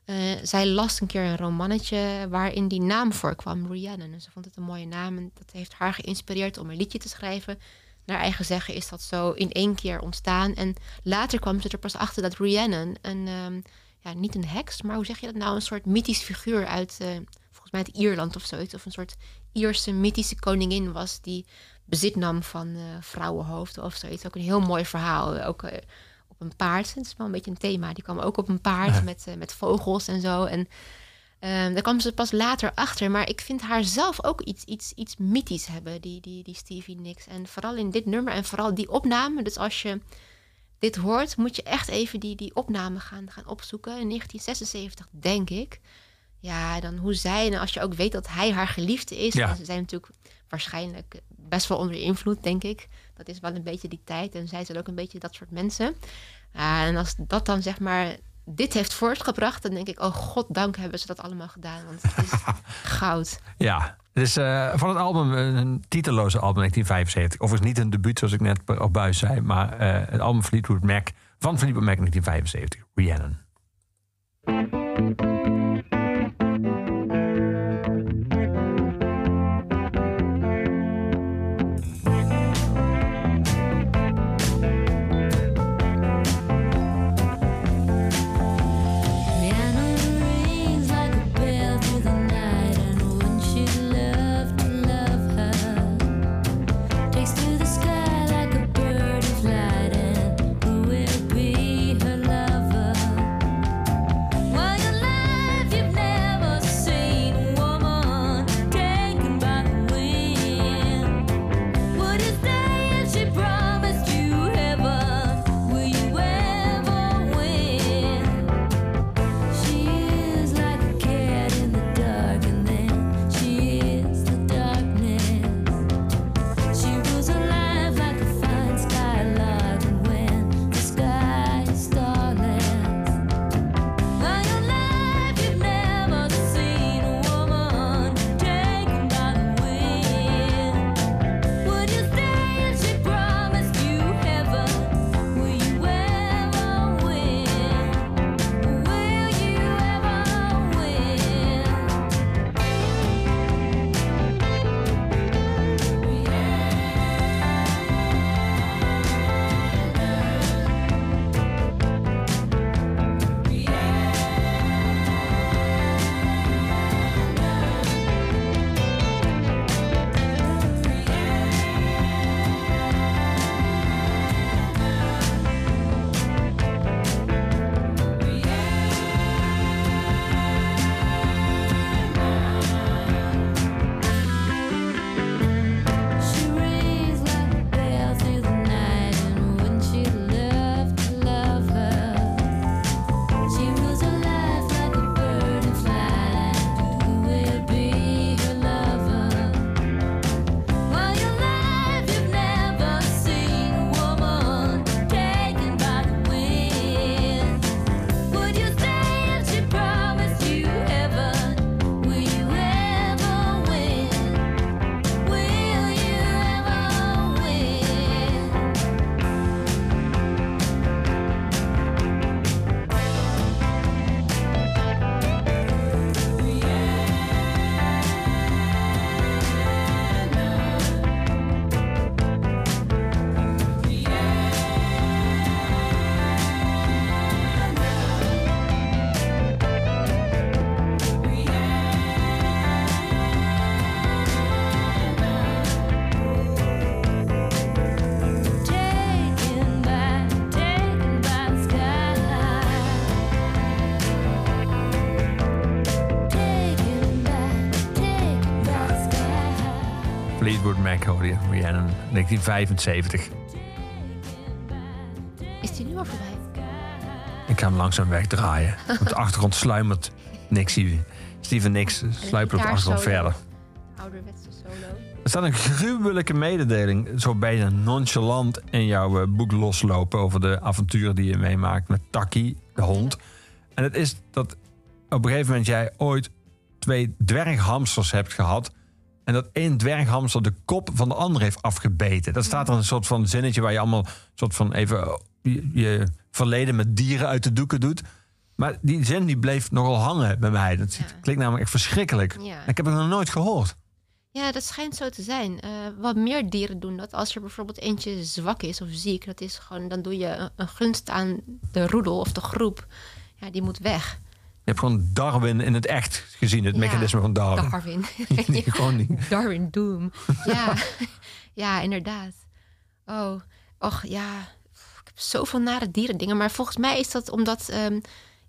Eh, zij las een keer een romannetje waarin die naam voorkwam, Rhiannon. En ze vond het een mooie naam en dat heeft haar geïnspireerd om een liedje te schrijven. Naar eigen zeggen is dat zo in één keer ontstaan. En later kwam ze er pas achter dat Rhiannon een, ehm, ja, niet een heks, maar hoe zeg je dat nou? Een soort mythisch figuur uit, eh, volgens mij uit Ierland of zoiets. Of een soort Ierse mythische koningin was die bezit nam van eh, vrouwenhoofden of zoiets. Ook een heel mooi verhaal. Ook eh, op een paard. Het is wel een beetje een thema. Die kwam ook op een paard met, eh, met vogels en zo. En ehm, daar kwam ze pas later achter. Maar ik vind haar zelf ook iets, iets, iets mythisch hebben, die, die, die Stevie Nicks. En vooral in dit nummer en vooral die opname. Dus als je dit hoort, moet je echt even die, die opname gaan, gaan opzoeken. In 1976, denk ik. Ja, dan hoe zij, en als je ook weet dat hij haar geliefde is. Ja. Ze zijn natuurlijk waarschijnlijk best wel onder invloed, denk ik. Dat is wel een beetje die tijd. En zij zijn ook een beetje dat soort mensen. Ja, en als dat dan zeg maar dit heeft voortgebracht, dan denk ik, oh god dank hebben ze dat allemaal gedaan. Want het is goud. Ja, is eh, van het album eh, een titeloze album 1975. Overigens niet een debuut, zoals ik net op buis zei. Maar eh, het album Fleetwood Mac van Fleetwood Mac 1975. Rhiannon. Rhiannon 1975. Is die nu al voorbij? Ik ga hem langzaam wegdraaien. Op de achtergrond sluimert Nixie. Steven Nicks sluipert op de achtergrond verder. Ouderwetse solo. Er staat een gruwelijke mededeling, zo bijna nonchalant in jouw eh, boek loslopen over de avonturen die je meemaakt met Taki, de hond. En het is dat op een gegeven moment jij ooit twee dwerghamsters hebt gehad. En dat één dwerghamster de kop van de ander heeft afgebeten. Dat staat er een soort van zinnetje waar je allemaal soort van even eh, je, je verleden met dieren uit de doeken doet. Maar die zin die bleef nogal hangen bij mij. Dat Ja. klinkt namelijk echt verschrikkelijk. Ja. Ik heb het nog nooit gehoord. Ja, dat schijnt zo te zijn. Eh, wat meer dieren doen dat. Als er bijvoorbeeld eentje zwak is of ziek, dat is gewoon, dan doe je een, een gunst aan de roedel of de groep. Ja, die moet weg. Je hebt gewoon Darwin in het echt gezien, het Ja, mechanisme van Darwin. Darwin. Gewoon niet. Darwin Doom. Ja, ja inderdaad. Oh, och ja. Ik heb zoveel nare dierendingen. Maar volgens mij is dat omdat... ehm,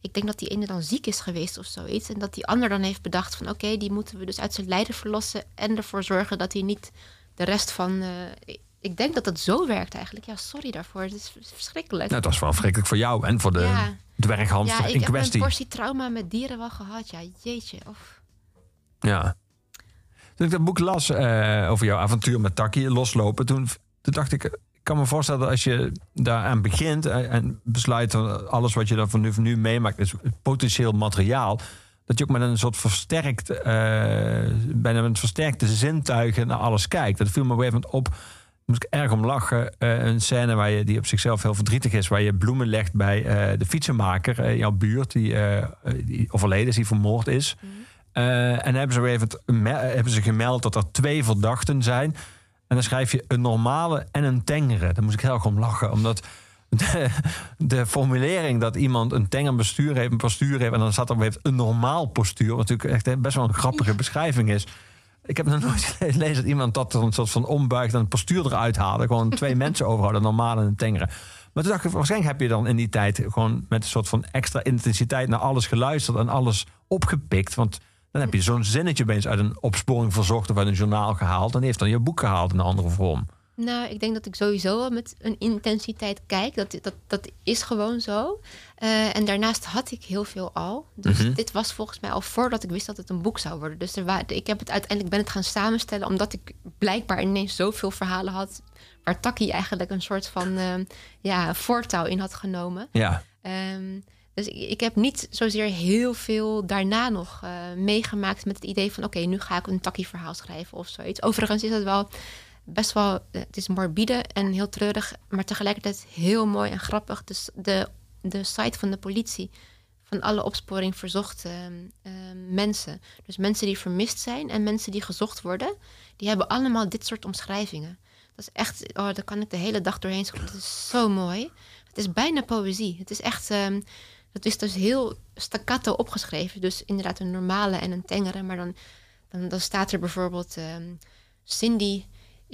ik denk dat die ene dan ziek is geweest of zoiets. En dat die ander dan heeft bedacht van... oké, die moeten we dus uit zijn lijden verlossen... en ervoor zorgen dat hij niet de rest van... eh, ik- ik denk dat het zo werkt eigenlijk. Ja, sorry daarvoor. Het is verschrikkelijk. Nou, het was wel verschrikkelijk voor jou en voor de Ja. dwerghamster ja, ik in heb een kwestie. portie trauma met dieren wel gehad. Ja, jeetje. Of, Ja. Toen ik dat boek las eh, over jouw avontuur met Taki, loslopen, toen, toen dacht ik, ik kan me voorstellen dat als je daaraan begint eh, en besluit van alles wat je dan van nu, van nu meemaakt is potentieel materiaal, dat je ook met een soort versterkt, eh, bijna met versterkte zintuigen naar alles kijkt. Dat viel me op een gegeven moment op. Moest ik erg om lachen. Eh, een scène waar je, die op zichzelf heel verdrietig is. Waar je bloemen legt bij eh, de fietsenmaker in jouw buurt. Die, die overleden is, die vermoord is. Eh, en hebben ze, weer even, hebben ze gemeld dat er twee verdachten zijn. En dan schrijf je een normale en een tengere. Daar moest ik heel erg om lachen. Omdat de, de formulering dat iemand een tenger bestuur heeft, een postuur heeft... en dan staat er weer een normaal postuur... wat natuurlijk echt best wel een grappige beschrijving is... Ik heb nog nooit gelezen dat iemand dat een soort van ombuigt en een postuur eruit haalde. Gewoon twee mensen overhouden, een normale en een tengere. Maar toen dacht ik, waarschijnlijk heb je dan in die tijd gewoon met een soort van extra intensiteit naar alles geluisterd en alles opgepikt. Want dan heb je zo'n zinnetje opeens uit een opsporing verzocht of uit een journaal gehaald. En die heeft dan je boek gehaald in een andere vorm. Nou, ik denk dat ik sowieso wel met een intensiteit kijk. Dat, dat, dat is gewoon zo. Eh, en daarnaast had ik heel veel al. Dus Mhm. dit was volgens mij al voordat ik wist dat het een boek zou worden. Dus er ik heb het uiteindelijk ben het gaan samenstellen... omdat ik blijkbaar ineens zoveel verhalen had... waar Taki eigenlijk een soort van eh, ja, voortouw in had genomen. Ja, Ehm, dus ik, ik heb niet zozeer heel veel daarna nog eh, meegemaakt met het idee van... oké, nu ga ik een takkie-verhaal schrijven of zoiets. Overigens is het wel best wel... eh, het is morbide en heel treurig, maar tegelijkertijd heel mooi en grappig. Dus de, de site van de politie van alle opsporing verzocht ehm, ehm, mensen. Dus mensen die vermist zijn en mensen die gezocht worden... die hebben allemaal dit soort omschrijvingen. Dat is echt... Oh, daar kan ik de hele dag doorheen scrollen. Het is zo mooi. Het is bijna poëzie. Het is echt... ehm, dat is dus heel staccato opgeschreven. Dus inderdaad een normale en een tengere. Maar dan, dan, dan staat er bijvoorbeeld... Cindy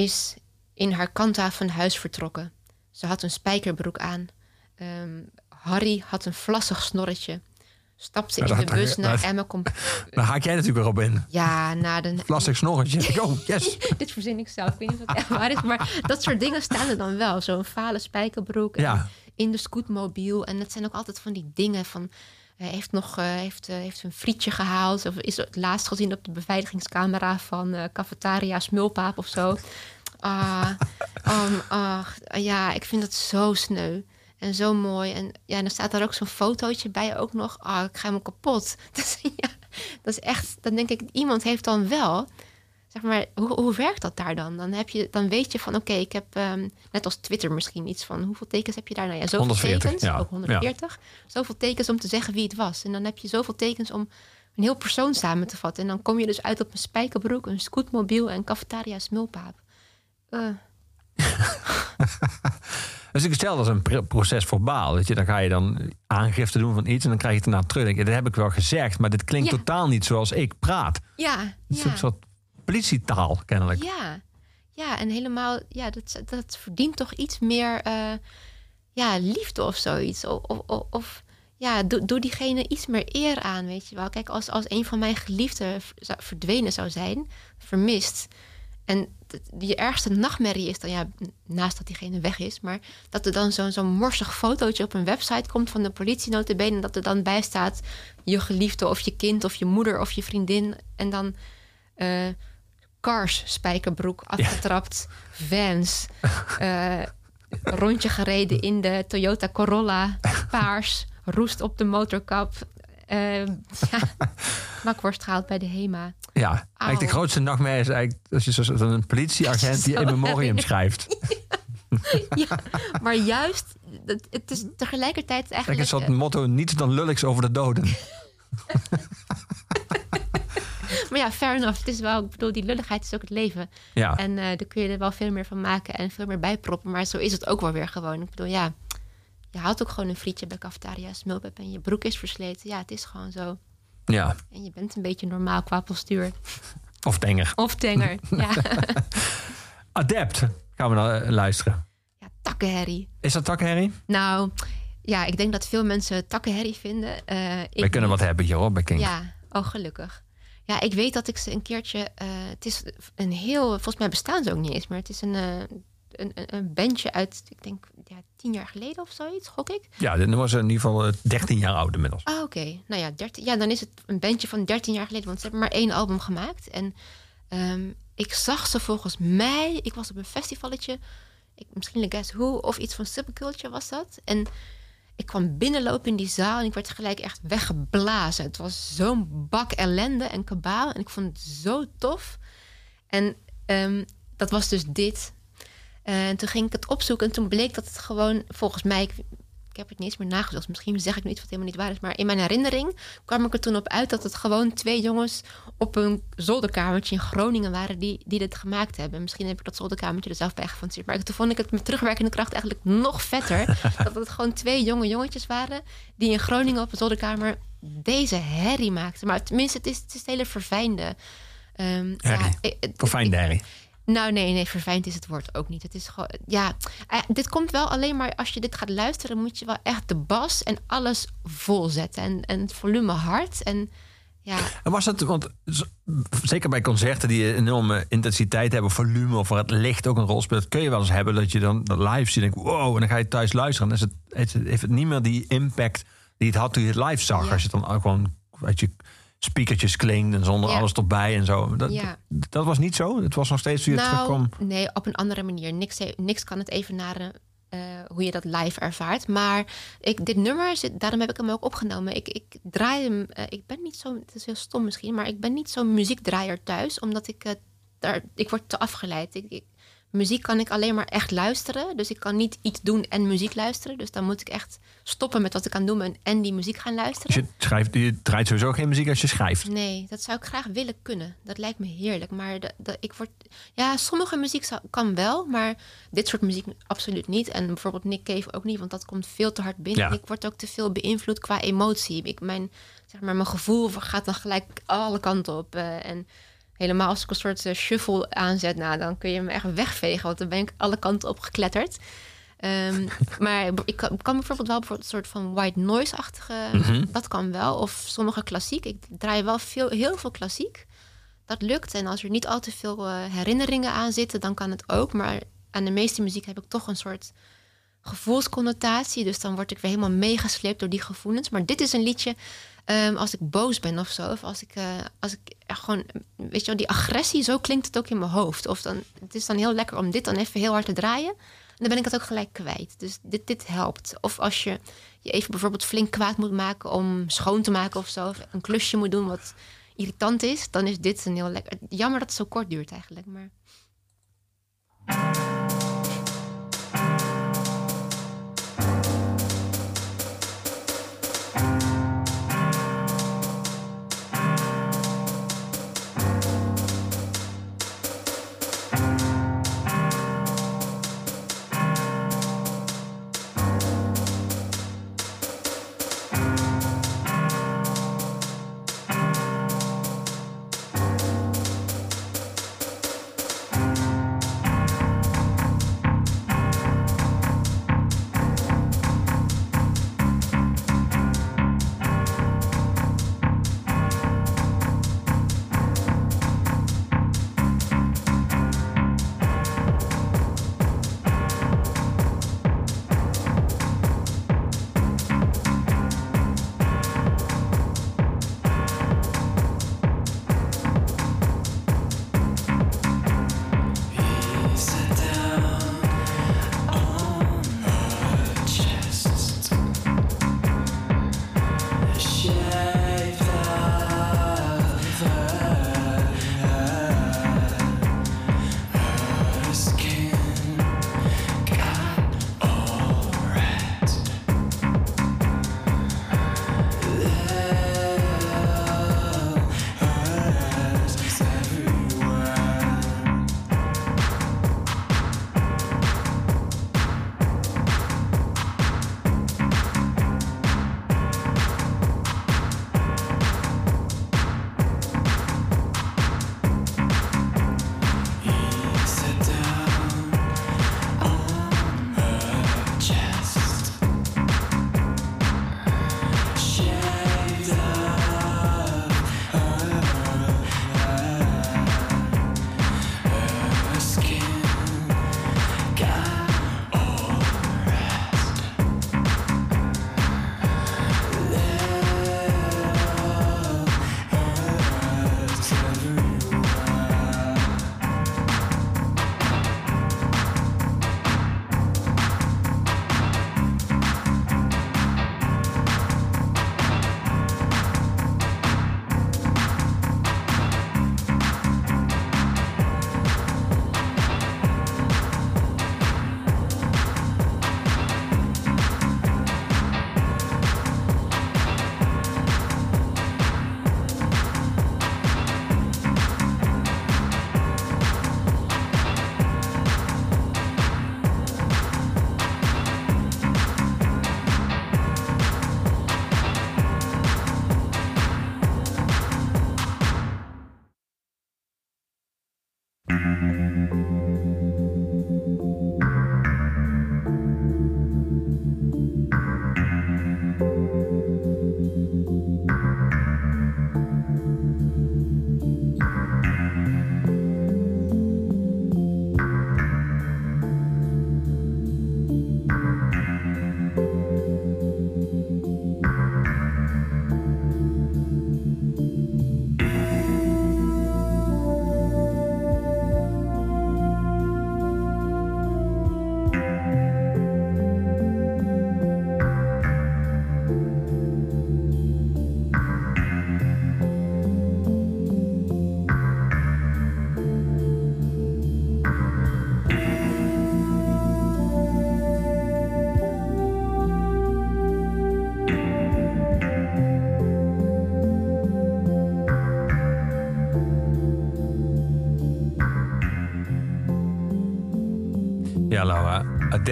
is in haar kanta van huis vertrokken. Ze had een spijkerbroek aan. Ehm, Harry had een vlassig snorretje. Stapte Ja, in de bus naar Emma... Daar haak jij natuurlijk weer op in. Ja, na de... Plastic snorretje. Oh, yes. Dit verzin ik zelf. Ik weet niet of het echt waar is. Maar dat soort dingen staan er dan wel. Zo'n fale spijkerbroek. Ja. In de scootmobiel. En dat zijn ook altijd van die dingen van... Hij heeft nog eh, heeft, eh, heeft een frietje gehaald. Of is het laatst gezien op de beveiligingscamera van eh Cafetaria Smulpaap of zo. Ah, um, ach, ja, ik vind dat zo sneu. En zo mooi. En ja, en dan staat daar ook zo'n fotootje bij ook nog. Ah, ik ga hem kapot. Dus, ja, dat is echt... Dan denk ik, iemand heeft dan wel... Zeg maar, hoe, hoe werkt dat daar dan? Dan, heb je, dan weet je van, oké, ik heb ehm, net als Twitter misschien iets van... hoeveel tekens heb je daar? Nou ja, zoveel 140, tekens. ja. Ook 140. Zoveel tekens om te zeggen wie het was. En dan heb je zoveel tekens om een heel persoon samen te vatten. En dan kom je dus uit op een spijkerbroek, een scootmobiel en cafetaria smulpaap. Eh, Dus ik stel dat is een pr- proces verbaal. Weet je, dan ga je dan aangifte doen van iets en dan krijg je het daarna terug. Dan denk je, dat heb ik wel gezegd, maar dit klinkt Ja. totaal niet zoals ik praat. ja, is ja. een soort politietaal, kennelijk. Ja, ja, en helemaal, ja, dat, dat verdient toch iets meer eh, ja, liefde of zoiets. Of, of, of- ja, doe, doe diegene iets meer eer aan, weet je wel. Kijk, als, als een van mijn geliefden verdwenen zou zijn, vermist. En je ergste nachtmerrie is dan, ja, naast dat diegene weg is, maar dat er dan zo'n zo'n morsig fotootje op een website komt van de politie notabene, en dat er dan bij staat je geliefde of je kind of je moeder of je vriendin. En dan eh, Cars spijkerbroek afgetrapt, Vans, eh, rondje gereden in de Toyota Corolla, paars, roest op de motorkap, eh ja, knakworst gehaald bij de HEMA. Ja, eigenlijk de grootste nachtmerrie is eigenlijk als je zoals een politieagent die in Zo memorium erg. schrijft. Ja, maar juist, het, het is tegelijkertijd Kijk, een eigenlijk... soort eh, motto, niets dan lulligs over de doden. Maar ja, fair enough. Het is wel, ik bedoel, die lulligheid is ook het leven. Ja. En eh daar kun je er wel veel meer van maken en veel meer bijproppen. Maar zo is het ook wel weer gewoon. Ik bedoel, ja, je haalt ook gewoon een frietje bij cafetaria smulp hebt en je broek is versleten. Ja, het is gewoon zo. Ja, En je bent een beetje normaal qua postuur. of tenger. Of tenger. ja. Adept gaan we naar eh, luisteren. ja, takkenherrie. Is dat takherrie? Nou, ja, ik denk dat veel mensen takkenherrie vinden. Eh, ik kunnen niet. wat hebben hier hoor, bij King. Ja, oh gelukkig. Ja, ik weet dat ik ze een keertje... eh, het is een heel... Volgens mij bestaan ze ook niet eens meer. Het is een, eh, een, een, bandje uit, ik denk, ja, tien jaar geleden of zoiets, gok ik. Ja, dit was in ieder geval eh, 13 jaar oud inmiddels. Ah, oké. Nou ja, 13, ja, dan is het een bandje van 13 jaar geleden. Want ze hebben maar één album gemaakt. En ehm, ik zag ze volgens mij... Ik was op een festivalletje. Ik, misschien The Guess Who of iets van Subculture was dat. En ik kwam binnenlopen in die zaal en ik werd gelijk echt weggeblazen. Het was zo'n bak ellende en kabaal. En ik vond het zo tof. En ehm, dat was dus dit. En toen ging ik het opzoeken en toen bleek dat het gewoon, volgens mij, ik, ik heb het niet eens meer nagezocht. Misschien zeg ik nu iets wat helemaal niet waar is. Maar in mijn herinnering kwam ik er toen op uit dat het gewoon twee jongens op een zolderkamertje in Groningen waren die, die dit gemaakt hebben. Misschien heb ik dat zolderkamertje er zelf bij gefantaseerd. Maar toen vond ik het met terugwerkende kracht eigenlijk nog vetter. dat het gewoon twee jonge jongetjes waren die in Groningen op een zolderkamer deze herrie maakten. Maar tenminste, het is het, is het hele verfijnde. Herrie. ja, eh, Voor fijn herrie. Nou, nee, nee, verfijnd is het woord ook niet. Het is gewoon, ja, eh, dit komt wel alleen maar als je dit gaat luisteren, moet je wel echt de bas en alles volzetten en, en het volume hard. En ja, En was het, want zeker bij concerten die een enorme intensiteit hebben, volume of waar het licht ook een rol speelt, kun je wel eens hebben dat je dan dat live ziet en denkt, wow, en dan ga je thuis luisteren. Dan is het, heeft het- niet meer die impact die het had toen je het live zag. Ja. Als je het dan gewoon, weet je, speakertjes klinkt en zonder Ja. alles erbij en zo. Dat, Ja. dat was niet zo. Het was nog steeds toen je nou, terugkwam. nee, op een andere manier. Niks, niks kan het evenaren eh hoe je dat live ervaart. Maar ik, dit nummer, zit, daarom heb ik hem ook opgenomen. Ik, ik draai hem, eh, ik ben niet zo, het is heel stom misschien, maar ik ben niet zo'n muziekdraaier thuis, omdat ik eh, daar, ik word te afgeleid. Ik, ik- muziek kan ik alleen maar echt luisteren. Dus ik kan niet iets doen en muziek luisteren. Dus dan moet ik echt stoppen met wat ik aan doen ben en die muziek gaan luisteren. Dus je, schrijft, je draait sowieso geen muziek als je schrijft. Nee, dat zou ik graag willen kunnen. Dat lijkt me heerlijk. Maar de, de- ik word. Ja, sommige muziek zou, kan wel, maar dit soort muziek absoluut niet. En bijvoorbeeld Nick Cave ook niet, want dat komt veel te hard binnen. Ja. Ik word ook te veel beïnvloed qua emotie. Ik, mijn, zeg maar, mijn gevoel gaat dan gelijk alle kanten op. eh, en helemaal als ik een soort eh, shuffle aanzet, nou, dan kun je me echt wegvegen, want dan ben ik alle kanten op gekletterd. Ehm, maar ik kan, kan bijvoorbeeld wel bijvoorbeeld een soort van white noise-achtige... Dat kan wel. Of sommige klassiek. Ik draai wel veel, heel veel klassiek. Dat lukt. En als er niet al te veel eh, herinneringen aan zitten, dan kan het ook. Maar aan de meeste muziek heb ik toch een soort gevoelsconnotatie. Dus dan word ik weer helemaal meegesleept door die gevoelens. Maar dit is een liedje ehm, als ik boos ben of zo. Of als ik, eh, als ik gewoon, weet je wel, die agressie, zo klinkt het ook in mijn hoofd. Of dan, het is dan heel lekker om dit dan even heel hard te draaien. Dan ben ik het ook gelijk kwijt. Dus dit, dit helpt. Of als je je even bijvoorbeeld flink kwaad moet maken om schoon te maken of zo. Of een klusje moet doen wat irritant is. Dan is dit een heel lekker. Jammer dat het zo kort duurt eigenlijk. Maar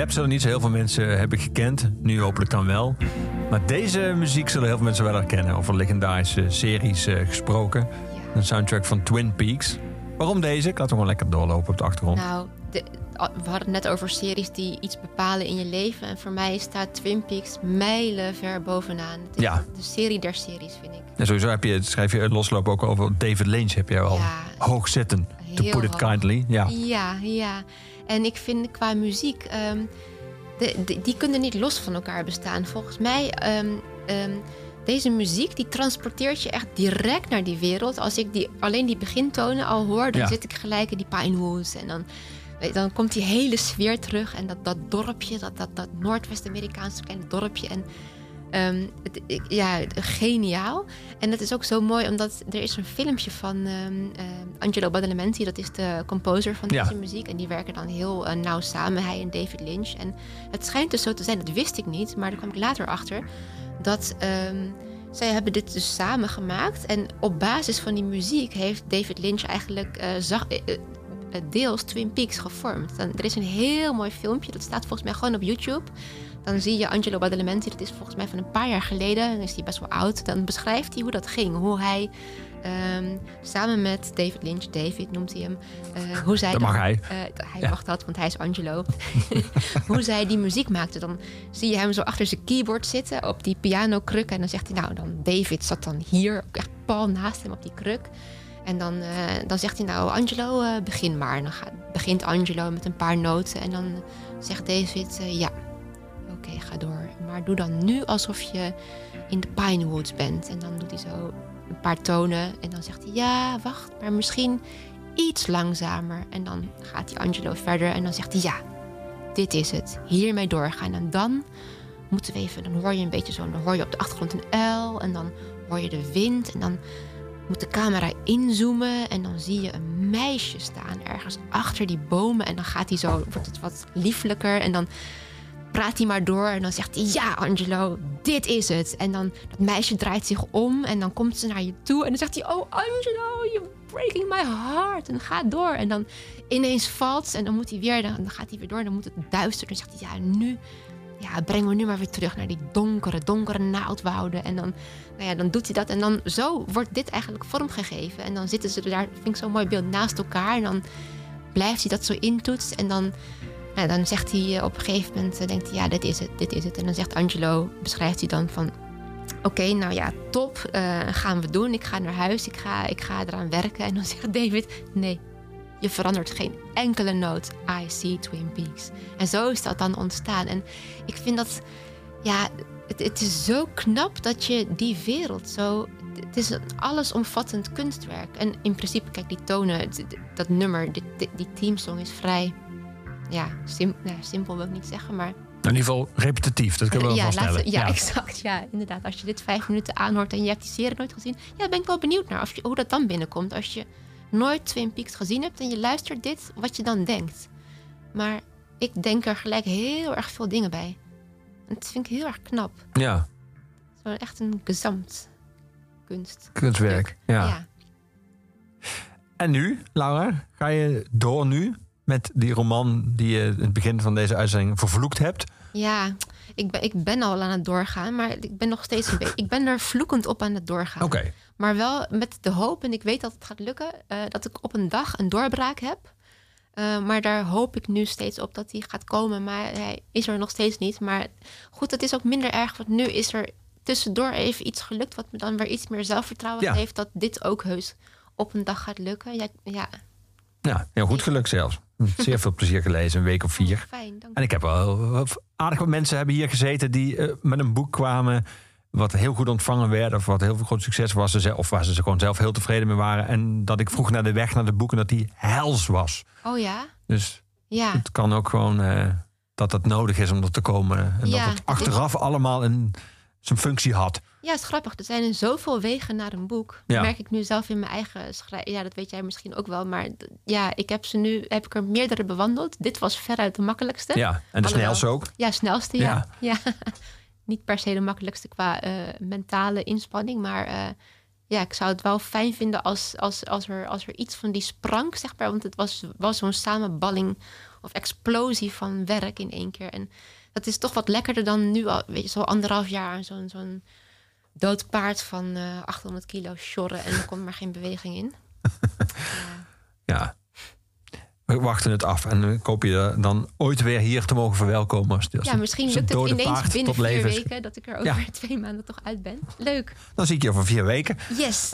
Zullen niet zo heel veel mensen hebben gekend. Nu hopelijk dan wel. Maar deze muziek zullen heel veel mensen wel herkennen. Over legendarische series eh, gesproken. Een soundtrack van Twin Peaks. Waarom deze? Ik laat hem gewoon lekker doorlopen op de achtergrond. Nou, de- we hadden het net over series die iets bepalen in je leven. En voor mij staat Twin Peaks mijlen ver bovenaan. Het is Ja. de serie der series, vind ik. En sowieso heb je, schrijf je loslopen ook over David Lynch. Heb je al Ja. hoog zitten. To put it hoog. kindly. Ja. Ja, ja. En ik vind qua muziek, ehm, de, de- die kunnen niet los van elkaar bestaan. Volgens mij, ehm, ehm, deze muziek die transporteert je echt direct naar die wereld. Als ik die, alleen die begintonen al hoor, dan Ja. zit ik gelijk in die Pinewoods. En dan, dan komt die hele sfeer terug. En dat, dat dorpje, dat, dat, dat Noordwest-Amerikaanse kleine dorpje. En Ehm, het, ja, geniaal. En het is ook zo mooi, omdat er is een filmpje van ehm, ehm, Angelo Badalamenti. Dat is de composer van Ja. deze muziek. En die werken dan heel eh, nauw samen, hij en David Lynch. En het schijnt dus zo te zijn, dat wist ik niet. Maar daar kwam ik later achter. Dat ehm, zij hebben dit dus samen gemaakt. En op basis van die muziek heeft David Lynch eigenlijk eh, zag, eh, eh, eh, deels Twin Peaks gevormd. Er is een heel mooi filmpje, dat staat volgens mij gewoon op YouTube. Dan zie je Angelo Badalamenti, dat is volgens mij van een paar jaar geleden. Dan is hij best wel oud. Dan beschrijft hij hoe dat ging. Hoe hij ehm, samen met David Lynch, David noemt hij hem. eh, hoe zij Dat mag hij. eh, hij Ja. mag dat, want hij is Angelo. hoe zij die muziek maakte. Dan zie je hem zo achter zijn keyboard zitten op die pianokruk. En dan zegt hij, nou, dan David zat dan hier, echt pal naast hem op die kruk. En dan, eh, dan zegt hij, nou, Angelo, begin maar. En dan gaat, begint Angelo met een paar noten. En dan zegt David, ja, ga door. Maar doe dan nu alsof je in de Pinewoods bent. En dan doet hij zo een paar tonen. En dan zegt hij, ja, wacht, maar misschien iets langzamer. En dan gaat die Angelo verder en dan zegt hij, ja, dit is het. Hiermee doorgaan. En dan moeten we even, dan hoor je een beetje zo, dan hoor je op de achtergrond een uil. En dan hoor je de wind. En dan moet de camera inzoomen. En dan zie je een meisje staan ergens achter die bomen. En dan gaat hij zo, wordt het wat lieflijker. En dan praat hij maar door en dan zegt hij: Ja, Angelo, dit is het. En dan dat meisje draait zich om en dan komt ze naar je toe en dan zegt hij: Oh, Angelo, you're breaking my heart. En gaat door en dan ineens valt en dan moet hij weer, dan, dan gaat hij weer door en dan moet het duister. Dan zegt hij: Ja, nu, ja, breng me nu maar weer terug naar die donkere, donkere naaldwouden. En dan, nou ja, dan doet hij dat en dan zo wordt dit eigenlijk vormgegeven. En dan zitten ze daar, vind ik zo'n mooi beeld, naast elkaar en dan blijft hij dat zo intoetsen en dan. Nou, dan zegt hij eh, op een gegeven moment, eh, denkt hij, ja, dit is het, dit is het. En dan zegt Angelo, beschrijft hij dan van, oké, nou ja, top, eh, gaan we doen. Ik ga naar huis, ik ga, ik ga eraan werken. En dan zegt David, nee, je verandert geen enkele noot. I see Twin Peaks. En zo is dat dan ontstaan. En ik vind dat, ja, het, het is zo knap dat je die wereld zo... Het is een allesomvattend kunstwerk. En in principe, kijk, die tonen, dat nummer, die, die teamsong is vrij ja, sim, nou, simpel wil ik niet zeggen, maar... In ieder geval repetitief, dat kunnen we wel ja, vaststellen. laten- ja, exact. Ja, inderdaad. Als je dit vijf minuten aanhoort en je hebt die serie nooit gezien... Ja, ben ik wel benieuwd naar of je, hoe dat dan binnenkomt. Als je nooit Twin Peaks gezien hebt en je luistert dit, wat je dan denkt. Maar ik denk er gelijk heel erg veel dingen bij. En dat vind ik heel erg knap. Ja, Zo echt een gezamt kunst. kunstwerk. Ja. ja. En nu, Laura, ga je door nu met die roman die je in het begin van deze uitzending vervloekt hebt? Ja, ik ben, ik ben al aan het doorgaan, maar ik ben nog steeds een beetje. Ik ben er vloekend op aan het doorgaan. Oké. Maar wel met de hoop, en ik weet dat het gaat lukken, eh, dat ik op een dag een doorbraak heb. Eh, maar daar hoop ik nu steeds op dat die gaat komen. Maar hij is er nog steeds niet. Maar goed, het is ook minder erg, want nu is er tussendoor even iets gelukt wat me dan weer iets meer zelfvertrouwen Ja. geeft dat dit ook heus op een dag gaat lukken. Ja, ja Ja, heel goed geluk zelfs. Zeer veel plezier gelezen, een week of vier. fijn. Dank En ik heb wel aardig wat mensen hebben hier gezeten die eh, met een boek kwamen. Wat heel goed ontvangen werd, of wat heel veel groot succes was. Of waar ze gewoon zelf heel tevreden mee waren. En dat ik vroeg naar de weg naar de boek en dat die hels was. Oh ja? Dus Ja. het kan ook gewoon eh, dat het nodig is om er te komen. En Ja, dat het het achteraf allemaal een, zijn functie had. Ja, het is grappig. Er zijn zoveel wegen naar een boek. Ja. Dat merk ik nu zelf in mijn eigen schrijven. Ja, dat weet jij misschien ook wel. Maar ja, ik heb ze nu, heb ik er meerdere bewandeld. Dit was veruit de makkelijkste. Ja, en de snelste ook. Ja, snelste, ja. ja. Niet per se de makkelijkste qua eh, mentale inspanning. Maar eh, ja, ik zou het wel fijn vinden als, als, als, er, als er iets van die sprank, zeg maar. Want het was, was zo'n samenballing of explosie van werk in één keer. En dat is toch wat lekkerder dan nu al, weet je, zo anderhalf jaar aan zo'n zo'n dood paard van eh 800 kilo sjorren en er komt maar geen beweging in. Ja. We wachten het af en ik hoop je dan ooit weer hier te mogen verwelkomen. Als, als Ja, misschien lukt het ineens binnen vier leven weken dat ik er over Ja. twee maanden toch uit ben. Leuk. Dan zie ik je over vier weken. Yes.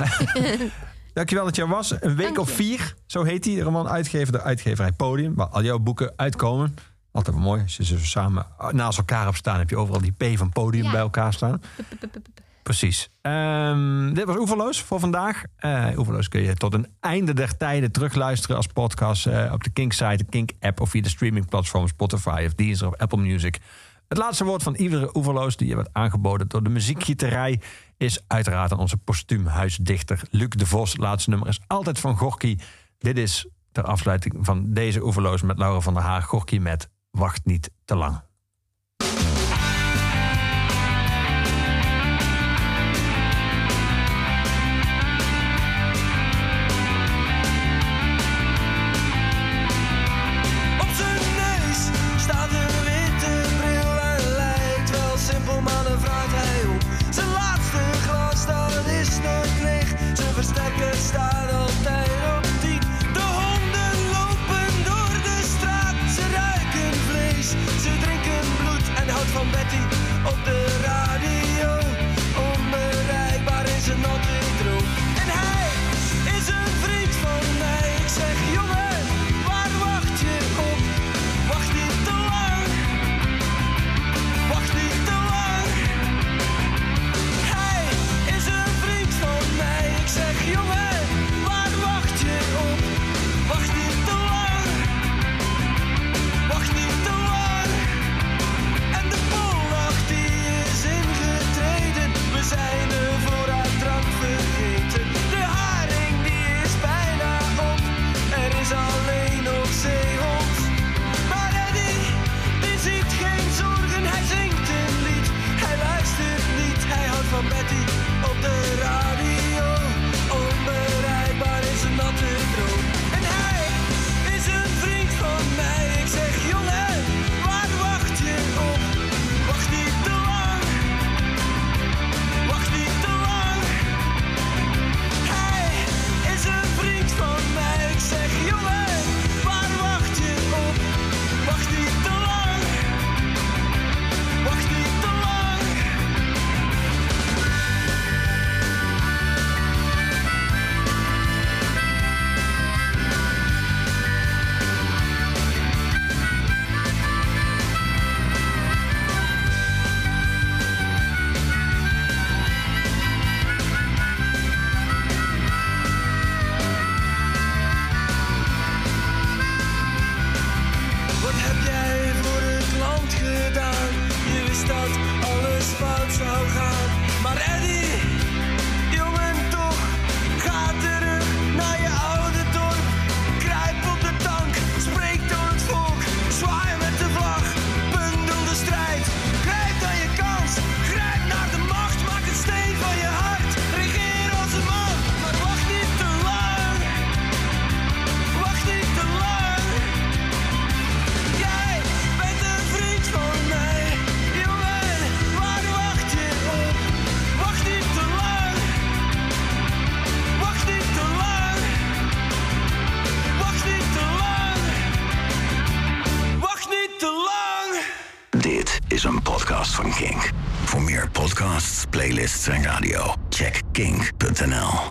Dankjewel dat je er was. Een week of vier, zo heet die roman, uitgegeven door uitgeverij Podium. Waar al jouw boeken uitkomen. Altijd wel mooi. Als je ze samen naast elkaar hebt staan, heb je overal die P van Podium Ja. bij elkaar staan. Precies. Ehm, dit was Oeverloos voor vandaag. Eh Oeverloos kun je tot een einde der tijden terugluisteren als podcast eh, op de Kink-site, de Kink-app of via de streamingplatform Spotify of Deezer of Apple Music. Het laatste woord van iedere Oeverloos die je wordt aangeboden door de muziekgieterij is uiteraard aan onze postuumhuisdichter Luc de Vos. Laatste nummer is altijd van Gorky. Dit is ter afsluiting van deze Oeverloos met Laura van der Haar. Gorky met Wacht niet te lang.